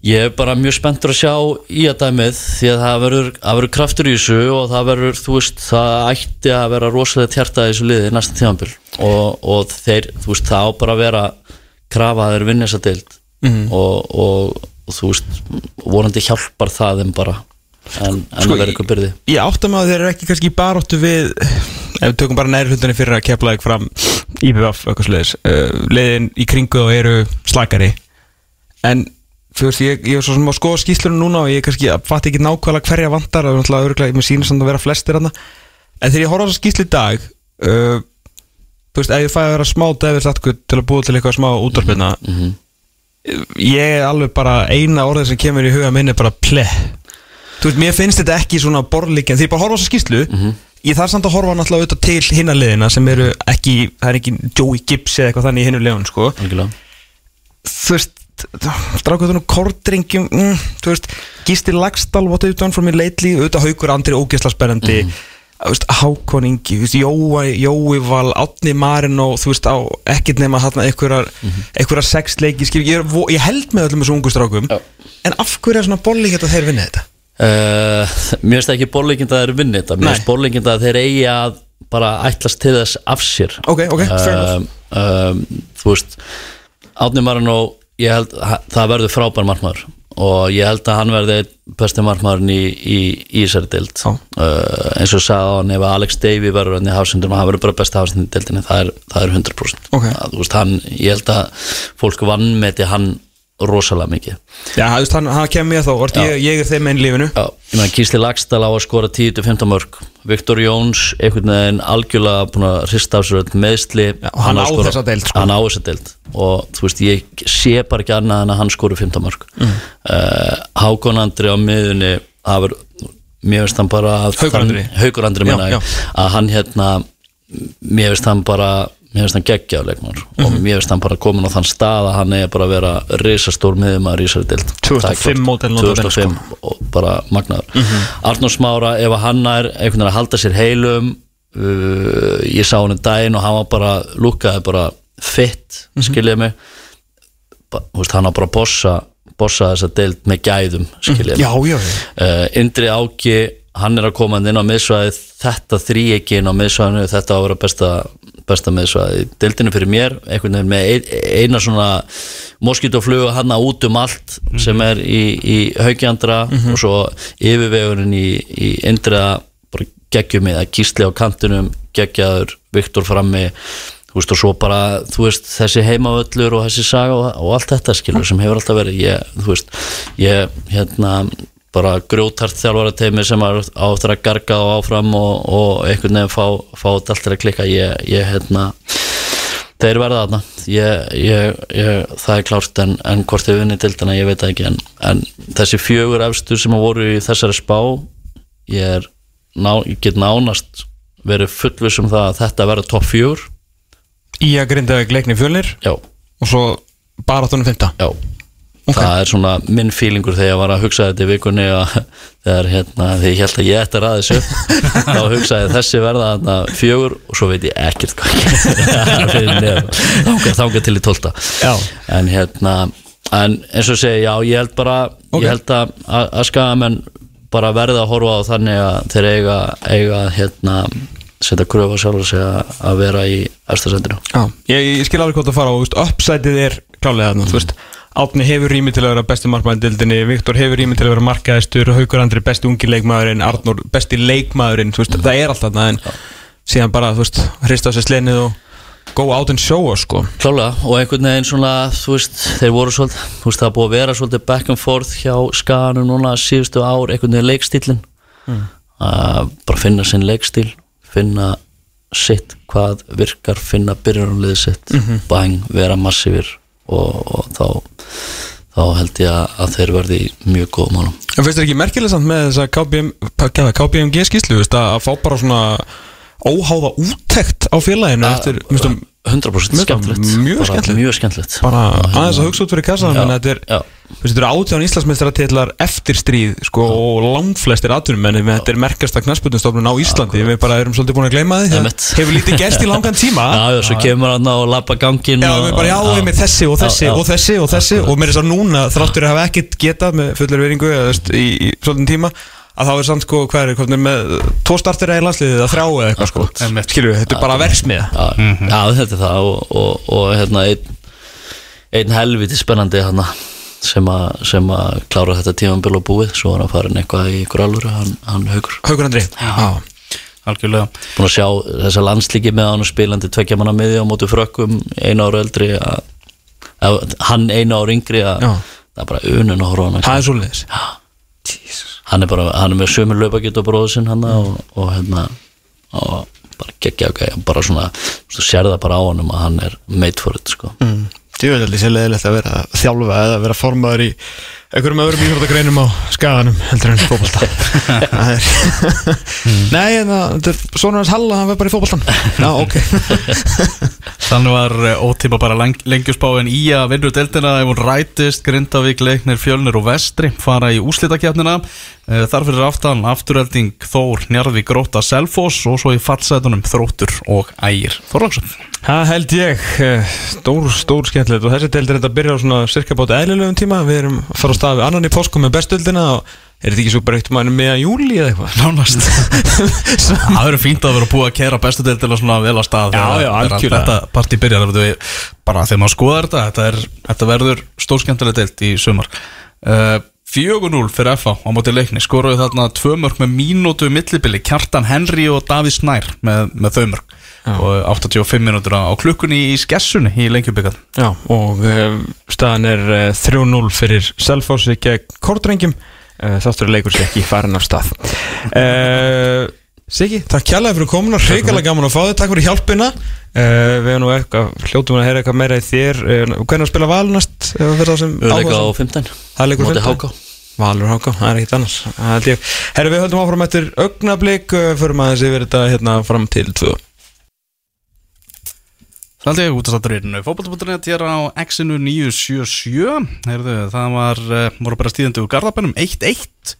ég er bara mjög spenntur að sjá í að dæmið því að það verður, kraftur í þessu og það verður, þú veist, það ætti að vera rosalega tjarta í þessu liði næsta tíðanbíl og, og þeir, þú veist, það á bara að vera krafa að þeir vinna þessa deild. Og, og, og þú veist, vonandi hjálpar það þeim bara en, en Sko, það verður eitthvað byrði Ég átta að þeir eru ekki kannski baróttu við ef við tökum bara næri hlutinni fyrir að kepla ekki fram IBF eitthvað sliðis uh, leiðin í kringu og eru slakari. En veist ég, ég er svo sem að skoða skýslunum núna og ég kannski fatt ekki nákvæmlega hverja vantar og náttúrulega örgulega mér sýnir samt að vera flestir hann en þegar ég horfa á þessa skýslu í dag uh, þú veist ef ég fæ að vera smá Latkut til að búa til eitthvað smá útvarpina Mhm. ég er alveg bara eina orðið sem kemur í huga minni bara ple Þú veist, mér finnst þetta ekki svona borlíkjan Því ég bara horfa á þessa skýslu Ég þarf samt að horfa náttúrulega auðvitað til hinna liðina sem eru ekki, það er ekki Joey Gibbs eða eitthvað þannig í hinnu liðun sko algjörlega Þú veist, strákuðunum kortringjum mm, Þú veist, Gísti Lagstall What have you done for me lately Auðvitað haukur andri ógeðsla spennandi mm. veist, Hákon Ingi, þú veist, Jói, Jói Val Átni Marin og þú veist á ekkert nema þarna einhverjar, einhverjar sex leiki skil, ég, er ég held með öllum þessum ungu strákum Já. En af hverju er svona bolli hérna þeir vinna þetta? Uh, mér finnst ekki borleikind að þeir eru vinni þetta. Mér finnst borleikind að þeir eigi að bara ætlast til þess af sér. Ok, ok, fair enough. um, um, Þú veist Átni Marino, ég held það verður frábær markmaður og ég held að hann verði besti markmaðurinn í, í, í þessari dild uh, eins og sagði hann ef Alex Davey verður hann í hafsendum hann verður bara besti hafsendum í dildinni það er, það er 100% Ok. að, þú veist, hann, ég held að fólk vannmeti hann rosalega mikið. Já, þú veist, hann, hann kemur mér þá, orð, ég, ég er þeim einn lífinu. Já, ég meðan Gísli Lagstall á að skora 10-15 mörg Viktor Jóns, einhvern veginn algjörlega búin að hrista á sér meðsli Já, og hann á þessa deild, sko. Hann á þessa deild. Og þú veist, ég sé bara ekki annað en að hann skori 15 mörg mm. Hákon Andri á miðunni var, mér veist hann bara Haukur Andri. Haukur Andri minna að hann hérna mér veist hann bara mér veist hann geggja á leikmar Mhm. og mér veist hann bara komin á þann stað að hann er bara að vera risastór miðum að rísari dild 2005 módel nota bene, 2005 og bara magnaður. Arnór Smára, ef hann er einhvern veginn að halda sér heilum uh, ég sá hann um daginn og hann var bara lúkaði bara fitt skiljiði mig. Ba, veist, hann á bara að bossa bossa þessa deild með gæðum Já, já, já. Uh, Indri Áki hann er að koma inn á miðsvæði þetta þrý ekki inn á miðsvæðinu þetta á að vera besta, besta miðsvæði deildinu fyrir mér, einhvern veginn með ein, eina svona moskítoflugu hann út um allt sem er í, í haugjöndra og svo yfirvegurinn í, í bara geggjum með að gísli á kantinum geggjaður, Viktor frammi þú veist og svo bara, þú veist þessi heimavöllur og þessi saga og, og allt þetta skilur sem hefur alltaf verið ég, þú veist, ég hérna bara grjótart þjálfara teimi sem á eftir að garga og áfram og, og einhvern veginn fá, fá allt til að klikka. Ég, ég hérna þeir verða þarna. Ég, ég, ég, það er klárt en, en hvort þau vinni til þarna ég veit ekki. En, en þessi fjögur efstu sem voru í þessari spá ég, er, ná, ég get nánast verið fullviss um það að þetta verða topp fjögur. Í að grinda leikni fjölnir? Já, og svo bara áttunum fymta já það er svona minn fílingur þegar ég var að hugsa þetta í vikunni og [laughs] þegar hérna, þegar ég held að ég ætti að ræða þessu [laughs] þá hugsaði ég þessi verða þarna fjögur og svo veit ég ekkert hvað [laughs] þángar, þángar til í tólta Já. en hérna en eins og segi, já, ég held bara Ok. ég held að, að, að skagamenn bara verða að horfa á þannig að þeir eiga, eiga hérna setja kröfu á sjálf og segja að vera í efstasendinu Já, ég, ég skil alveg hvað það fara og veist, uppsætið er klálega þarna, þú veist Átni hefur rými til að vera besti markmaðindildinni Viktor hefur rými til að vera markaðistur Haukur Andri besti ungi leikmaðurinn? Arnór besti leikmaðurinn? Veist, það er alltaf þarna en síðan bara, hrista á sér slenið og go out and show us, sko. Klálega, og einhvern veginn svona, þú veist, þeir voru svolítið, þú veist, það búið að vera svolítið back and forth hjá skaganum núna síðustu ár, einhvern veginn leikstílin að bara finna sinn leikstíl, finna sitt, hvað virkar, finna byrjunarliðið sitt, bang, vera massífir og, og þá, þá held ég að, að þeir verði mjög góð málum. En finnst þér ekki merkilega samt með þessa KBM, hvað, KBMG skýslu, að, að fá bara svona óháða úttekt á félaginu eftir, mistum, 100% Mér finnst það skemmtilegt. mjög skemmtilegt. Bara hérna- aðeins að hugsa út fyrir kassan Já, en þetta er, já. eru átján Íslandsmeistaratitlar eftir stríð sko, og langflestir atvinnum en þetta er merkasta knasputnstofnun á Íslandi. við bara erum svolítið búin að gleyma því hefur lítið gerst í langan [laughs] tíma. Já, já, svo kemur hann á að lappa gangin Já, við bara, já, við með þessi og þessi Já, já. og þessi og þessi. Og mér er að núna þráttur að hafa ekkert getað með fullir veringu í svolítið tíma að þá er samt sko, hvað er, hvað er með tvo startir eða í landsliðið eða þrjá eða eitthvað sko. Einmitt. skilju, þetta er bara verksmiða já, já, þetta er það og, og, og hérna einn, einn helviti spennandi hérna sem, a, sem að klára þetta tímanbíl og búið. Svo er hann farin eitthvað í ykkur alvöru hann, hann haugur, Haukur Andri. Já, algjörlega. Búin að sjá þessa landslíki með hann spilandi tveggja manna miði á móti frökkum einu ára eldri að, að, hann einu ára yngri að Já. það er bara unun að horfa á hann það er svolítið hann er bara, hann er með sömur löpagjöt og bróðu sinn hann og, og hérna og bara geggja bara svona þú sér það bara á honum að hann er made for it sko Mm. Djúvel sé leðilegt að vera að þjálfa eða vera formaður í einhverjum öðrum íþróttagreinum á skaganum heldur en fókbalta er [laughs] Nei, það er svona hans Halla, hann verð bara í fókbaltan Já, ok. [laughs] Þannig var uh, ótíma bara leng, lengjusbáin í að vinna deildina. Ef hún rætist, Grindavík, Leiknir, Fjölnir og Vestri fara í úslitakjarnina uh, þar fyrir aftan afturhelding Þór, Njarðvík, Gróta, Selfoss og svo í fallsætunum Þróttur og Ægir Þorlagsson Það held ég eh, stór, stór skemmtilegt og þessi deildir þetta byrjar á svona cirka bát eðlilegum tíma. Við erum að fara á stað við annan í páskum með bestöldina og er þetta ekki svo bara eitt maður með að júli eða eitthvað? [laughs] Nánast. Það verður fínt að vera búið að kera bestu deildina svona vel á stað. Já, já, þegar. Þetta partí byrjar, bara þegar maður skoðar þetta þetta, er, þetta verður stórskemmtileg deild í sumar. Uh, 4-0 fyrir FA á móti leikni. Skoruðu þarna tvö mörg með mínútu millibili Kjartan Henry og Davíð Snær með, með þau mörg og 85 mínútur á klukkunni í skessunni í lengjubikað Já, og uh, staðan er uh, 3-0 fyrir Selfossi gegn Kortrengjum uh, þáttur er leikur sér ekki farin af stað. Uh, [laughs] Siggi, takk kjærlega fyrir komuna. Hreikalega gaman að fá þig, takk fyrir hjálpina. Uh, við erum nú eitthvað, hljótum að heyra eitthvað meira í þér. Uh, hvernig að spila valnast uh, fyrir þá sem Öðleika á áhugasam? 15 Það er leikur Móti 15. Háká. Valur Háká, það er ekkert annars Það held ég. Herru, við höldum áfram eftir augnablík uh, förum aðeins yfir þetta hérna fram til 2 Það held ég út að státturinn Fótboll.net hér á X-inu 977 Heyrðu, Það var, uh, voru bara stíðandi úr Garðabænum. 1-1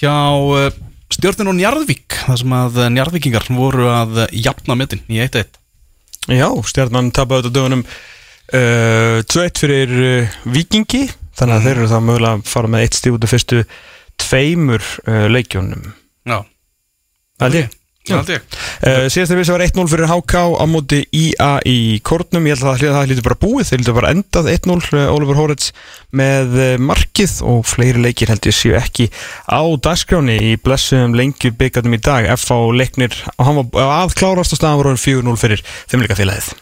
hjá uh, Stjörnin og Njarðvík þar sem að uh, Njarðvíkingar voru að jafna metin í 1-1 Já, stjarnan tapaði þetta dögunum uh, 2-1 fyrir uh, Vikingi þannig að þeir eru þá mögulega að fara með eitt stíð út af fyrstu tveimur uh, leikjónum Já, Það held ég síðast þegar við sem var 1-0 fyrir HK á móti IA í Kórnum. Ég held að það, hlýtur bara búið. Þeir hlýtur bara endað 1-0 uh, Ólafur Hórets með uh, markið og fleiri leikir held ég séu ekki á dagskráni í blessuðum lengju byggarnum í dag. FH leiknir og hann var að klárast og staðan var orðin 4-0 fyrir þeimleika félagið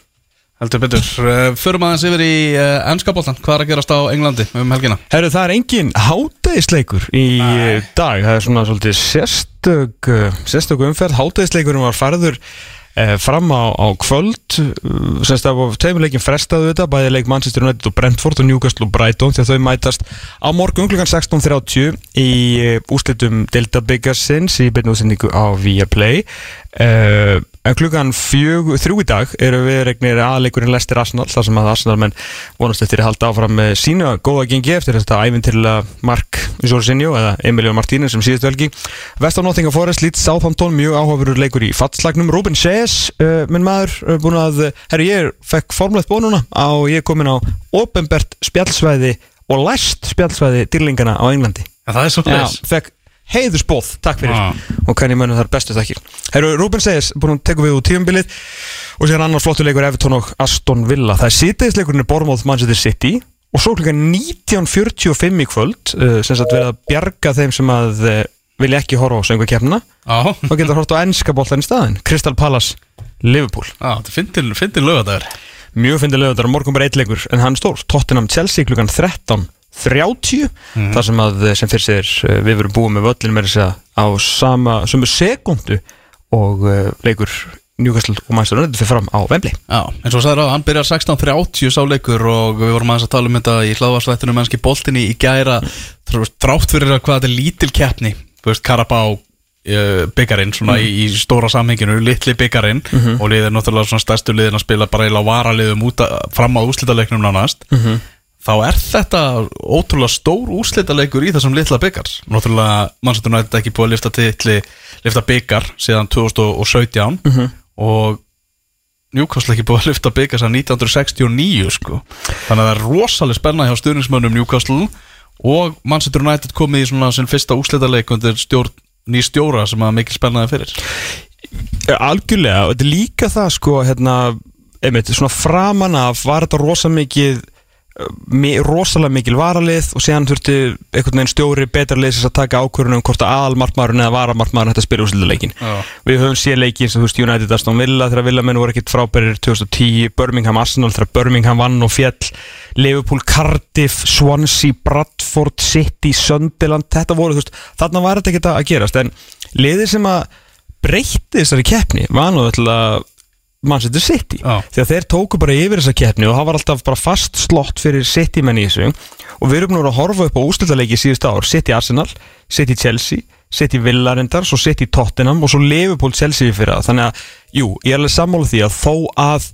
Heldur betur, uh, förum aðeins yfir í ennskapoltan, hvað er að gerast á Englandi um helgina? Herru, það er engin hátæðisleikur í Nei. dag, það er svona svolítið sérstök, uh, sérstök umferð. Hátæðisleikurinn var farður uh, fram á, á kvöld. Uh, semst að tveimur leikin frestaðu þetta bæði leik Manchester United og Brentford og Newcastle og Brighton að þau mætast á morgun klukkan 16.30 í úslitum Delta Biggarsins í byrnu útsendingu á Viaplay. En klukkan fjög, þrjú í dag eru við regnir aðleikurinn Lester Arsenal þar sem að Arsenal menn vonast eftir að halda áfram með sína góða gengi eftir þetta æfintilega Mark Jorginho eða Emilio Martínez sem síðust velgi Vest á Nottingham Forest, Leeds Southampton mjög áhugaverur leikur í fattslagnum Ruben Sees, uh, minn maður, uh, búin að herru ég fekk formlegt bónuna á ég er komin á openbert spjallsvæði og læst spjallsvæði dýrlingana á Englandi. Ja, það er svo Heiðursbóð, takk fyrir. Ah. og kann ég mönnum þar bestu þakkir. Herru, Ruben segis, búin að tekum við úr tíumbilið og sér annar flottur leikur Everton og Aston Villa. Það er sýteðisleikurinn er Bournemouth Manchester City. Og svo klukkan 19.45 í kvöld uh, sem sagt verið að bjarga þeim sem að uh, vilja ekki horfa á söngu kemna Já, og geta hort á ennska boltan í staðin Crystal Palace, Liverpool. Já, þetta finnir, finnir lögadagur mjög fyndið lögðar, morgun bara eitt leikur en hann stór, Tottenham Chelsea klukkan 13.30 þar sem að sem fyrir sér uh, við verum búið með völlin með þess að á sama sömu sekundu og uh, leikur Newcastle og Manchester United fyrir fram á Wembley. Já, eins og sagður á, hann byrjar 16.30 sá leikur og við vorum aðeins að tala um þetta í hlaðvarsvættinu mennski boltinni í gæra. Þrátt fyrir að hvað þetta er lítil keppni þú veist, Karabá uh, byggarinn svona í, í stóra samhenginu litli byggarinn og liðir náttúrulega svona stærstu liðin að spila bara í varaliðum út að, fram á úrslitaleiknum nánast þá er þetta ótrúlega stór úrslitaleikur í þessum litla byggar náttúrulega mannsættur nætti ekki búið að lifta titli lifta byggar síðan 2017 og Newcastle ekki búið að lifta byggar sér 1969 sko. Þannig að það er rosalega spenna hjá stuðningsmönnum Newcastle og Manchester United komið í svona sinn fyrsta úrslitaleik undir stjórn, ný stjóra sem að mikil spennaði fyrir. Algjörlega, og þetta er líka það sko hérna, einmitt, svona framan af var þetta rosa mikið mi- rosalega mikil varalið og síðan þurfti einhvern veginn stjóri betra liðsins að taka ákvörðunum hvort að aðalmartmaðurinn eða varamartmaðurinn hætti að spila úrslitaleikin Já. við höfum séð leikin sem þú veist United Aston Villa þegar Villamenn voru ekkit frábærir 2010 Birmingham Arsenal þegar Birmingham vann og fjall Liverpool, Cardiff, Swansea Bradford, City, Sunderland þetta voru, þú veist, þarna var þetta ekkit að gerast en liðið sem að breytti þessari keppni var nú alltaf Manchester City Já. því að þeir tóku bara yfir þessa keppni og það var alltaf bara fast slott fyrir City menn í þessu og við erum nú að horfa upp á ústildarleiki síðust ár City Arsenal, City Chelsea City Villarendar, svo City Tottenham og svo Liverpool Chelsea fyrir það þannig að, jú, ég er alveg sammála því að þó að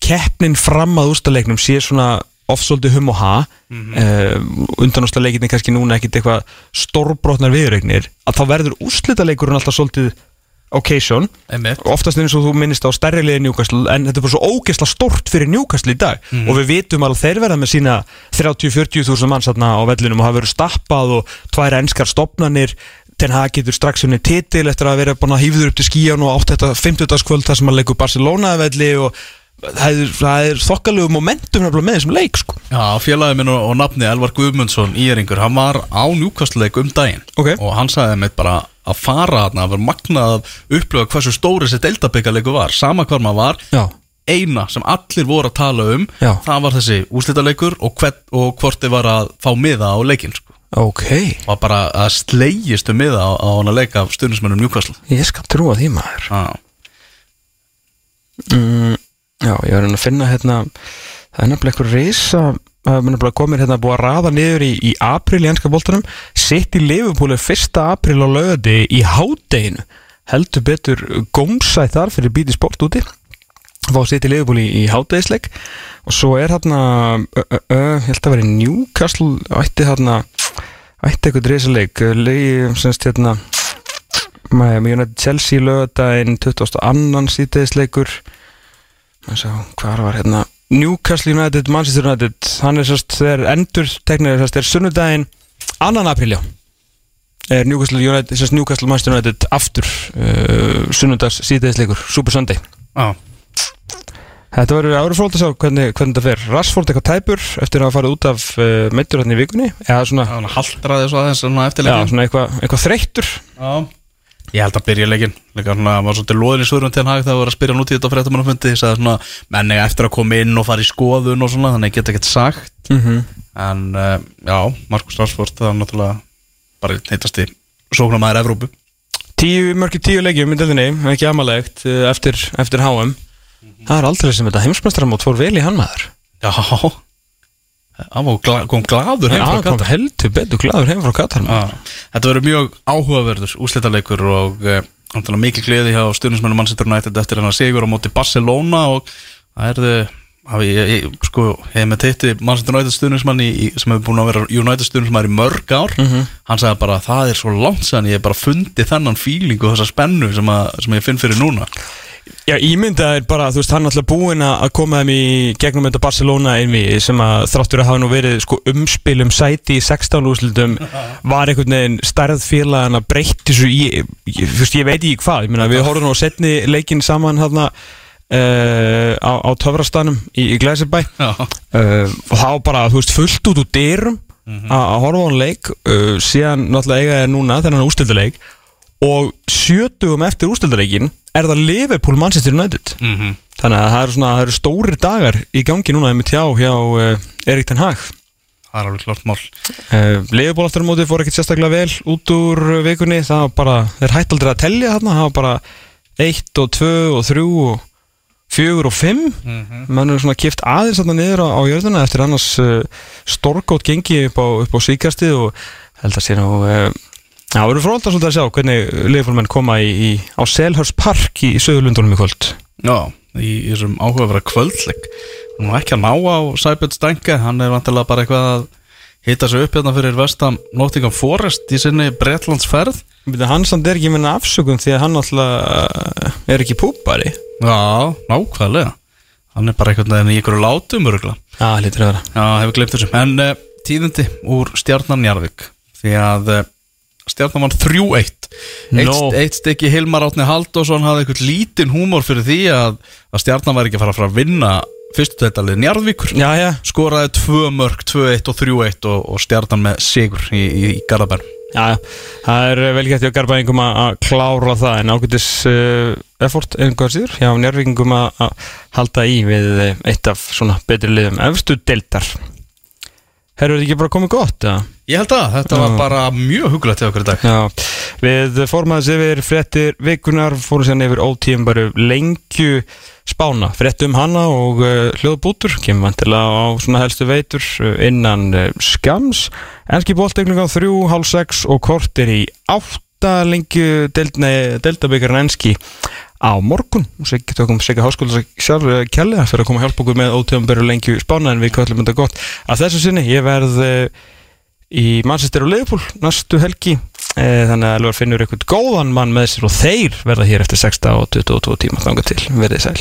keppnin fram að úrstaleiknum sé svona ofsóldi hum og ha mm -hmm. undanúrstaleikinni kannski núna ekkit eitthvað stórbrotnar viðregnir að þá verður úrslitaleikurinn alltaf svolítið occasion Einmitt. oftast eins og þú minnist á stærri liði Newcastle en þetta er bara svo ógeðsla stort fyrir Newcastle í dag og við vitum alveg þeir verða með sína 30-40 þúsund manns þarna á vellinum og hafa verið stappað og tvær enskar stopnarnir Ten Hag getur strax unni titil eftir að vera búin að hýfður upp til skíjan og átt þetta 50. kvöld þar sem að leikur Barcelona velli og það er, er þokkalegu momentum með þessum leik sko. Já, félagið minn og, og nafni Elvar Guðmundsson Íringur, hann var á njúkastleik um daginn Ok. og hann sagði mitt bara að fara að vera magnað að upplifa hversu stóri þessi deildabyggarleiku var. Sama hvar maður var, Já, eina sem allir voru að tala um Já. það var þessi úslitaleikur og, hvern, og hvort þið var að fá miða á leikin sko. ok. Og bara að slegist um miða á, á hann að leika af stundismennum Newcastle. Ég skal trúa því maður. Já, mm, Já, ég var að finna hérna það er nefnilega eitthvað reysa nefnilega komið hérna búið að raða niður í, í april í ennska boltanum. Sitt í Liverpool er 1. april á lögði í hádeginu. Heldur betur gómsæð þar fyrir bíti sport úti. Fá sitt í Liverpool í, í hádegisleik og svo er hérna ég held að vera Newcastle ætti hérna ætti eitthvað reysaleik leigi semst hérna Miami United Chelsea lögadaginn 22. síðdegisleikur maður sá hvað var hérna Newcastle United, Manchester United hann er sérst, þeir endur teknir sérst, er sunnudaginn, annan apríl já. Er Newcastle United sérst, Newcastle Manchester United aftur uh, sunnudags síðdegisleikur, Super Sunday. Já, Þetta verður árið fróld að sjá hvernig, hvernig þetta fer. Rashford eitthvað tæpur eftir að hafa farið út af uh, meittur hérna í vikunni eða svona, haldraði svo aðeins svona eftir já, svona eitthvað, eitthvað þreyttur. Já Ég held að byrja leikin Líka hann var svolítið loðin í svörum til hann Það var að spyrja hann út í þetta fréttamannafundi. Ég sagði svona Menni eftir að koma inn og fara í skoðun og svona Þannig ég get ekkert sagt. Mm -hmm. En uh, já, Markus Rashford Það er náttúrulega bara heitasti Sóknarmæður Evrópu. Tíu, mörgir tíu leikjum í deildinni, ekki amalegt uh, eftir, eftir HM Það er aldrei sem þetta heimsmeistaramót fór vel í hann maður. Já Hann gla, kom gladur heim frá hann Katar. heldur betur glaður heim frá Katar Þetta verður mjög áhugaverður úslitaleikur og uh, mikið gleði hjá stjórnismennu Manchester United eftir hennar sigur á móti Barcelona og það er þau ég, ég, sko, hef með teitti Manchester United í- sem hefur búin að vera United stjórnismann í mörg ár. Hann sagði bara það er svo langt sann ég hef bara fundið þennan fíling og þessa spennu sem, að, sem ég finn fyrir núna. Já, ímynda er bara, þú veist, hann er alltaf búinn að að koma þeim í gegnum þetta Barcelona einvi sem að þráttur að hafa nú verið sko umspil um sæti í 16 úrslutum [laughs] var einhvern veginn stærð félag að breytti svo í, ég, þú veist, ég veit ekki hvað, ég meina við horfum nú á setni leikin saman hérna uh, á, á töfrastanum í, í Já, uh, og þá bara, þú veist, fullt út úr dyrum að að horfa á hann leik. Uh, síðan náttúrulega eiga er núna þennan úrstildarleik og sjötugum eftir úrstildarleikin er það Liverpool Manchester United. Mm þannig að það eru svona, það eru stórir dagar í gangi núna með tjá hjá Erik Ten Hag. Það er alveg klart mál. Liverpool aftur á móti fór ekkert sérstaklega vel út úr vikunni, það var bara þeir hætti aldrei að tellja þarna, það var bara 1 og 2 og 3 og 4 og 5 mm -hmm. mann er svona kift aðeins þarna niður á, á jörðuna eftir annars uh, stórgótt gengi upp á, á síkastið og held að sé nú uh, Já, við erum fróldar svolítið að sjá hvernig liðfólmenn koma í, í, á Selhurst Park í, í Söðurlundunum í kvöld. Já, í, þessum áhugaverða kvöldleik Nú ekki að ná á Sæbjörn Stænke Hann er vantilega bara eitthvað að hitta sig upp hérna fyrir vestam Nottingham Forest í sinni Bretlandsferð Byrja, hann samt er ekki minna afsökun því að hann alltaf er ekki púpari. Já, nákvæðlega Hann er bara einhvern veginn í einhverju látum Já, lítur að vera. Já, hefur glemt þessu En uh, tíðindi úr Stjarnan Njarðvík Því að uh, Stjarnan var 3-1 Eitt, No. eitt stykki Hilmar Átni Halldórsson hafði einhvern lítinn húmor fyrir því að, að Stjarnan var ekki að fara að vinna fyrstu þetta Njarðvíkur Já, já. skoraði tvö mörg, 2-1 og 3-1 og, og stjarnan með sigur í, í, Garðabæn Já, já. það er vel gett hjá Garbaðingum að klára það en ágætis uh, effort einhver síður hjá njárvíkingum að halda í við eh, eitt af svona betri liðum efstu deildar. Herru, er þetta ekki bara komið gott, eða? Ég held að þetta var bara mjög hugulegt hjá okkur í dag. Já, við fórum aðeins yfir fréttir vikunar, fórum sérna yfir ótíum bara lengju spána. Frétt um hana og uh, hljóðbútur kemur vantilega á svona helstu veitur uh, innan uh, skams enski bóltegning á þrjú, hálf sex og kortir í átta lengju deltabyggarinn enski á morgun. Og Siggi tökum Sigga Háskóla sjálf uh, kjallega fyrir að koma að hjálpa okkur með ótíum bara lengju spána en við kallum þetta gott. Að þessu sinni ég verð í Manchester og Liverpool næstu helgi. E, þannig að Elvar finnur eitthvað góðan mann með sér og þeir verða hér eftir 6 og 22 tíma þangað til, verðið sæl